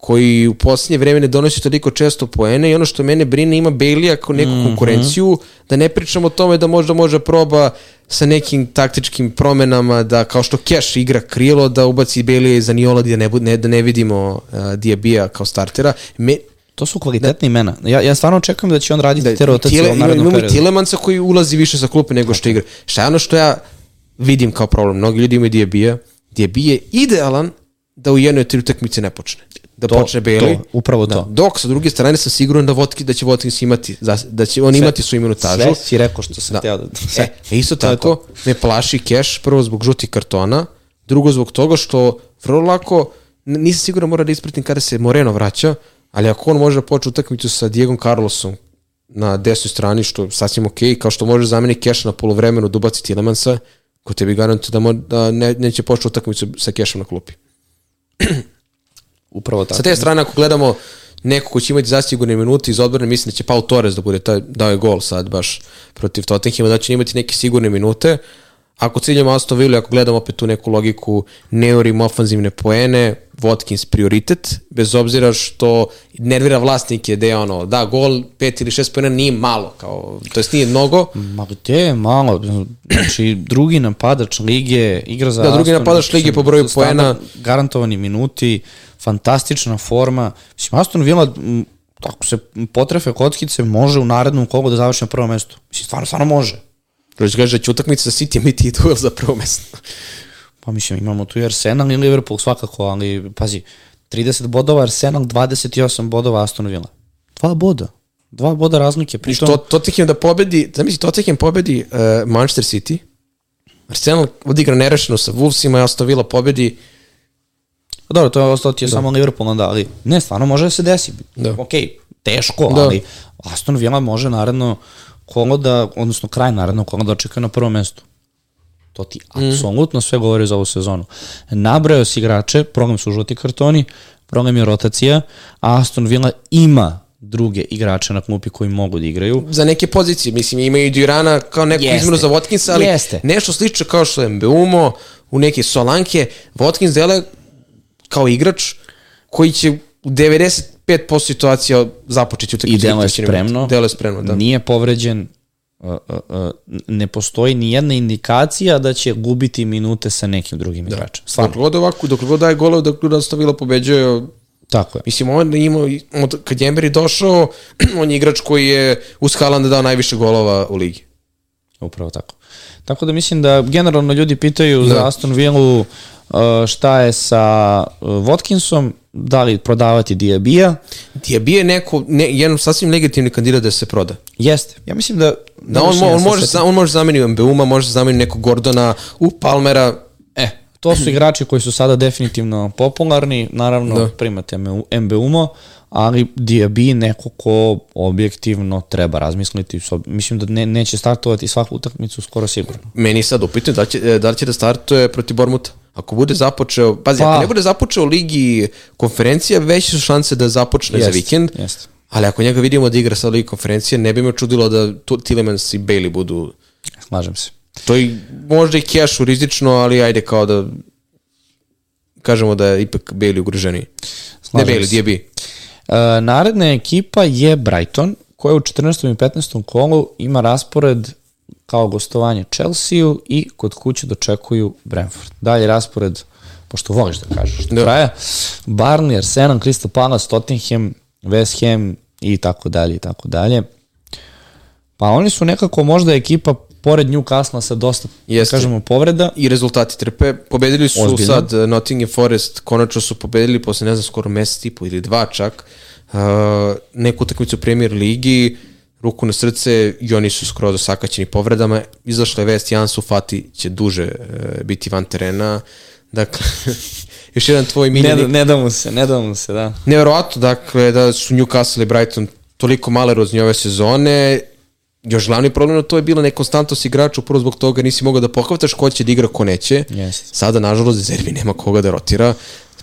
koji u posljednje vreme ne donosi toliko često poene i ono što mene brine ima Bailey kao neku mm -hmm. konkurenciju, da ne pričamo o tome da možda može proba sa nekim taktičkim promenama da kao što Cash igra krilo da ubaci Bailey za Niola da ne, ne, da ne vidimo uh, Diabija kao startera. Me, To su kvalitetne da. imena. Ja, ja stvarno očekujem da će on raditi da, te rotacije tile, u narednom periodu. Imamo i Tilemansa koji ulazi više sa klupe nego što igra. Šta je ono što ja vidim kao problem? Mnogi ljudi imaju Diabija. Diabije je idealan da u jednoj tri utakmice ne počne da to, počne Bailey. To, upravo da. to. Dok sa druge strane sam siguran da Votki, da će Votkins imati, da će on sve, imati svoju minutažu. Sve si rekao što sam da. teo da... Sve. E, isto tako, me plaši Cash, prvo zbog žutih kartona, drugo zbog toga što vrlo lako, nisam siguran mora da ispratim kada se Moreno vraća, ali ako on može da počne utakmicu sa Diegom Carlosom na desnoj strani, što sasvim ok, kao što može zameni Cash na polovremenu da ubaci Tilemansa, ko tebi garantuje da, mo, da ne, neće početi utakmicu sa Cashom na klupi. Upravo tako. Sa te strane, ako gledamo neko ko će imati zasigurne minute iz odbrane, mislim da će Pau Torres da bude taj, dao je gol sad baš protiv Tottenhima, da će imati neke sigurne minute. Ako ciljamo Aston Villa, ako gledamo opet tu neku logiku, ne ofanzivne poene, Watkins prioritet, bez obzira što nervira vlasnike da je ono, da, gol, pet ili šest poena nije malo, kao, to jest nije mnogo. Ma gde je malo? Znači, drugi napadač lige, igra za Da, drugi Aston, napadač lige po broju poena. Garantovani minuti, fantastična forma. Mislim, Aston Villa, ako se potrefe kockice, može u narednom kolu da završi na prvo mesto. Mislim, stvarno, stvarno može. Kaže da će utakmica sa City biti duel za prvo mesto. Pa mislim, imamo tu i Arsenal i Liverpool svakako, ali pazi, 30 bodova Arsenal, 28 bodova Aston Villa. Dva boda. Dva boda razlike. Pritom... To, Tottenham da pobedi, zamisli, Tottenham pobedi uh, Manchester City, Arsenal odigra nerešeno sa Wolvesima i Aston Villa pobedi Dobro, to je ostalo ti je da. samo Liverpool onda, ali ne, stvarno može da se desi. Da. Ok, teško, da. ali Aston Villa može naredno kolo da, odnosno kraj naredno kolo da očekuje na prvo mesto. To ti mm. apsolutno sve govori za ovu sezonu. Nabrao si igrače, program su žuti kartoni, program je rotacija, a Aston Villa ima druge igrače na klupi koji mogu da igraju. Za neke pozicije, mislim, ima i Durana kao neku Jeste. izmenu za Watkinsa, ali Jeste. nešto slično kao što je Mbeumo, u neke Solanke, Watkins dele kao igrač koji će u 95% situacija započeti utakmicu. I delo je spremno. Delo je spremno, da. Nije povređen, ne postoji ni jedna indikacija da će gubiti minute sa nekim drugim da. igračem. Stvarno. Dok god ovako, dok god daje golov, dok god ostavila pobeđuje, Tako je. Mislim, on je imao, kad je Emery došao, on je igrač koji je uz Haaland dao najviše golova u ligi. Upravo tako. Tako da mislim da generalno ljudi pitaju da. za Aston Villa šta je sa Watkinsom, da li prodavati Diabija. Diabija je neko, ne, jedan sasvim legitimni kandidat da se proda. Jeste. Ja mislim da... Da on, on, može, on može zameniti Mbeuma, može zameniti nekog Gordona, u Palmera. E, to su igrači koji su sada definitivno popularni, naravno da. primate Mbeumo, ali Diaby neko ko objektivno treba razmisliti. Mislim da ne, neće startovati svaku utakmicu skoro sigurno. Meni sad upitam da će, da, li će da startuje protiv Bormuta. Ako bude započeo, pazi, pa, ako ne bude započeo ligi konferencija, veće su šanse da započne jest, za vikend. Jest. Ali ako njega vidimo da igra sa ligi konferencije, ne bi me čudilo da Tillemans i Bailey budu... Slažem se. To je možda i kešu rizično, ali ajde kao da kažemo da je ipak Bailey ugroženiji. Ne Bailey, Diaby. Uh, naredna ekipa je Brighton, koja u 14. i 15. kolu ima raspored kao gostovanje Chelsea-u i kod kuće dočekuju Brentford. Dalje raspored, pošto voliš da kažeš, do da. kraja, Barnley, Arsenal, Crystal Palace, Tottenham, West Ham i tako dalje i tako dalje. Pa oni su nekako možda ekipa pored Newcastle sa dosta, da Jeste. kažemo, povreda. I rezultati trpe. Pobedili su Ozbiljno. sad eh, Nottingham Forest, konačno su pobedili posle, ne znam, skoro mesec i po ili dva čak, uh, neku utakmicu Premier Ligi, ruku na srce i oni su skroz osakaćeni povredama. Izašla je vest, Jansu Fati će duže uh, biti van terena. Dakle, još jedan tvoj miljeni... Ne, ne da mu se, ne da mu se, da. Neverovatno, dakle, da su Newcastle i Brighton toliko male rozni ove sezone još glavni problem na to je bila nekonstantnost igrača, upravo zbog toga nisi mogao da pohvataš ko će da igra, ko neće. Yes. Sada, nažalost, Zerbi nema koga da rotira.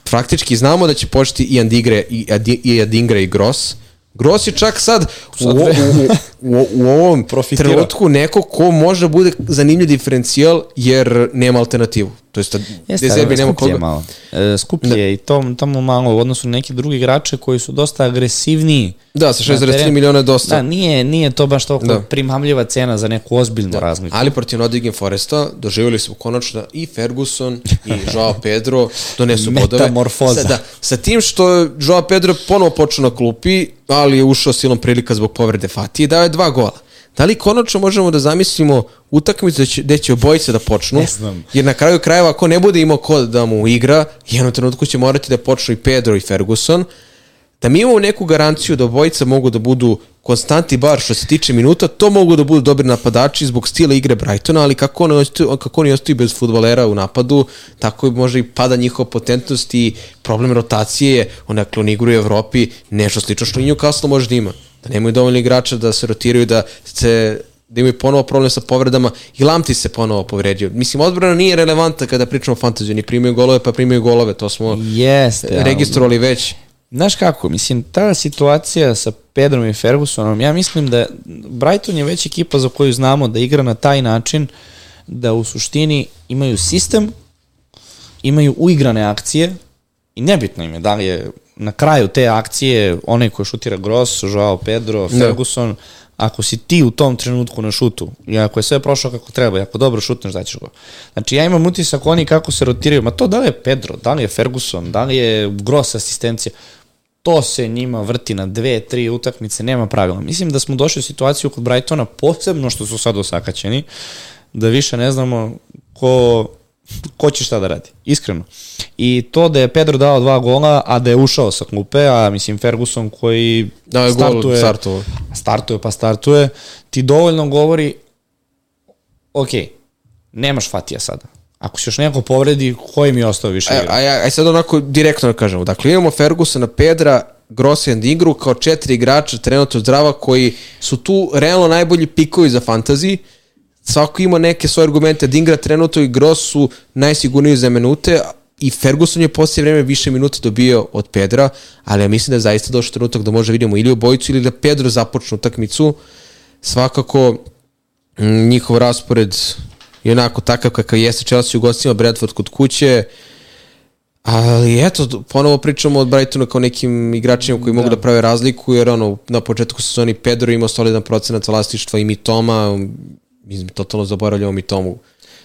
Praktički znamo da će početi i Andigre, i, i Adingre i Gross. Gross je čak sad u, u, u, u, u ovom Profitira. trenutku neko ko može bude zanimljiv diferencijal jer nema alternativu. To jest, Jeste, Zerbi nema koga. Malo. E, skuplje da. je i to, tamo malo u odnosu na neki drugi igrače koji su dosta agresivniji Da, sa 6,3 miliona je dosta. Da, nije, nije to baš toliko da. primamljiva cena za neku ozbiljnu da. razliku. Ali protiv Nottingham Foresta doživjeli smo konačno i Ferguson i Joao Pedro donesu bodove. Metamorfoza. Sa, da, sa tim što Joao Pedro ponovo počeo na klupi, ali je ušao silom prilika zbog povrede Fatije i dao je dva gola. Da li konačno možemo da zamislimo utakmicu gde će obojice da počnu? Ne znam. Jer na kraju krajeva ako ne bude imao ko da mu igra, jednom trenutku će morati da počnu i Pedro i Ferguson, da mi imamo neku garanciju da obojica mogu da budu konstanti bar što se tiče minuta, to mogu da budu dobri napadači zbog stila igre Brightona, ali kako oni ostaju, kako oni ostaju bez futbolera u napadu, tako i može i pada njihova potentnost i problem rotacije, onakle oni igru u Evropi, nešto slično što i Newcastle može da ima. Da nemaju dovoljno igrača da se rotiraju, da se da imaju ponovo problem sa povredama i Lamti se ponovo povredio. Mislim, odbrana nije relevanta kada pričamo o fantaziju, ni primaju golove pa primaju golove, to smo Jeste, registrovali već. Znaš kako, mislim, ta situacija sa Pedrom i Fergusonom, ja mislim da Brighton je već ekipa za koju znamo da igra na taj način da u suštini imaju sistem, imaju uigrane akcije i nebitno im je da li je na kraju te akcije onaj ko šutira Gross, Joao Pedro, da. Ferguson, no. ako si ti u tom trenutku na šutu i ako je sve prošlo kako treba i ako dobro šutneš, daćeš go. Znači ja imam utisak oni kako se rotiraju, ma to da li je Pedro, da li je Ferguson, da li je Gross asistencija, to se njima vrti na dve, tri utakmice, nema pravila. Mislim da smo došli u situaciju kod Brightona, posebno što su sad osakaćeni, da više ne znamo ko, ko će šta da radi, iskreno. I to da je Pedro dao dva gola, a da je ušao sa klupe, a mislim Ferguson koji da je startuje, gol, startuje. startuje pa startuje, ti dovoljno govori ok, nemaš Fatija sada Ako se još neko povredi, koji mi je ostao više igra? Aj, aj, aj sad onako direktno da kažemo. Dakle, imamo Fergusona, Pedra, Grossi and Ingru kao četiri igrača trenutno zdrava koji su tu realno najbolji pikovi za fantasy. Svako ima neke svoje argumente. Dingra trenutno i Gross su najsigurniji za minute i Ferguson je poslije vreme više minuta dobio od Pedra, ali ja mislim da je zaista došao trenutak da može vidimo ili obojicu ili da Pedro započne utakmicu. Svakako njihov raspored i onako takav kakav jeste Chelsea u gostima, Bradford kod kuće, Ali eto, ponovo pričamo od Brightona kao nekim igračima koji da. mogu da prave razliku, jer ono, na početku sezoni Pedro imao solidan procenat vlastištva i Mitoma, mislim, totalno zaboravljamo Mitomu.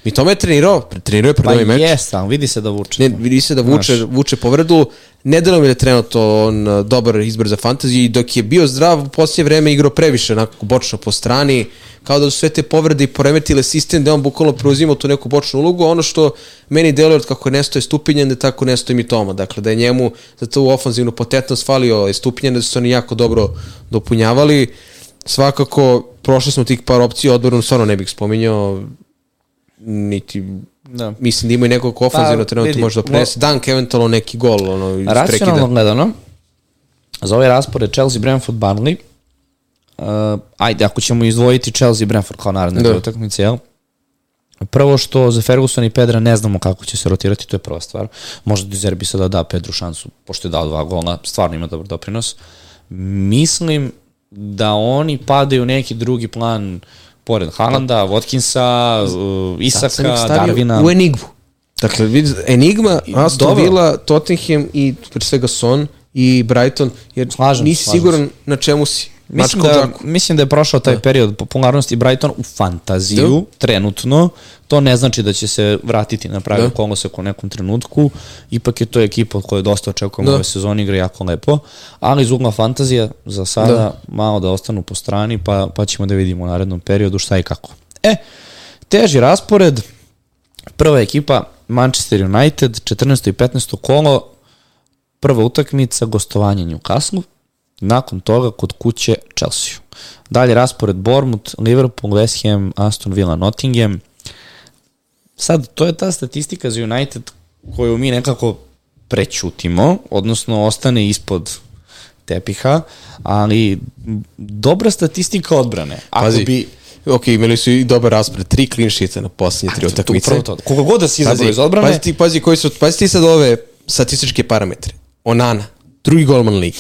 Mitoma je trenirao, trenirao je pred pa ovaj meč. Pa jesam, vidi se da vuče. Ne, vidi se da vuče, Znaš. vuče povredu. Ne da mi je trenutno on uh, dobar izbor za fantaziju i dok je bio zdrav, u poslije vreme igrao previše, onako bočno po strani. Uh, kao da su sve te povrede i poremetile sistem da on bukvalno preuzima tu neku bočnu ulogu, ono što meni deluje od kako nestoje stupinjen, da tako nestoje mi Toma, dakle da je njemu za tu ofanzivnu potentnost falio je stupinjen, da su oni jako dobro dopunjavali, svakako prošli smo tih par opcija, odborno stvarno ne bih spominjao, niti da. mislim da imaju nekog ofanzivno pa, trenutno može da prenese, Dank eventualno neki gol ono, iz Racionalno gledano, za ovaj raspored Chelsea, Brentford, Burnley, uh, ajde, ako ćemo izdvojiti Chelsea i Brentford kao naredne Da. da. utakmice, jel? Prvo što za Ferguson i Pedra ne znamo kako će se rotirati, to je prva stvar. Možda Dizerbi sada da Pedru šansu, pošto je dao dva gola, stvarno ima dobar doprinos. Mislim da oni padaju u neki drugi plan pored Haalanda, Watkinsa, uh, Sad sam Isaka, Darvina. U Enigmu. Dakle, vidi, Enigma, Aston. Villa, Tottenham i pre svega Son i Brighton, jer Slažem nisi slažem siguran na čemu si. Mislim da, džaku. mislim da je prošao taj period popularnosti Brighton u fantaziju, Da. trenutno. To ne znači da će se vratiti na pravi Da. da. kolosek u nekom trenutku. Ipak je to ekipa od koje dosta očekujemo Da. da. ove sezone, igra jako lepo. Ali iz ugla fantazija za sada Da. da. malo da ostanu po strani, pa, pa ćemo da vidimo u narednom periodu šta i kako. E, teži raspored, prva ekipa Manchester United, 14. i 15. kolo, prva utakmica, gostovanje Newcastle, nakon toga kod kuće Chelsea. Dalje raspored Bournemouth, Liverpool, West Ham, Aston Villa, Nottingham. Sad, to je ta statistika za United koju mi nekako prećutimo, odnosno ostane ispod tepiha, ali dobra statistika odbrane. Ako Pazi, bi ok, imali su i dobar raspred, tri clean sheeta na posljednje tri utakmice. upravo to. Koga god da si izabrao iz odbrane, Pazi ti, pazi, koji su, pazi ti sad ove statističke parametre. Onana, drugi golman ligi.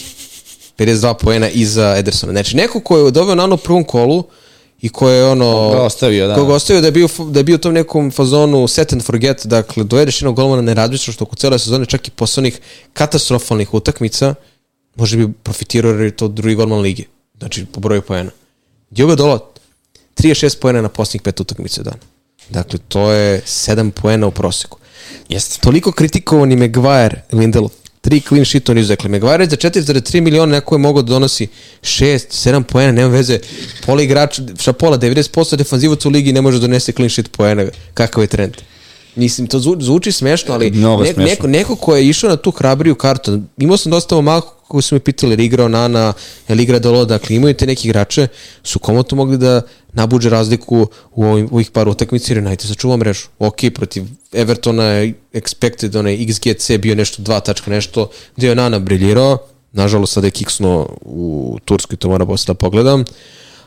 52 poena iza Edersona. Znači, neko ko je doveo Onana u prvom kolu i ko je ono... Ga ostavio, da. Koga ostavio da je bio, da je bio u tom nekom fazonu set and forget, dakle, dojedeš jednog golmana ne razmišljaš što oko cele sezone čak i posle onih katastrofalnih utakmica, može bi profitirao jer je to drugi golman lige. Znači, po broju poena. Diogo Dalot, 36 poena na posljednjih pet utakmica dana. Dakle, to je 7 poena u proseku. Jeste. Toliko kritikovan i Maguire, Lindelof, tri clean sheet on Dakle, Maguire za 4,3 miliona neko je mogao da donosi 6, 7 poena, nema veze. Pola igrača, šta pola, 90% defanzivaca u ligi ne može da donese clean sheet poena. Kakav je trend? Mislim, to zvu, zvuči smešno, ali Mnogo neko, smešno. neko, neko ko je išao na tu hrabriju kartu, imao sam dosta momaka koji su me pitali, ili igrao Nana, ili igra Dolo, dakle imaju te neki igrače, su komotno mogli da nabuđe razliku u ovim, ovih par utakmica jer United sačuva mrežu. Ok, protiv Evertona je expected, onaj XGC bio nešto, dva tačka nešto, gde je Nana briljirao, nažalost sada je kiksno u Turskoj, to moram posle da pogledam,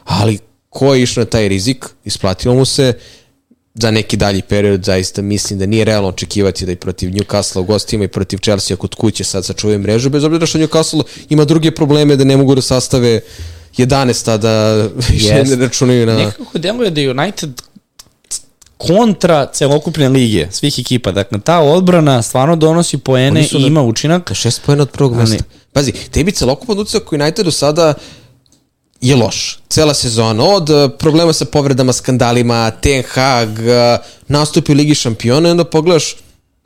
ali ko je išao na taj rizik, isplatilo mu se, za neki dalji period zaista mislim da nije realno očekivati da i protiv Newcastle u gostima i protiv Chelsea kod kuće sad sačuvaju mrežu, bez obzira što Newcastle ima druge probleme da ne mogu da sastave 11 a da više Jest. ne računaju na... Nekako deluje da United kontra celokupne lige, svih ekipa. Dakle, ta odbrana stvarno donosi poene i ima učinak. Na šest pojena od prvog mesta. Pazi, tebi celokupan utisak u Unitedu sada je loš. Cela sezona. Od eh, problema sa povredama, skandalima, Ten Hag, eh, nastupi u Ligi šampiona i onda pogledaš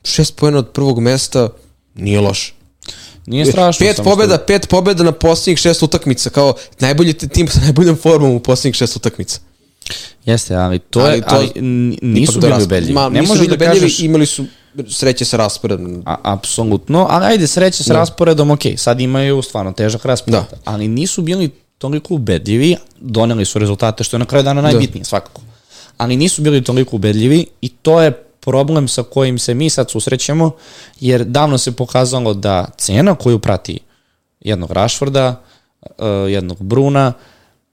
šest pojena od prvog mesta, nije loš. Nije strašno. Pet samo pobeda, pet pobeda na posljednjih šest utakmica, kao najbolji ti- tim sa najboljom formom u posljednjih šest utakmica. Jeste, ali to Ali je, to- ali nisu do bili ubedljivi. Ma, Ne nisu bili da ubedljivi, kažeš... imali su sreće sa rasporedom. A, apsolutno, ali ajde sreće s Da. rasporedom, ok, sad imaju stvarno težak raspored, Da. ali nisu bili toliko ubedljivi, doneli su rezultate, što je na kraju dana najbitnije, svakako. Ali nisu bili toliko ubedljivi i to je problem sa kojim se mi sad susrećemo, jer davno se pokazalo da cena koju prati jednog Rashforda, uh, jednog Bruna,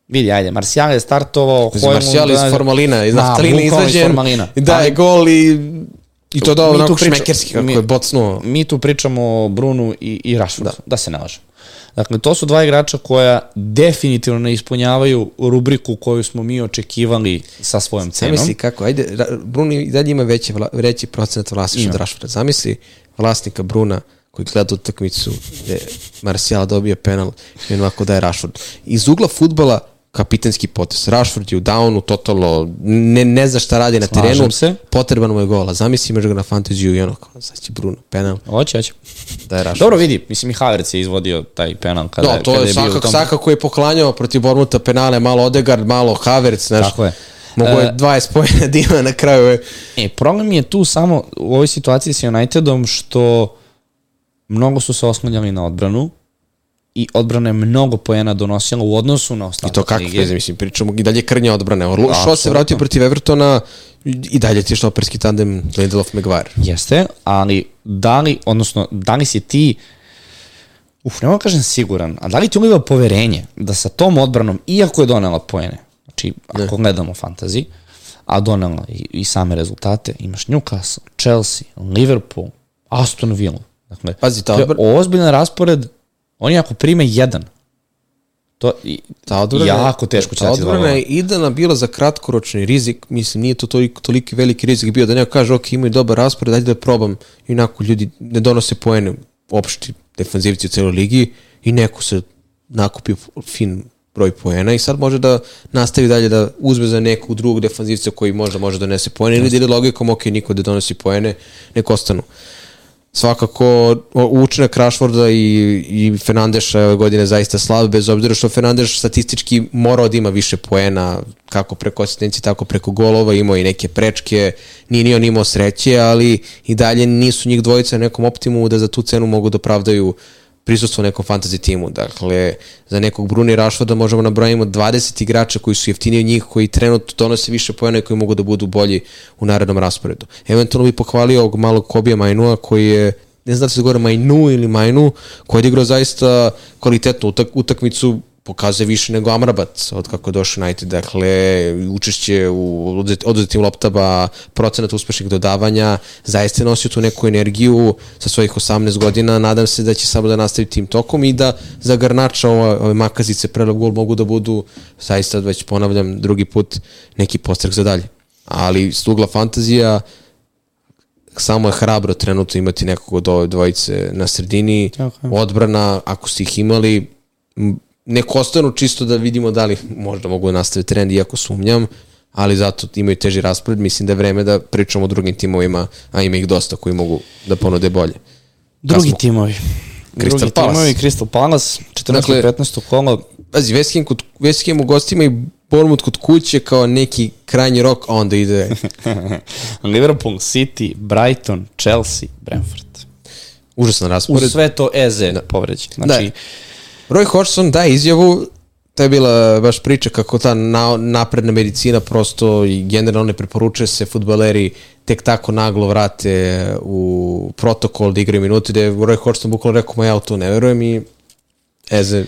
vidi, ajde, Marcial je startovao, Pazi, Marcial iz formalina, iz Ma, naftaline bukvalno iz izađen, formalina. i daje Ali- gol i, i to dao onako šmekerski kako mi- je bocnuo. mi tu pričamo o Brunu i, i Rashfordu, da. da se ne. Dakle, to su dva igrača koja definitivno ne ispunjavaju rubriku koju smo mi očekivali sa svojom cenom. Zamisli kako, ajde, Bruno i dalje ima veći, vla, veći procenat vlasništva Rashforda. Zamisli vlasnika Bruna koji gleda utakmicu gde Marcial dobije penal i on ovako daje Rashford. Iz ugla futbala kapitanski potes. Rashford je u downu, totalno, ne, ne zna šta radi na Slažem terenu, se. potreban mu je gola. Zamisli imaš ga na fantaziju i ono, kao, sad će Bruno, penal, Hoće, hoće. daje Rashford. Dobro vidi, mislim i Havertz je izvodio taj penal kada, Da, to kada je je bio u tom... svakako je poklanjao protiv Bormuta penale, malo Odegaard, malo Havertz, znaš. Tako je. Mogu je E, 20 pojena da ima na kraju. Je. E, problem je tu samo u ovoj situaciji sa Unitedom što mnogo su se oslanjali na odbranu i odbrana je mnogo poena donosila u odnosu na I ostatak to kako veze, mislim, pričamo i dalje krnja odbrane. Orlo, što se Apsolutno. vratio protiv Evertona i dalje ti je štoperski tandem Lindelof Maguire. Jeste, ali da li, odnosno, da li si ti uf, ne mogu da kažem siguran, a da li ti uliva poverenje da sa tom odbranom, iako je donela poene, znači ako ne. gledamo fantasy, a donela i, i same rezultate, imaš Newcastle, Chelsea, Liverpool, Aston Villa. Dakle, Pazi, ta odbrana- ozbiljan raspored, oni ako prime jedan, to i, Ta odbrana, jako teško će dati odbrana je idana bila za kratkoročni rizik, mislim nije to toliko, toliki veliki rizik bio da neko kaže ok imaju dobar raspored, ajde da probam. I onako ljudi ne donose poene opšti defanzivci u celoj ligi i neko se nakupio fin broj poena i sad može da nastavi dalje da uzme za nekog drugog defanzivca koji možda može da donese poene ili da ide logikom ok niko da donosi poene, nek ostanu svakako učinak Rashforda i, i Fernandeša ove godine zaista slab, bez obzira što Fernandeš statistički morao da ima više poena, kako preko asistencije, tako preko golova, imao i neke prečke, nije ni on imao sreće, ali i dalje nisu njih dvojica na nekom optimumu da za tu cenu mogu da opravdaju prisustvo nekom fantasy timu. Dakle, za nekog Bruni Rashforda možemo nabrojimo 20 igrača koji su jeftiniji od njih, koji trenutno donose više pojena i koji mogu da budu bolji u narednom rasporedu. Eventualno bi pohvalio ovog malog Kobija Majnua koji je ne znam da se govore Majnu ili Majnu, koji je odigrao zaista kvalitetnu utak, utakmicu, pokazuje više nego Amrabat od kako je došao United. Dakle, učešće u oduzet- oduzetim loptama, procenat uspešnih dodavanja, zaista je nosio tu neku energiju sa svojih 18 godina. Nadam se da će samo da nastavi tim tokom i da za Garnača ove, ove makazice prelep gol mogu da budu, zaista već ponavljam drugi put, neki postrek za dalje. Ali s ugla fantazija, samo je hrabro trenutno imati nekog od ove dvojice na sredini, je. odbrana, ako ste ih imali, nek ostanu čisto da vidimo da li možda mogu da nastave trend, iako sumnjam, ali zato imaju teži raspored, mislim da je vreme da pričamo o drugim timovima, a ima ih dosta koji mogu da ponude bolje. Drugi smo- timovi. Crystal Drugi Palace. timovi, Crystal Palace, 14. Dakle- i 15. kolo, Pazi, West Ham, kod, West Ham u gostima i Bournemouth kod kuće kao neki krajnji rok, a onda ide Liverpool, City, Brighton, Chelsea, Brentford. užasan raspored. sve to Eze da. povređen. Znači, Roy Hodgson daje izjavu, to je bila baš priča kako ta na, napredna medicina prosto i generalno ne preporučuje se futbaleri tek tako naglo vrate u protokol da igraju minute, da je Roy Hodgson bukvalno rekao, ma ja u to ne verujem i Eze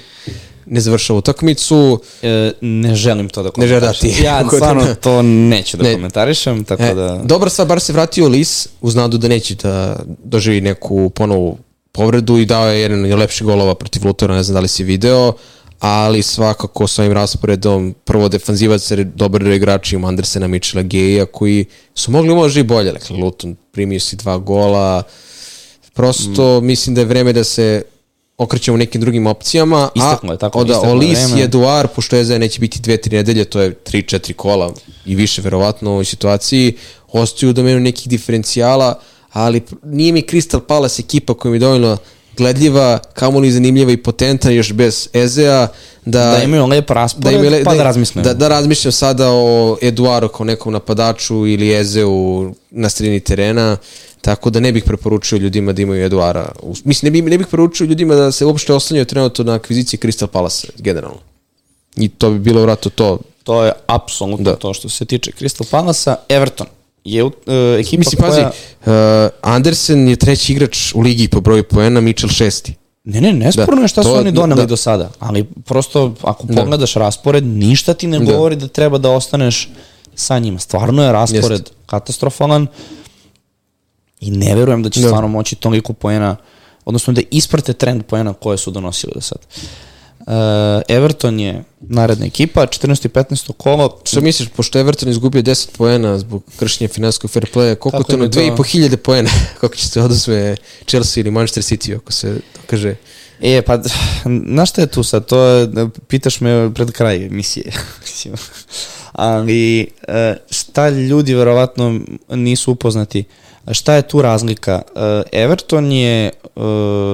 ne završava utakmicu. e, ne želim to da Ne želim da komentarišem. ti- Ja stvarno to neću da Ne. komentarišem, tako E, da... Dobra stvar, bar se vratio Lis uz nadu da neće da doživi neku ponovu povredu i dao je jedan od lepših golova protiv Lutora, ne znam da li si video, ali svakako s ovim rasporedom prvo defanzivac, jer dobar igrač ima Andersena, Mitchella, Geja, koji su mogli možda i bolje. Dakle, Luton primio si dva gola, prosto Mm. mislim da je vreme da se okrećemo nekim drugim opcijama, Isteklo je, tako, je Olis vreme. je Eduard, pošto je neće biti dve, tri nedelje, to je 3-4 kola i više verovatno u ovoj situaciji, ostaju u domenu nekih diferencijala, ali nije mi Crystal Palace ekipa koja mi je dovoljno gledljiva, kamoli zanimljiva i potentna još bez Ezea, da, Da imaju lep raspored, im je le- pa da razmislim. Da, da razmišljam sada o Eduaru kao nekom napadaču ili Ezeu na sredini terena, tako da ne bih preporučio ljudima da imaju Eduara. Mislim, ne bih, ne bih preporučio ljudima da se uopšte oslanjaju trenutno na akviziciji Crystal Palace, generalno. I to bi bilo vratno to. To je apsolutno Da. to što se tiče Crystal Palasa. Everton je uh, ekipa Mislim, koja... pazi, uh, Andersen je treći igrač u ligi po broju poena, Mitchell šesti. Ne, ne, nesporno Da, je šta to- su oni doneli da. do sada, ali prosto ako pogledaš raspored, ništa ti ne Da. govori da treba da ostaneš sa njima. Stvarno je raspored katastrofalan i ne verujem da će Da. stvarno moći toliko poena, odnosno da isprate trend poena koje su donosili do sada. Uh, Everton je naredna ekipa, 14. i 15. kolo. Što misliš, pošto Everton izgubio 10 poena zbog kršenja finansijskog fair playa, koliko to na im je to? 2500 poena, kako će se odosme Chelsea ili Manchester City, ako se kaže... E, pa, znaš šta je tu sad? To je, pitaš me pred kraj emisije. Ali, e, šta ljudi verovatno nisu upoznati? Šta je tu razlika? E, Everton je e,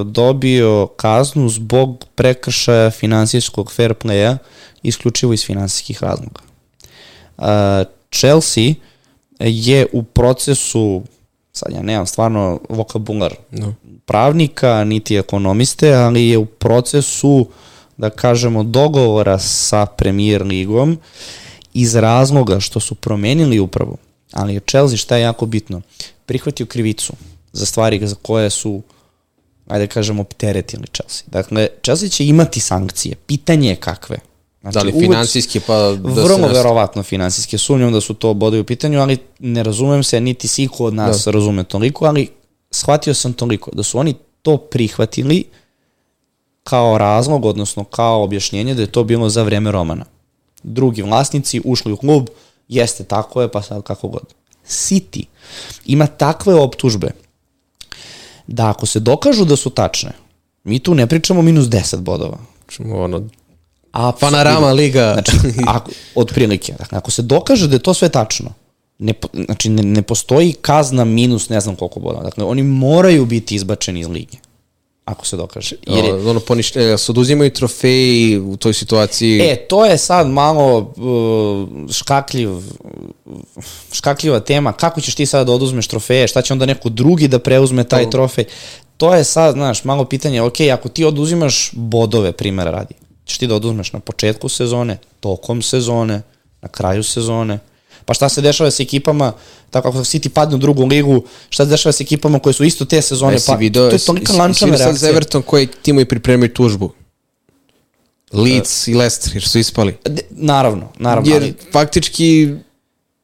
dobio kaznu zbog prekršaja finansijskog fair playa isključivo iz finansijskih razloga. E, Chelsea je u procesu, sad ja nemam stvarno vokabular No. pravnika, niti ekonomiste, ali je u procesu, da kažemo, dogovora sa premier ligom iz razloga što su promenili upravu, ali je Chelsea, šta je jako bitno, prihvatio krivicu za stvari za koje su ajde da kažemo, opteretili Chelsea. Dakle, Chelsea će imati sankcije. Pitanje je kakve. Znači, da li uvek- finansijski pa da vrlo nas- verovatno finansijske. Sumnjam da su to bodovi u pitanju, ali ne razumem se, niti si iko od nas da. razume toliko, ali shvatio sam toliko da su oni to prihvatili kao razlog, odnosno kao objašnjenje da je to bilo za vreme Romana. Drugi vlasnici ušli u klub, jeste tako je, pa sad kako god. City ima takve optužbe da ako se dokažu da su tačne, mi tu ne pričamo minus 10 bodova. Ono, Apsolutno. Panorama liga. Znači, ako, od prilike. Dakle, ako se dokaže da je to sve tačno, ne, znači ne, ne postoji kazna minus ne znam koliko bodova. Dakle, oni moraju biti izbačeni iz lige. Ako se dokaže. Jer je, ono ponište, se oduzimaju trofeji u toj situaciji. E, to je sad malo uh, škakljiv, škakljiva tema. Kako ćeš ti sad da oduzmeš trofeje? Šta će onda neko drugi da preuzme taj To- trofej? To je sad, znaš, malo pitanje. Ok, ako ti oduzimaš bodove, primjera radi, ćeš ti da oduzmeš na početku sezone, tokom sezone, na kraju sezone. Pa šta se dešava sa ekipama, tako ako City padne u drugu ligu, šta se dešava sa ekipama koje su isto te sezone, pa video, to je tolika lančana reakcija. Everton koji timovi pripremaju tužbu? Leeds i Leicester, jer su ispali. De- Naravno, naravno. Jer ali- faktički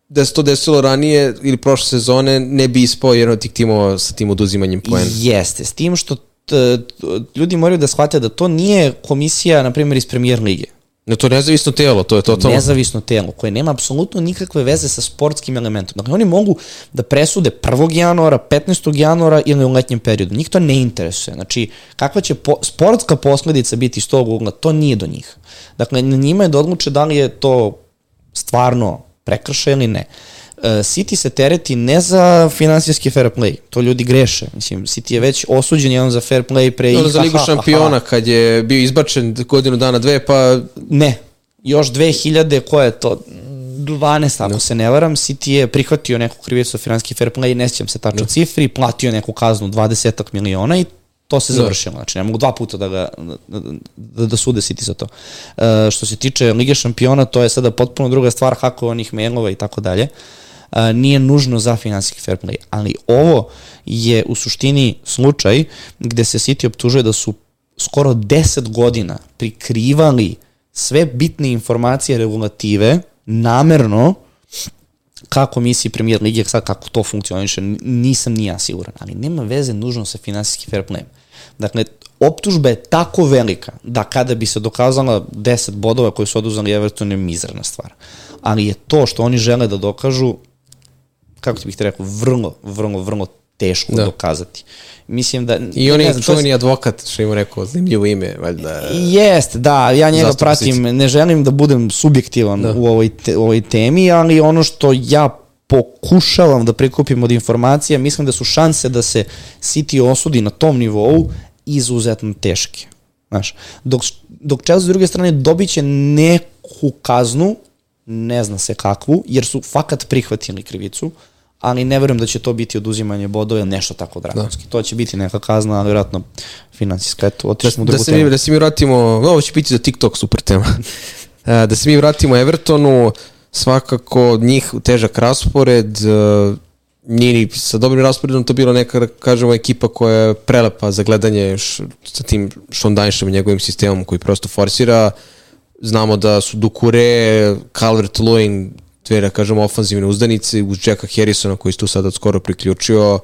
da se to desilo ranije ili prošle sezone ne bi ispao jedan od tih timova sa tim oduzimanjem poena. Jeste, s tim što t, t, ljudi moraju da shvate da to nije komisija, na primjer, iz premijer lige. No to je nezavisno telo, to je totalno. Nezavisno telo koje nema apsolutno nikakve veze sa sportskim elementom. Dakle, oni mogu da presude 1. januara, 15. januara ili u letnjem periodu. Njih to ne interesuje. Znači, kakva će po, sportska posledica biti iz tog ugla, to nije do njih. Dakle, na njima je da odluče da li je to stvarno prekršaj ili ne. E, City se tereti ne za finansijski fair play, to ljudi greše. Mislim, City je već osuđen jedan za fair play pre Ono za Ligu šampiona kad je bio izbačen godinu dana dve, pa Ne, još 2000, ko je to? 12, ako se ne varam, City je prihvatio neku krivicu finanski fair play, ne sjećam se tačno cifri, platio neku kaznu 20 miliona i to se završilo. Znači, ne mogu dva puta da, ga, da, da, da sude City za to. E, što se tiče Lige šampiona, to je sada potpuno druga stvar, hakovanih mailova i tako dalje. E, nije nužno za finansijski fair play, ali ovo je u suštini slučaj gde se City optužuje da su skoro 10 godina prikrivali sve bitne informacije regulative namerno ka komisiji premijer lige, sad kako to funkcioniše, nisam ni ja siguran, ali nema veze nužno sa finansijski fair play. Dakle, optužba je tako velika da kada bi se dokazala 10 bodova koji su oduzeli Everton je mizerna stvar. Ali je to što oni žele da dokažu, kako bih te rekao, vrlo, vrlo, vrlo teško Da. dokazati. Mislim da... i on je znam, to čuveni advokat, što ima rekao, zanimljivo ime, valjda. Jeste, da, ja njega Zastup pratim, ne želim da budem subjektivan da. u ovoj, te, u ovoj temi, ali ono što ja pokušavam da prikupim od informacija, mislim da su šanse da se City osudi na tom nivou izuzetno teške. Znaš, dok, dok Chelsea s druge strane dobit će neku kaznu, ne zna se kakvu, jer su fakat prihvatili krivicu, ali ne verujem da će to biti oduzimanje bodova ili nešto tako drakonski. Da. To će biti neka kazna, ali vjerojatno finansijska. Eto, Da, u da, drugu se mi, temu. da se mi vratimo, ovo će biti za TikTok super tema. E, da se mi vratimo Evertonu, svakako njih težak raspored, e, nije ni sa dobrim rasporedom to bilo neka, da kažemo, ekipa koja je prelepa za gledanje š, sa tim Šondajšem i njegovim sistemom koji prosto forsira. Znamo da su Dukure, Calvert-Lewin, dve, da kažemo, ofanzivne uzdanice, uz Jacka Harrisona koji se tu sad od skoro priključio,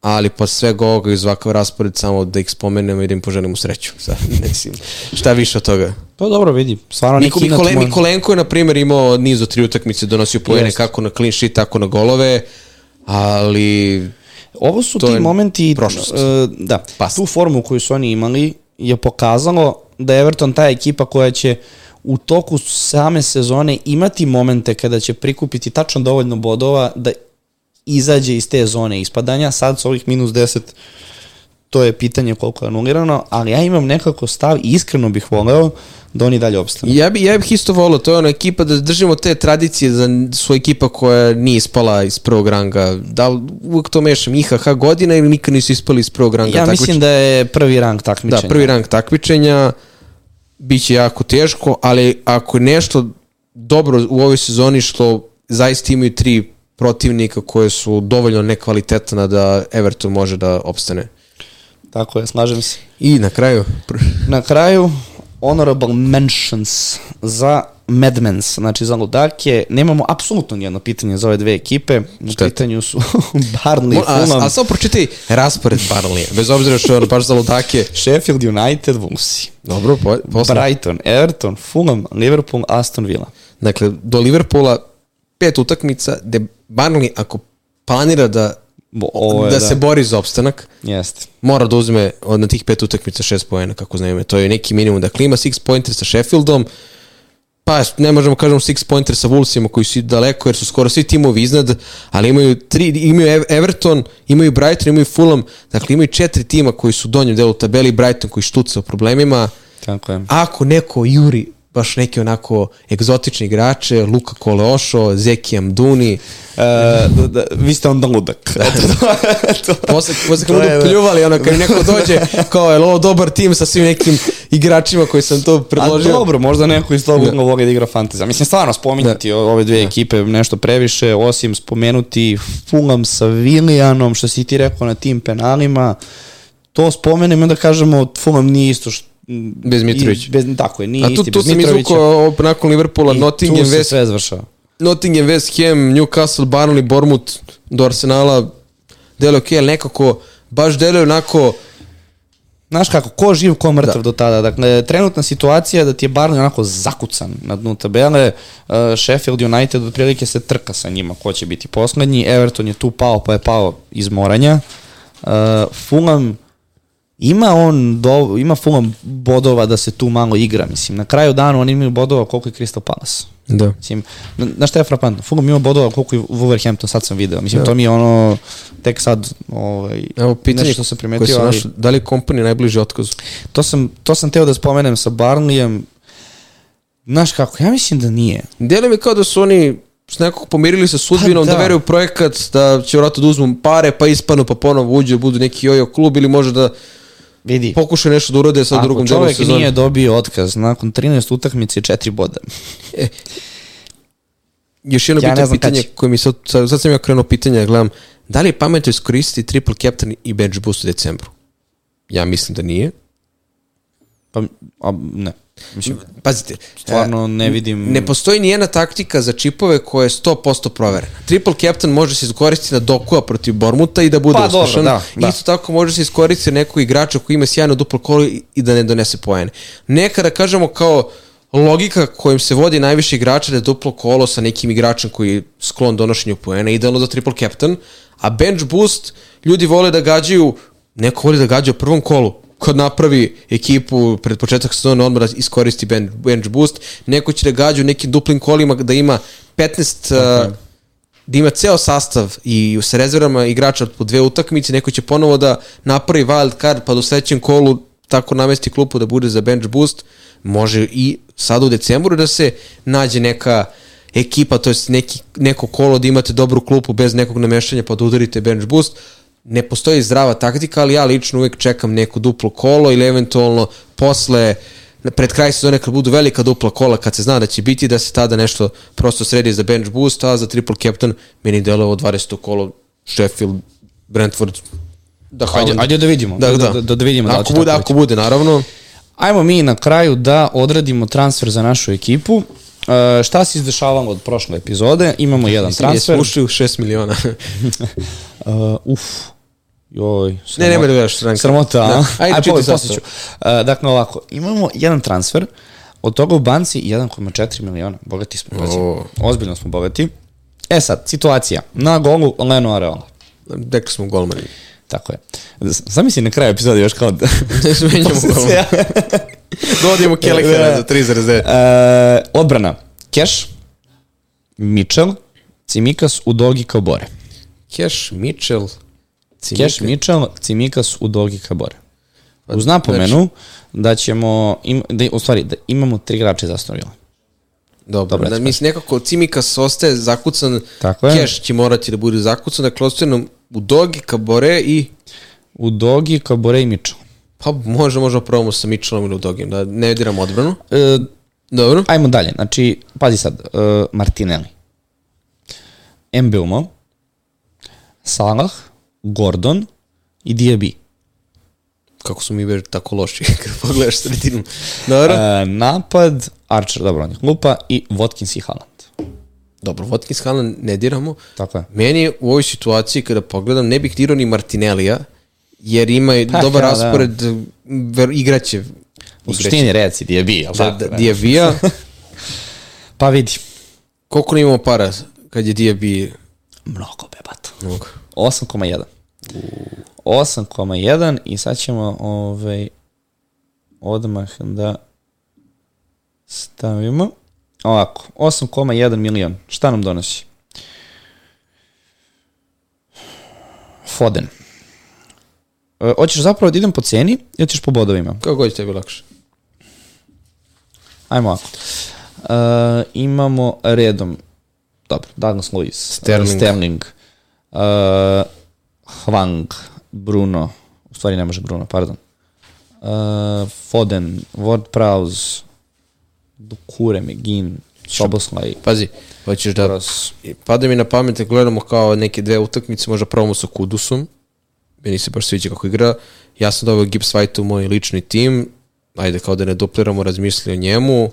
ali pa sve ovoga iz ovakav raspored samo da ih spomenemo i da im poželimo sreću. Sad, mislim, šta više od toga? To dobro vidi. Stvarno Niko, može- Mikolenko je, na primjer, imao niz od tri utakmice, donosio pojene Jeste. kako na clean sheet, tako na golove, ali Ovo su ti momenti, prošlost. e, da, Past. tu formu koju su oni imali je pokazalo da je Everton ta ekipa koja će u toku same sezone imati momente kada će prikupiti tačno dovoljno bodova da izađe iz te zone ispadanja. Sad s ovih minus 10 to je pitanje koliko je anulirano, ali ja imam nekako stav i iskreno bih voleo da oni dalje opstanu. Ja bi, ja bih isto volio, to je ona ekipa da držimo te tradicije za svoja ekipa koja nije ispala iz prvog ranga. Da li uvek to mešam IHH godina ili nikad nisu ispali iz prvog ranga? Ja takmičenja? mislim da je prvi rang takmičenja. Da, prvi rang takmičenja biće jako teško, ali ako je nešto dobro u ovoj sezoni što zaista imaju tri protivnika koje su dovoljno nekvalitetna da Everton može da opstane. Tako je, slažem se. I na kraju, Na kraju, honorable mentions za Madmans, znači za ludake. Nemamo apsolutno nijedno pitanje za ove dve ekipe. U Šteta. pitanju su Barnley, a, Fulham, a samo pročitaj raspored Barnley, bez obzira što je on baš za ludake. Sheffield United, Wolves, Dobro, po, posle. Brighton, Everton, Fulham, Liverpool, Aston Villa. Dakle, do Liverpoola pet utakmica, gde Barnley ako planira da, Bo, ovo je, da, se bori za opstanak, Jeste. mora da uzme od na tih pet utakmica šest pojena, kako znamo. To je neki minimum. Dakle, ima six pointer sa Sheffieldom, pa ne možemo kažemo six pointer sa Wolvesima koji su daleko jer su skoro svi timovi iznad, ali imaju tri, imaju Ev- Everton, imaju Brighton, imaju Fulham, dakle imaju četiri tima koji su u donjem delu tabeli, Brighton koji štuca u problemima. Tako je. Ako neko juri baš neke onako egzotični igrače, Luka Koleošo, Zeki Amduni, E, da, da, vi ste onda ludak. Posle, posle kad budu da. pljuvali, ono, kad neko dođe, kao, je ovo dobar tim sa svim nekim igračima koji sam to A predložio? dobro, možda neko iz tog ugla voli da igra fantazija. Mislim, stvarno spominjati ove dve ekipe nešto previše, osim spomenuti Fulham sa Vilijanom, što si ti rekao na tim penalima, to spomenem i onda kažemo Fulham nije isto što Bez Mitrovića. Bez, tako je, nije A tu, isti tu Mitrovića. izvukao nakon Liverpoola, Nottingham, se West, sve završava. Nottingham, West Ham, Newcastle, Burnley, Bournemouth, do Arsenala, deluje ok, ali nekako baš deluje onako Znaš kako, ko živ, ko mrtav do tada. Dakle, trenutna situacija je da ti je Barney onako zakucan na dnu tabele. Uh, Sheffield United otprilike se trka sa njima ko će biti poslednji. Everton je tu pao, pa je pao iz moranja. Uh, Fulham ima on do, ima Fulham bodova da se tu malo igra, mislim. Na kraju dana oni imaju bodova koliko je Crystal Palace. da. Mislim, na, šta je frapantno? Fulham ima bodova koliko je Wolverhampton, sad sam video. Mislim, to mi je ono, tek sad, ovaj, Evo pitanje nešto sam primetio, ali... našao, da li je kompanija najbliži otkazu? To sam, to sam teo da spomenem sa Barnleyem. Znaš kako, ja mislim da nije. Deluje mi kao da su oni s nekog pomirili sa sudbinom, Pa da. da. veruju projekat, da će vratno da uzmu pare, pa ispanu, pa ponovo uđu, budu neki jojo klub ili može da Vidi, pokušaju nešto da urode sa ako drugom delu čovjek sezone. nije dobio otkaz nakon 13 utakmice i 4 boda. Još jedno Ja znam pitanje koje mi sad, sad, sad sam ja krenuo pitanje, da gledam, da li je pametno iskoristiti triple captain i bench boost u decembru? Ja mislim da nije. Pa, a, ne. Mislim, Pazite, stvarno e, ne vidim... Ne postoji ni jedna taktika za čipove koja je 100% proverena. Triple captain može se iskoristiti na Dokua protiv Bormuta i da bude Pa, dobro, uspešan. da, da. Isto tako može se iskoristiti na nekog igrača koji ima sjajno duplo kolo i- da ne donese poene. Nekada kažemo kao logika kojim se vodi najviše igrača da je duplo kolo sa nekim igračem koji je sklon donošenju poena, idealno za triple captain, a bench boost ljudi vole da gađaju, neko voli da gađa u prvom kolu, kad napravi ekipu pred početak sezone odmah da iskoristi bench, bench boost, neko će da gađa u nekim duplim kolima da ima 15 uh, da ima ceo sastav i sa rezervama igrača po dve utakmice, neko će ponovo da napravi wild card pa do sledećem kolu tako namesti klupu da bude za bench boost, može i sada u decembru da se nađe neka ekipa, to jest neki, neko kolo da imate dobru klupu bez nekog namešanja pa da udarite bench boost. Ne postoji zdrava taktika, ali ja lično uvek čekam neko duplo kolo ili eventualno posle pred kraj sezone kad budu velika dupla kola, kad se zna da će biti, da se tada nešto prosto sredi za bench boost, a za triple captain meni delo ovo 20. kolo Sheffield, Brentford, da Ajde, ajde da vidimo. Da, da, da, da, da vidimo da li ako će bude, ako bude, naravno. Ajmo mi na kraju da odradimo transfer za našu ekipu. Uh, šta se izdešavalo od prošle epizode? Imamo jedan transfer. Jesmo ušli u 6 miliona. Uh, uf. Joj. ne, nema da gledaš stranka. Sramota, a? Da. Ajde, Ajde, čitaj posle, sad posle ću. Uh, dakle, ovako, imamo jedan transfer, od toga u banci 1,4 miliona. Bogati smo, pazi. O. Ozbiljno smo bogati. E sad, situacija. Na golu Leno Areola. Rekli smo golmani. Tako je. Zamisli na kraju epizode još kao da... Ne smenjamo golmani. Dovodimo Kelleher za 3 E, odbrana. Keš, Mitchell, Cimikas, Udogi, Kabore. Cash, Mitchell, Keš, Mitchell, Cimikas, Udogi, Kabore. Uz napomenu da ćemo, im, da, u stvari, da imamo tri igrače za Aston Villa. Dobro, Dobro, da mislim nekako Cimikas ostaje zakucan, Tako je. Cash će morati da bude zakucan, dakle ostaje nam u Dogi, Kabore i Udogi, Kabore i Mitchell. pa može, možemo probamo sa Mitchellom ili Udogim, da ne diramo odbranu. E, Dobro. ajmo dalje, znači, pazi sad, e, Martinelli, Mbeumo, Salah, Gordon i Diaby. kako su mi već tako loši kad pogledaš sredinu. Dobro. E, napad, Archer, dobro, on je klupa, i Watkins i Haaland. Dobro, Watkins Haaland ne diramo. Tako je. Meni u ovoj situaciji kada pogledam ne bih dirao ni Martinellija jer ima Pa, dobar ja, da. raspored ver, igraće U suštini reci, di je bi, jel da, tako? da, ne? Diabija. Pa vidi. Koliko ne imamo para kad je Diabi Mnogo bebato. mnogo? 8,1. 8,1 i sad ćemo ovaj, odmah da stavimo. Ovako, 8,1 milion. Šta nam donosi? Foden. E, hoćeš zapravo da idem po ceni ili ćeš po bodovima? Kako god je tebi lakše. Ajmo ovako. E, imamo redom, dobro, Douglas Lewis, Sterling. Sterling uh, Hwang, Bruno, u stvari ne može Bruno, pardon, uh, Foden, Ward Prowse, Dukure, McGinn, Soboslaj, Pazi, hoćeš da... Toros. Pada mi na pamet da gledamo kao neke dve utakmice, možda probamo sa Kudusom. Meni se baš sviđa kako igra. Ja sam doveo Gibbs White u moj lični tim. Ajde, kao da ne dupliramo, razmisli o njemu.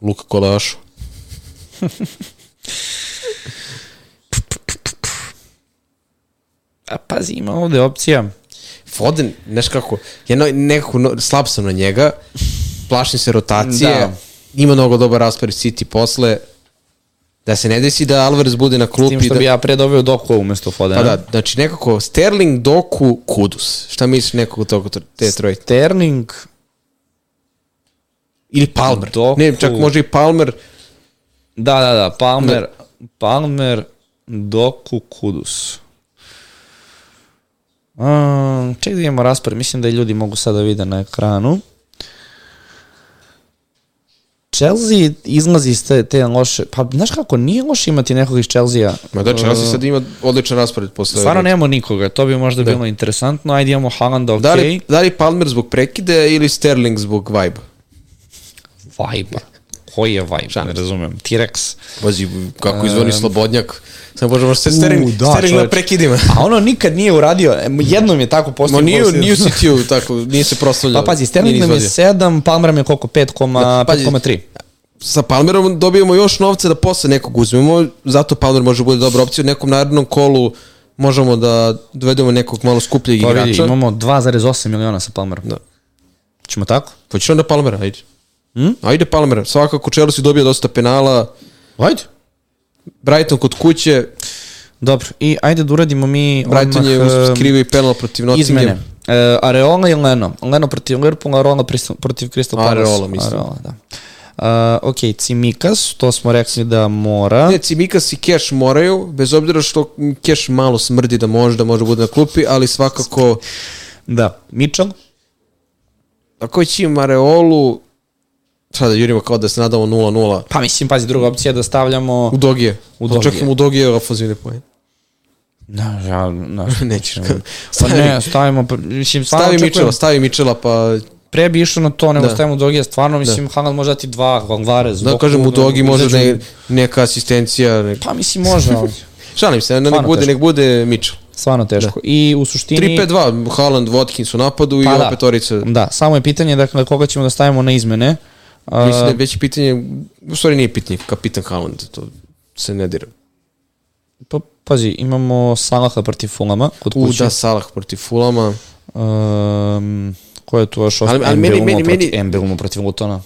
Luka Koleašu. A pazi, ima ovde opcija. Foden, znaš kako, ja no, nekako no, slab sam na njega, plašim se rotacije, Da. ima mnogo dobar raspored City posle, da se ne desi da Alvarez bude na S klupi. tim što da, bi ja predoveo Doku umesto Fodena. Pa da, znači nekako Sterling, Doku, Kudus. Šta misliš nekako toga, te troje? Sterling, Ili Palmer. Doku. Ne, čak može i Palmer. da, da, da, Palmer, Palmer, Doku, Kudus. Um, ček da imamo raspored, mislim da i ljudi mogu sada da vide na ekranu. Chelsea izlazi iz te, te loše, pa znaš kako, nije loše imati nekog iz Chelsea-a. Ma da, Chelsea sad ima odličan raspored posle. Stvarno nemamo nikoga, to bi možda bilo interesantno. Ajde imamo Haalanda, ok. Da li, da li Palmer zbog prekide ili Sterling zbog vibe? Vibe. Koji je vibe? Šalim Ne razumem. T-Rex. Pazi, kako izvoni slobodnjak. Sam bože, možda se Sterling, U, da, Sterling na prekidima. A ono nikad nije uradio, jednom je tako Ma postao. nije, nije u City-u tako, nije se proslavljao. Pa pazi, Sterling Nije nam je izvadio. 7, Palmer je koliko? 5,3. Da, pazi. 5,3. Sa Palmerom dobijemo još novca da posle nekog uzmemo, zato Palmer može bude dobra opcija. U nekom narednom kolu možemo da dovedemo nekog malo skupljeg Pa vidi, igrača. imamo 2,8 miliona sa Palmerom. Da. Ćemo tako? Hoćeš onda Palmera, ajde. Hm? Ajde Palmera. Svakako Chelsea dobija dosta penala. Ajde. Brighton kod kuće. Dobro, i ajde da uradimo mi Brighton je uz em, krivi penal protiv Nottingham. izmene. E, Areola i Leno. Leno protiv Liverpoola, Areola protiv Crystal Palace. Areola, mislim. Areola, da. Uh, ok, Cimikas, to smo rekli da mora. Ne, Cimikas i Cash moraju, bez obzira što Cash malo smrdi da može, da može bude na klupi, ali svakako Da, Mitchell. ako već ima Areolu, sada jurimo kao da se nadamo 0-0 Pa mislim, pazi, druga opcija je da stavljamo... u Dogije. U U Dogije. Očekujemo u Dogije ofenzivne poen. Da, ja, na, Nećeš. Pa ne, stavimo, pa, mislim, Stavi očekujem- Mičela, stavi Mičela, pa Pre bi išao na to, nego Da. stavimo Dogija, stvarno, mislim, Haaland može dati dva, Alvarez, da kažem u Dogi može izađu- ne, neka asistencija. Ne, Pa mislim, može, ali šalim se, ne, nek Stvarno bude, teško. nek bude Mičel. stvarno teško. I u suštini... 3-5-2, Haaland, Watkins u napadu i Pa da. opet Orica. Da, samo je pitanje, dakle, koga ćemo da stavimo na izmene. A, Mislim da je već pitanje, u stvari nije pitanje, kapitan Haaland, to se ne dira. pa, pazi, imamo Salaha protiv Fulama kod U, kuće. da, Salah protiv Fulama. Um, ko je tu još Ali- ostao? ali meni- meni- meni- Embeumo protiv Lutona.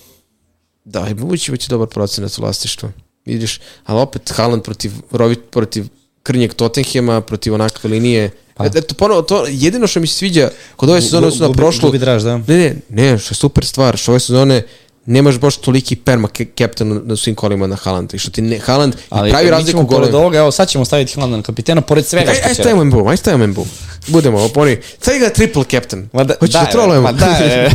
Da, i će biti dobar procenac vlasništva. Vidiš, ali opet Haaland protiv, Rovit protiv krnjeg Tottenhema, protiv onakve linije. Pa. Pa. Eto, ponovo, to, jedino što mi se sviđa kod ove sezone su na prošlu... gubi draž, da. Ne, ne, ne, što je super stvar, što ove sezone nemaš baš toliki perma captain na svim kolima na Haalanda. I što ti ne, Haaland Ali pravi razliku ćemo pored golovima. ovoga, evo sad ćemo staviti Haaland na kapitena, pored svega Aj, što aj stavimo Mbu, aj stavimo Mbu. Budemo, oponi. Stavi ga triple captain. Ma da, Hoćeš da, daj, trolujemo? Ma da, e,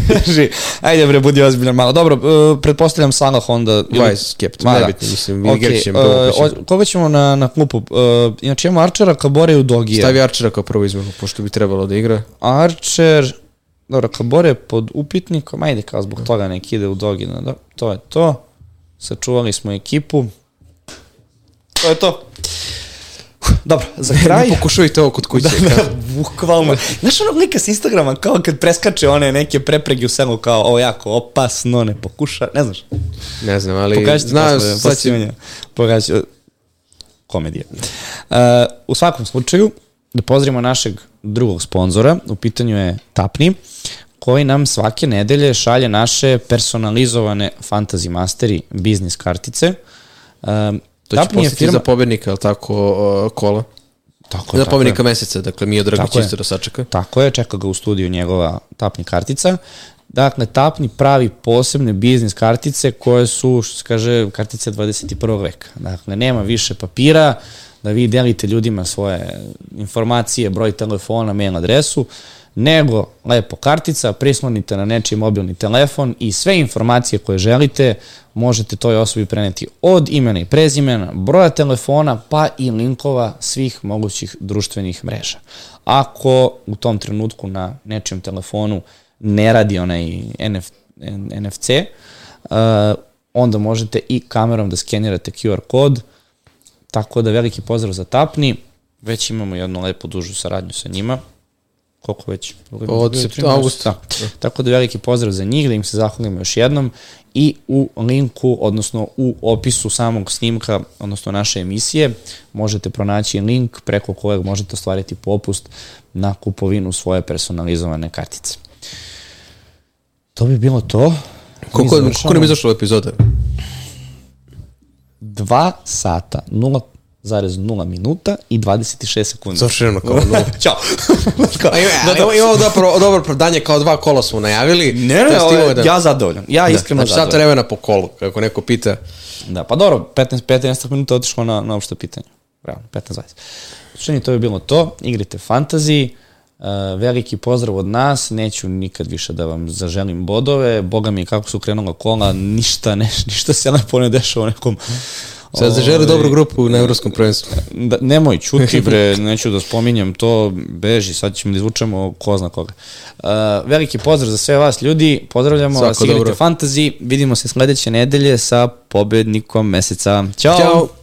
ajde bre, budi ozbiljan malo. Dobro, uh, pretpostavljam Salah onda. Vice captain, Ma da. nebitno, mislim, Ok, igrat će uh, o- koga ćemo na, na klupu? Uh, inače imamo Archera, Kabore i Dogije. Stavi Archera kao prvo izmenu, pošto bi trebalo da igra. Archer, dobro, Kabore je pod upitnikom, ajde kao zbog toga nek ide u Dogina, da, to je to. Sačuvali smo ekipu. To je to. Dobro, za kraj... Ne pokušajte ovo kod kuće. da, kažem. bukvalno. Znaš onog lika s Instagrama, kao kad preskače one neke preprege u selu, kao ovo jako opasno, ne pokuša, ne znaš. Ne znam, ali Pokažite znam, posle, sad će. Pokažite, komedije. Uh, u svakom slučaju, da pozdravimo našeg drugog sponzora, u pitanju je Tapni, koji nam svake nedelje šalje naše personalizovane Fantasy Masteri biznis kartice. Um, to će postati za pobednika, ali tako, kola. Tako, Za tako pobednika je. meseca, dakle mi je Drago Tako je. čisto da sačeka. Tako je, čeka ga u studiju njegova Tapni kartica. Dakle, Tapni pravi posebne biznis kartice koje su, što se kaže, kartice 21. veka. Dakle, nema više papira, da vi delite ljudima svoje informacije, broj telefona, mail adresu, nego lepo kartica, prislonite na nečiji mobilni telefon i sve informacije koje želite možete toj osobi preneti od imena i prezimena, broja telefona, pa i linkova svih mogućih društvenih mreža. Ako u tom trenutku na nečijem telefonu ne radi onaj NF, NFC, uh, onda možete i kamerom da skenirate QR kod, tako da veliki pozdrav za Tapni, već imamo jednu lepu dužu saradnju sa njima, koliko već? Od sept- avgusta. Da. Tako da veliki pozdrav za njih, da im se zahvalimo još jednom i u linku, odnosno u opisu samog snimka, odnosno naše emisije, možete pronaći link preko kojeg možete ostvariti popust na kupovinu svoje personalizovane kartice. To bi bilo to. Koliko, koliko nam izašlo epizoda? 2 sata, 0,0 minuta i 26 sekundi. Završeno kao nula. Ćao. A ima, da, da, imamo dobro, dobro opravdanje, kao dva kola smo najavili. Ne, ne, ovo imamo da- ja zadovoljan. Ja iskreno Znači, sat zadovoljan. vremena po kolu, kako neko pita. Da, pa dobro, 15, 15 minuta otišlo na, na opšte pitanje. Realno, 15-20. Suštini, to je bilo to. Igrite fantasy. Uh, veliki pozdrav od nas, neću nikad više da vam zaželim bodove, boga mi kako su krenula kola, ništa, ne, ništa se lepo ne dešava u nekom... Sad zaželi ovaj, dobru grupu na evropskom prvenstvu. Da, nemoj čuti bre, neću da spominjem to, beži, sad ćemo da izvučemo ko zna koga. Uh, veliki pozdrav za sve vas ljudi, pozdravljamo Svako vas, igrate fantasy, vidimo se sledeće nedelje sa pobednikom meseca. Ćao! Ćao!